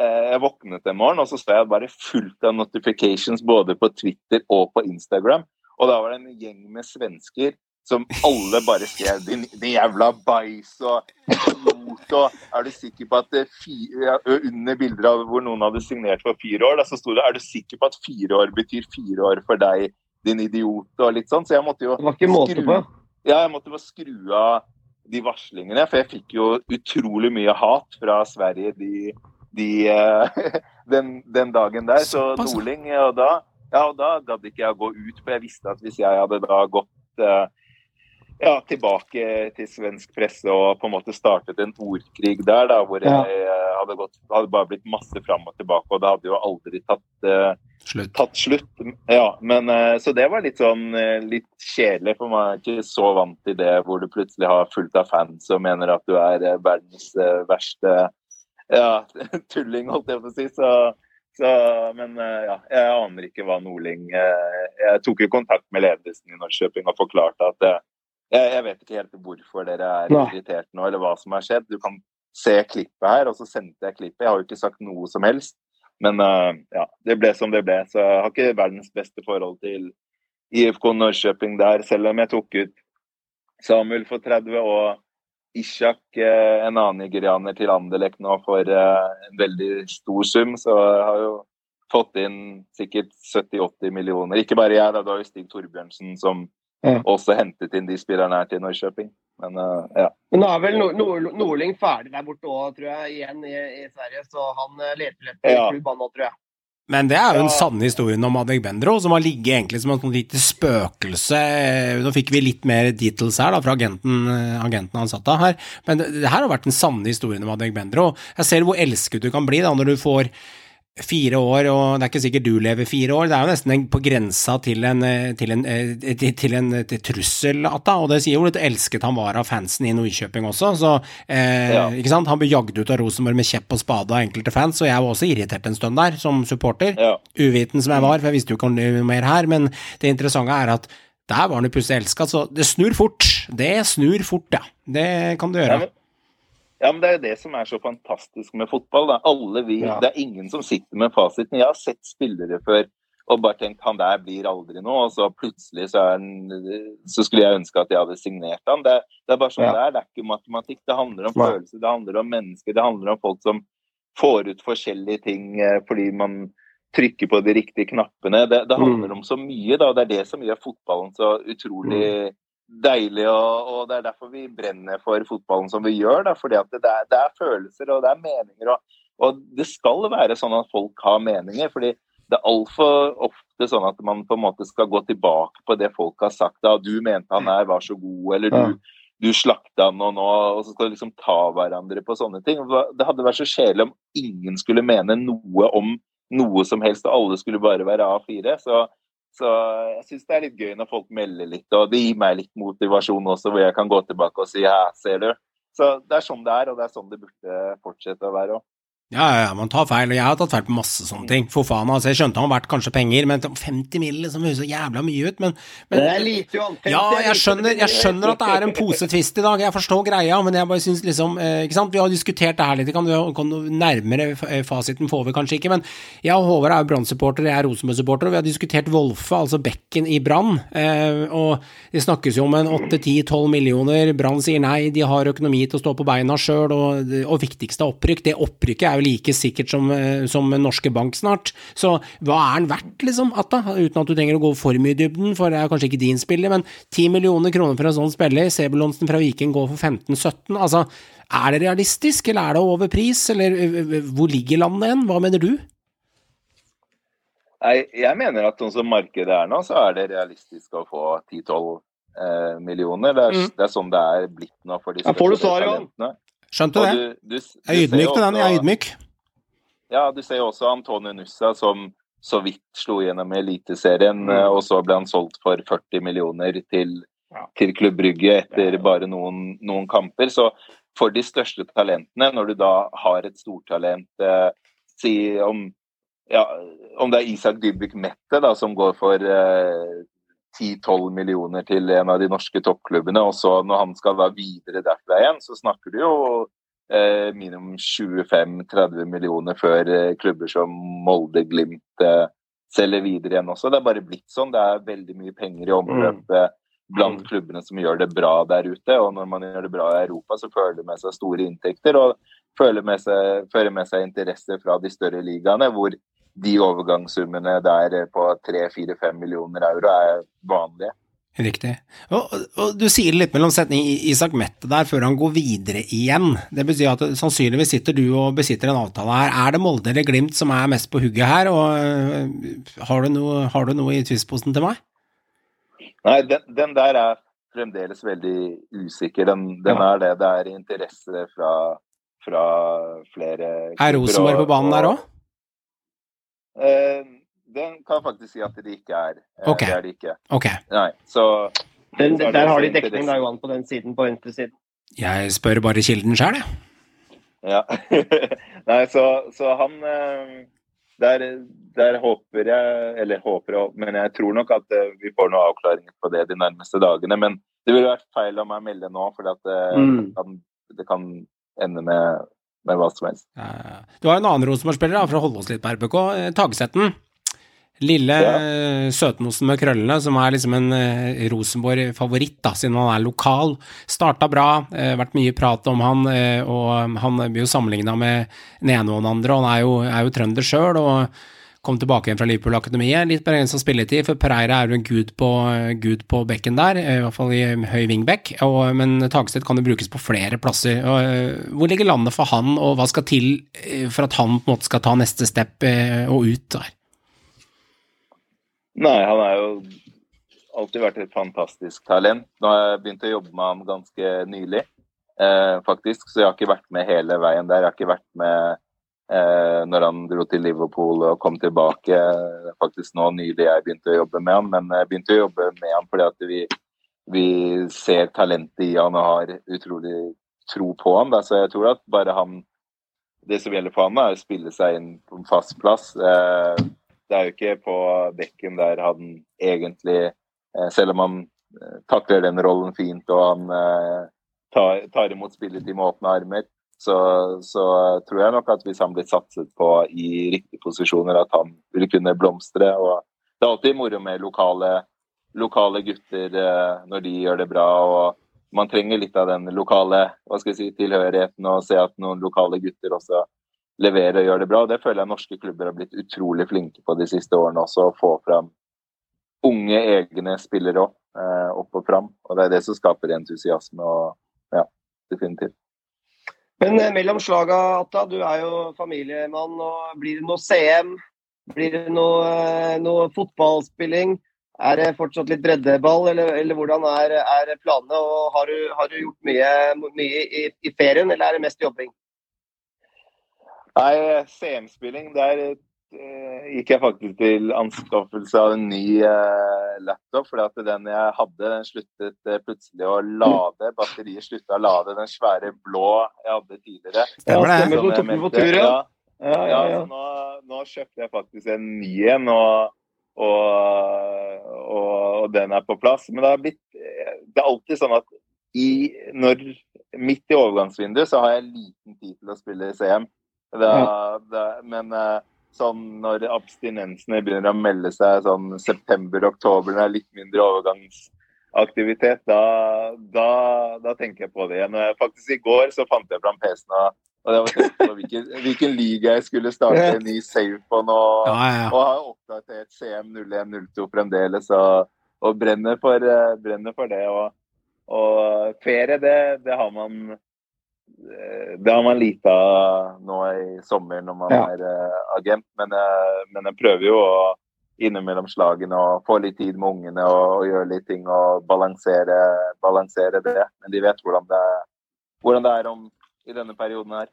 eh, jeg våknet en morgen, og så står jeg bare fullt av notifications både på Twitter og på Instagram. Og da var det en gjeng med svensker som alle bare skrev din, din jævla bæsj og idiot og Er du sikker på at fire, Under bilder av hvor noen hadde signert for fire år, da, så sto det Er du sikker på at fire år betyr fire år for deg, din idiot, og litt sånn. Så jeg måtte jo på? Ja, jeg måtte bare skru av de varslingene. For jeg fikk jo utrolig mye hat fra Sverige de, de, den, den, dagen der. Så Norling Og da, ja, og da gadd ikke jeg å gå ut, for jeg visste at hvis jeg hadde da gått ja, tilbake til svensk presse og på en måte startet en ordkrig der, da, hvor jeg eh, hadde, gått, hadde bare blitt masse fram og tilbake, og det hadde jo aldri tatt, uh, slutt. tatt slutt. Ja, men, uh, så det var litt sånn uh, litt kjedelig, for man er ikke så vant til det hvor du plutselig har fullt av fans og mener at du er verdens verste ja, tulling, holdt jeg på å si. Så, så, men ja, jeg aner ikke hva Nordling Jeg tok jo kontakt med ledelsen i Norrköping og forklarte at jeg, vet ikke helt hvorfor dere er Nei. irritert nå, eller hva som har skjedd. Du kan se klippet her, og så sendte jeg klippet. Jeg har jo ikke sagt noe som helst. Men uh, ja, det ble som det ble. Så jeg har ikke verdens beste forhold til IFK Norrköping der, selv om jeg tok ut Samuel for 30 og Ishak, eh, en annen nigerianer, til Anderlek nå for uh, en veldig stor sum. Så jeg har jo fått inn sikkert 70-80 millioner. Ikke bare jeg, da, det var jo Stig Torbjørnsen som ja. Også hentet inn de spillerne her til Norrköping. Men uh, ja. Men nå er vel Nord Nordling ferdig der borte òg, tror jeg, igjen i, i, Sverige. Så han uh, leter etter ja. klubb, han nå, tror jeg. Men det er jo den sanne historien om Adek Bendro, som har ligget egentlig som et lite spøkelse. Nå fikk vi litt mer details her da, fra agenten, agenten han satt av her, men det, det her har vært den sanne historien om Adek Bendro. Jeg ser hvor elsket du kan bli da når du får fire år, og det er ikke sikkert du lever fire år. Det er jo nesten på grensa til en, eh, til en, eh, til en til trussel, Atta. Og det sier jo litt elsket han var av fansen i Nordkjøping også. Så, eh, ja. ikke sant? Han ble jagd ut av Rosenborg med kjepp og spade av enkelte fans, og jeg var også irritert en stund der, som supporter. Ja. Uviten som jeg var, for jeg visste jo ikke noe mer her. Men det interessante er at der var han jo plutselig elska, så det snur fort. Det snur fort, ja. Det kan du gjøre. Ja, ja, men Det er jo det som er så fantastisk med fotball. Da. Alle vi, ja. Det er ingen som sitter med fasiten. Jeg har sett spillere før og bare tenkt han der blir aldri noe, og så plutselig så, han, så skulle jeg ønske at jeg hadde signert han. Det, det er bare sånn ja. det er. Det er ikke matematikk. Det handler om følelser, det handler om mennesker, det handler om folk som får ut forskjellige ting eh, fordi man trykker på de riktige knappene. Det, det handler mm. om så mye, da. Det er det som gjør fotballen så utrolig mm deilig, og, og, det er derfor vi brenner for fotballen som vi gjør. Da, fordi at det er, det er følelser og det er meninger. Og, og, det skal være sånn at folk har meninger. fordi det er altfor ofte sånn at man på en måte skal gå tilbake på det folk har sagt. da, Du mente han her var så god, eller du, du slakta han og nå Og så skal liksom ta hverandre på sånne ting. Det hadde vært så kjedelig om ingen skulle mene noe om noe som helst, og alle skulle bare være A4. Så så jeg syns det er litt gøy når folk melder litt, og det gir meg litt motivasjon også, hvor jeg kan gå tilbake og si ja, ser du. Så det er sånn det er, og det er sånn det burde fortsette å være òg. Ja, ja, man tar feil, og jeg har tatt feil på masse sånne ting. For faen, altså, jeg skjønte han har vært kanskje penger, men 50 mill. liksom høres så jævla mye ut, men, men Det er lite, Johan. Ja, jeg skjønner, jeg skjønner at det er en posetvist i dag, jeg forstår greia, men jeg bare syns liksom eh, Ikke sant, vi har diskutert det her litt, kan, kan nærmere eh, fasiten får vi kanskje ikke, men jeg og Håvard er jo Brann-supporter, jeg er Rosenborg-supporter, og vi har diskutert Wolfe, altså bekken i Brann, eh, og det snakkes jo om en 8-10-12 millioner, Brann sier nei, de har økonomi til å stå på beina sjøl, og, og viktigste opprykk, det opprykket er jo like sikkert som, eh, som Norske Bank snart. Så hva er den verdt, liksom, Atta? Uten at du trenger å gå for mye i dybden, for det er kanskje ikke din spiller, men 10 millioner kroner for en sånn spiller, Sebulonsen fra Viking går for 15-17, altså er det realistisk, eller er det over pris, eller hvor ligger landet hen, hva mener du? Nei, jeg mener at sånn som markedet er nå, så er det realistisk å få 10-12 eh, millioner. Det er, mm. det er, sånn det er blitt nå for disse ja, Får du svar, Johan? Skjønte det. du- du- du Jeg er ydmyk til den. Jeg er ydmyk. Ja, du ser jo også Antonio Nussa som så vidt slo gjennom i Eliteserien, Mm. eh, og så ble han solgt for 40 millioner til, til Klubb Brygge etter bare noen, noen kamper. Så for de største talentene, når du da har et stortalent eh, Si om, ja, om det er Isak Dybvik Mette da, som går for eh, 10-12 millioner til en av de norske toppklubbene, og så når han skal da videre derfra igjen, så snakker du jo eh, minimum 25-30 millioner før eh, klubber som Molde, Glimt eh, selger videre igjen også. Det er bare blitt sånn. Det er veldig mye penger i omløp eh, blant klubbene som gjør det bra der ute. Og når man gjør det bra i Europa, så føler det med seg store inntekter og føler med seg, fører med seg interesse fra de større ligaene, hvor de overgangssummene der på 3-4-5 millioner euro er vanlige. Riktig. Og, og, du sier litt mellom setning Isak Mette der før han går videre igjen. Det betyr at sannsynligvis sitter du og besitter en avtale her. Er det Molde eller Glimt som er mest på hugget her, og øh, har du noe, har du noe i tvistposten til meg? Nei, den, den der er fremdeles veldig usikker. Den, den er det. Det er interesse fra, fra flere Er Rosenborg på banen der òg? Eh, den kan jeg faktisk si at det ikke er. Okay. Det er det ikke. Okay. Nei, så Den, så er det der har de dekning, da, Johan, på den siden, på venstresiden. Jeg spør bare kilden sjøl, jeg. Ja. Nei, så, så han eh, der, der håper jeg Eller håper jeg, men jeg tror nok at eh, vi får noen avklaringer på det de nærmeste dagene. Men det ville vært feil av meg å melde nå, for Mm. det, det kan ende med, med hva som helst. Ja, Du har en annen Rosenborg-spiller, for å holde oss litt på RBK. eh, Tagsetten. Lille Ja. eh, søtnosen med krøllene, som er liksom en eh, Rosenborg-favoritt, da, siden han er lokal. Starta bra, vært mye prat om han, og han blir jo sammenligna med den ene og den andre. og Han er jo, er jo trønder sjøl, og kom tilbake igjen fra Liverpool-akademiet. Litt begrensa spilletid, for Pereira er jo en gud på, gud på bekken der, eh, i hvert fall i høy wingback. Og, men Tagstedt kan jo brukes på flere plasser. Og, eh, hvor ligger landet for han, og hva skal til eh, for at han på en måte skal ta neste step og ut der? Nei, han har jo alltid vært et fantastisk talent. Nå har jeg begynt å jobbe med ham ganske nylig, eh, faktisk. Så jeg har ikke vært med hele veien der. Jeg har ikke vært med eh, når han dro til Liverpool og kom tilbake. Er faktisk nå nylig jeg begynte å jobbe med han, men jeg begynte å jobbe med han fordi at vi, vi ser talentet i han og har utrolig tro på han. Da. Så jeg tror at bare han Det som gjelder for han, er å spille seg inn på en fast plass. Eh, det er jo ikke på bekken der han egentlig eh, Selv om han eh, takler den rollen fint og han eh, tar, tar imot spilletid med åpne armer, så, så tror jeg nok at hvis han blir satset på i riktige posisjoner, at han vil kunne blomstre. og Det er alltid moro med lokale, lokale gutter eh, når de gjør det bra. og Man trenger litt av den lokale hva skal jeg si, tilhørigheten og se at noen lokale gutter også leverer og gjør det bra. Det føler jeg norske klubber har blitt utrolig flinke på de siste årene også, å få fram unge, egne spillere opp, eh, opp og fram. Og det er det som skaper entusiasme. og ja, definitivt. Men eh, mellom slaga, Atta, du er jo familiemann. og Blir det noe CM? Blir det noe, eh, noe fotballspilling? Er det fortsatt litt breddeball, eller, eller hvordan er, er planene? Og har du, har du gjort mye, mye i, i ferien, eller er det mest jobbing? Nei, CM-spilling, det eh, gikk jeg faktisk til anskaffelse av en ny eh, laptop. fordi at den jeg hadde, den sluttet eh, plutselig å lade. Batteriet slutta å lade den svære blå jeg hadde tidligere. Stemmer det? stemmer. Du tok den på tur, ja. Ja, Ja, ja, nå, nå kjøpte jeg faktisk en ny en, og, og, og, og den er på plass. Men det har blitt Det er alltid sånn at i, når, midt i overgangsvinduet så har jeg liten tid til å spille CM. Det, det, men eh, sånn når abstinensene begynner å melde seg sånn september-oktober, når det er litt mindre overgangsaktivitet, da, da, da tenker jeg på det igjen. Faktisk i går så fant jeg fram PC-en og og det var tenkt på hvilken, hvilken liga jeg skulle starte en ny save på nå. Ja, ja. Og har oppdatert CM 0102 fremdeles og, og brenner, for, eh, brenner for det. Og, og ferie, det, det har man det har man lite av nå i sommer når man Ja. er eh, agent, men, eh, men jeg prøver jo å innimellom slagene og få litt tid med ungene og, og gjøre litt ting og balansere, balansere det. Men de vet hvordan det, hvordan det er om i denne perioden her.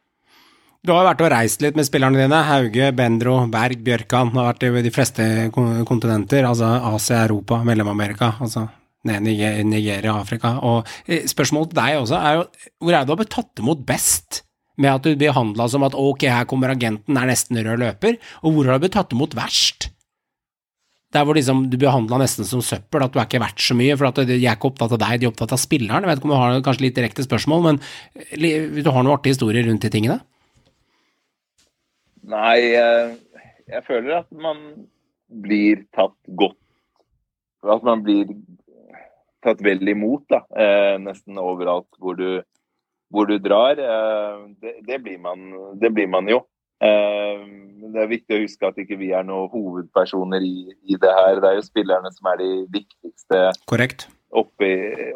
Du har vært og reist litt med spillerne dine. Hauge, Bendro, Berg, Bjørkan. Har vært i de fleste kontinenter. Altså Asia, Europa, Mellom-Amerika. Altså ned Nigeria, Afrika. Og eh, spørsmålet til deg også er jo hvor er det du har blitt tatt imot best? Med at du behandla som at ok, her kommer agenten, er nesten rød løper. Og hvor har du blitt tatt imot verst? Der hvor liksom du behandla nesten som søppel, at du er ikke verdt så mye. For at de er ikke opptatt av deg, de er opptatt av spilleren. Jeg vet ikke om du har kanskje litt direkte spørsmål, men du har noen artige historier rundt de tingene? Nei, jeg føler at man blir tatt godt At man blir tatt vel imot da, eh, nesten overalt hvor du, hvor du drar. Eh, det, det, blir man, det, blir man, jo. Eh, det er viktig å huske at ikke vi er noen hovedpersoner i, i, det her. Det er jo spillerne som er de viktigste Korrekt. Oppi,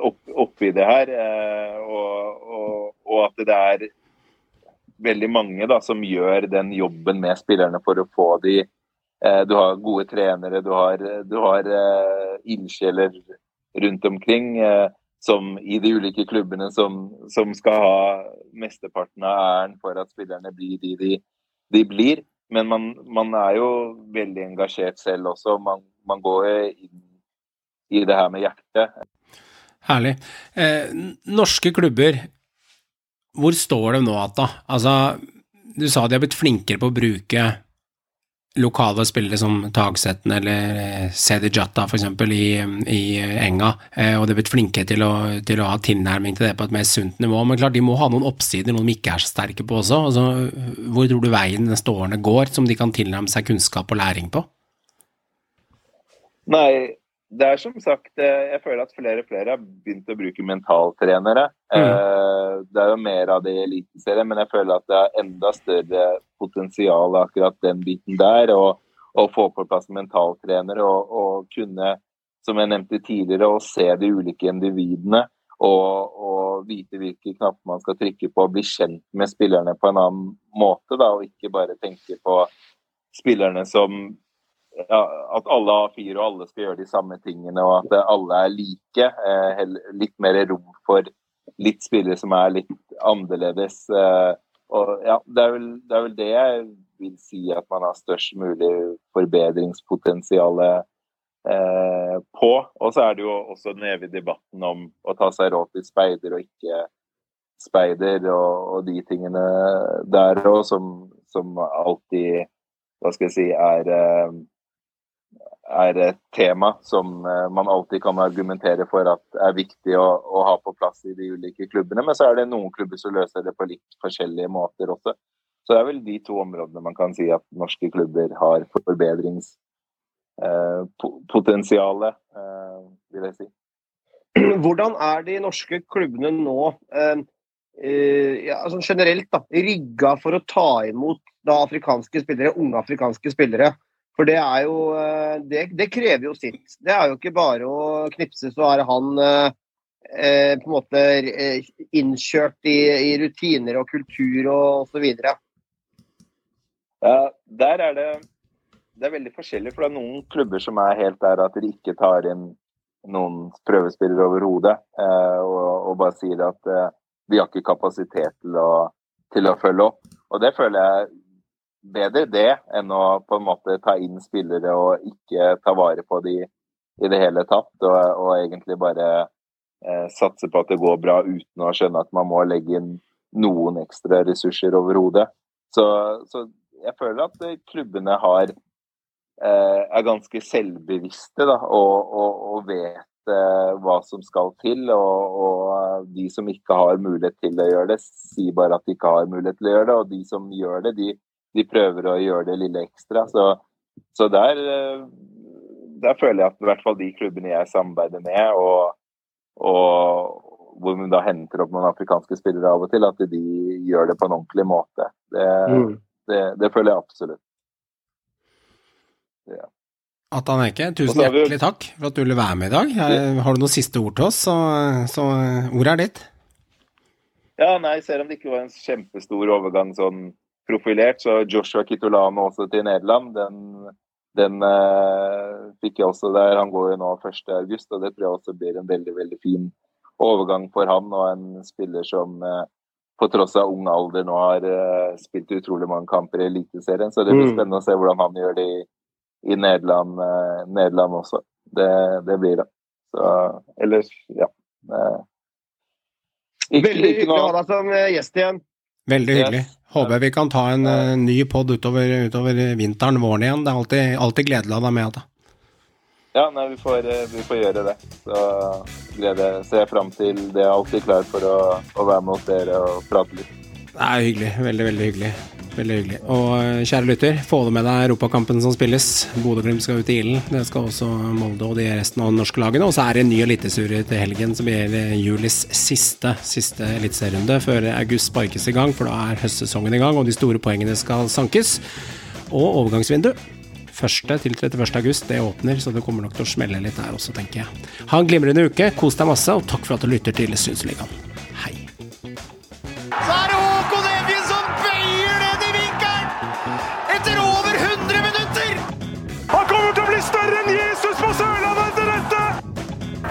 opp, oppi det her. Og, og, og, at det er veldig mange da, som gjør den jobben med spillerne for å få de Du har gode trenere, du har, du har ildsjeler rundt omkring eh, som i de ulike klubbene som, som, skal ha mesteparten av æren for at spillerne blir de de, de blir. Men man, man, er jo veldig engasjert selv også. Man, man går inn i det her med hjertet. Herlig. Eh, norske klubber, hvor står de nå da? Altså, du sa de har blitt flinkere på å bruke lokale spillere som Tagsetten eller eh, Sedi Jata f.eks. I, i Enga, eh, og de er blitt flinke til å, til å, ha tilnærming til det på et mer sunt nivå. Men klart, de må ha noen oppsider, noen de ikke er så sterke på også. Altså, hvor tror du veien neste årene går, som de kan tilnærme seg kunnskap og læring på? Nei, det er som sagt eh, Jeg føler at flere og flere har begynt å bruke mentaltrenere. Mm. Det er jo mer av det i Eliteserien, men jeg føler at det er enda større potensial akkurat den biten der. Og, og få på plass mentaltrenere og, og, kunne, som jeg nevnte tidligere, å se de ulike individene. Og, og, vite hvilke knapper man skal trykke på, bli kjent med spillerne på en annen måte. Da, og ikke bare tenke på spillerne som ja, at alle har fire og alle skal gjøre de samme tingene, og at alle er like. Eh, litt mer rom for litt spillere som er litt annerledes. Eh, og ja, det er, vel, det er, vel, det jeg vil si at man har størst mulig forbedringspotensial eh, på. Og så er det jo også den evige debatten om å ta seg råd til speider og ikke speider, og, og de tingene der òg, som, som, alltid hva skal jeg si, er eh, er et tema som eh, man alltid kan argumentere for at er viktig å, å, ha på plass i de ulike klubbene. Men så er det noen klubber som løser det på litt forskjellige måter også. Så det er vel de to områdene man kan si at norske klubber har forbedringspotensial, eh, eh, vil jeg si. Hvordan er de norske klubbene nå ja, altså generelt da, rigga for å ta imot da, afrikanske spillere, unge afrikanske spillere? For det er jo eh, det, det, krever jo sitt. Det er jo ikke bare å knipse, så er han eh, eh på en måte eh, innkjørt i, i, rutiner og kultur og osv. Ja, der er det Det er veldig forskjellig, for det er noen klubber som er helt der at de ikke tar inn noen prøvespillere overhodet, eh, og, og, bare sier at eh, de har ikke kapasitet til å, til å følge opp. Og det føler jeg bedre det enn å på en måte ta inn spillere og ikke ta vare på de i det hele tatt. Og, og egentlig bare eh, satse på at det går bra uten å skjønne at man må legge inn noen ekstra ressurser overhodet. Så, så jeg føler at eh, klubbene har eh, er ganske selvbevisste da, og, og, og vet eh, hva som skal til. Og, og, de som ikke har mulighet til å gjøre det, sier bare at de ikke har mulighet til å gjøre det. Og de som gjør det, de de prøver å gjøre det lille ekstra. Så, så der, eh, der, føler jeg at i hvert fall de klubbene jeg samarbeider med, og, og hvor vi da henter opp noen afrikanske spillere av og til, at de gjør det på en ordentlig måte. Det, mm. det, det føler jeg absolutt. Ja. Atan Eke, tusen hjertelig takk for at du ville være med i dag. Har du noen siste ord til oss, så, så ordet er ditt. Ja, nei, Selv om det ikke var en kjempestor overgang sånn profilert. Så Joshua Kitolano også til Nederland, den, den uh, fikk jeg også der. Han går jo nå 1.8, og det tror jeg også blir en veldig veldig fin overgang for han. Og en spiller som uh, på tross av ung alder nå har uh, spilt utrolig mange kamper i Eliteserien. Så det blir Mm. spennende å se hvordan han gjør det i, i Nederland, uh, Nederland også. Det, det blir det. Så ellers, ja. Uh, ikke, Veldig hyggelig å ha deg som gjest igjen. Veldig Yes. Håper vi kan ta en uh, ny pod utover, utover vinteren, våren igjen. Det er alltid, alltid gledelig å ha deg med. Da. Ja, nei, vi får, eh, vi får gjøre det. Så gleder, ser jeg fram til det. Jeg er alltid klar for å, å være med hos dere og prate litt. Det er hyggelig. Veldig, veldig hyggelig. Veldig hyggelig. Og eh, kjære lytter, få det med deg europakampen som spilles. Bodø-Glimt skal ut i ilden. Det skal også Molde og de resten av de norske lagene. Og så er det en ny eliteserie til helgen som blir julis siste, siste eliteserierunde før august sparkes i gang, for da er høstsesongen i gang, og de store poengene skal sankes. Og overgangsvindu. 1. til 31. august, det åpner, så det kommer nok til å smelle litt der også, tenker jeg. Ha en glimrende uke, kos deg masse, og takk for at du lytter til Synsligaen. Hei.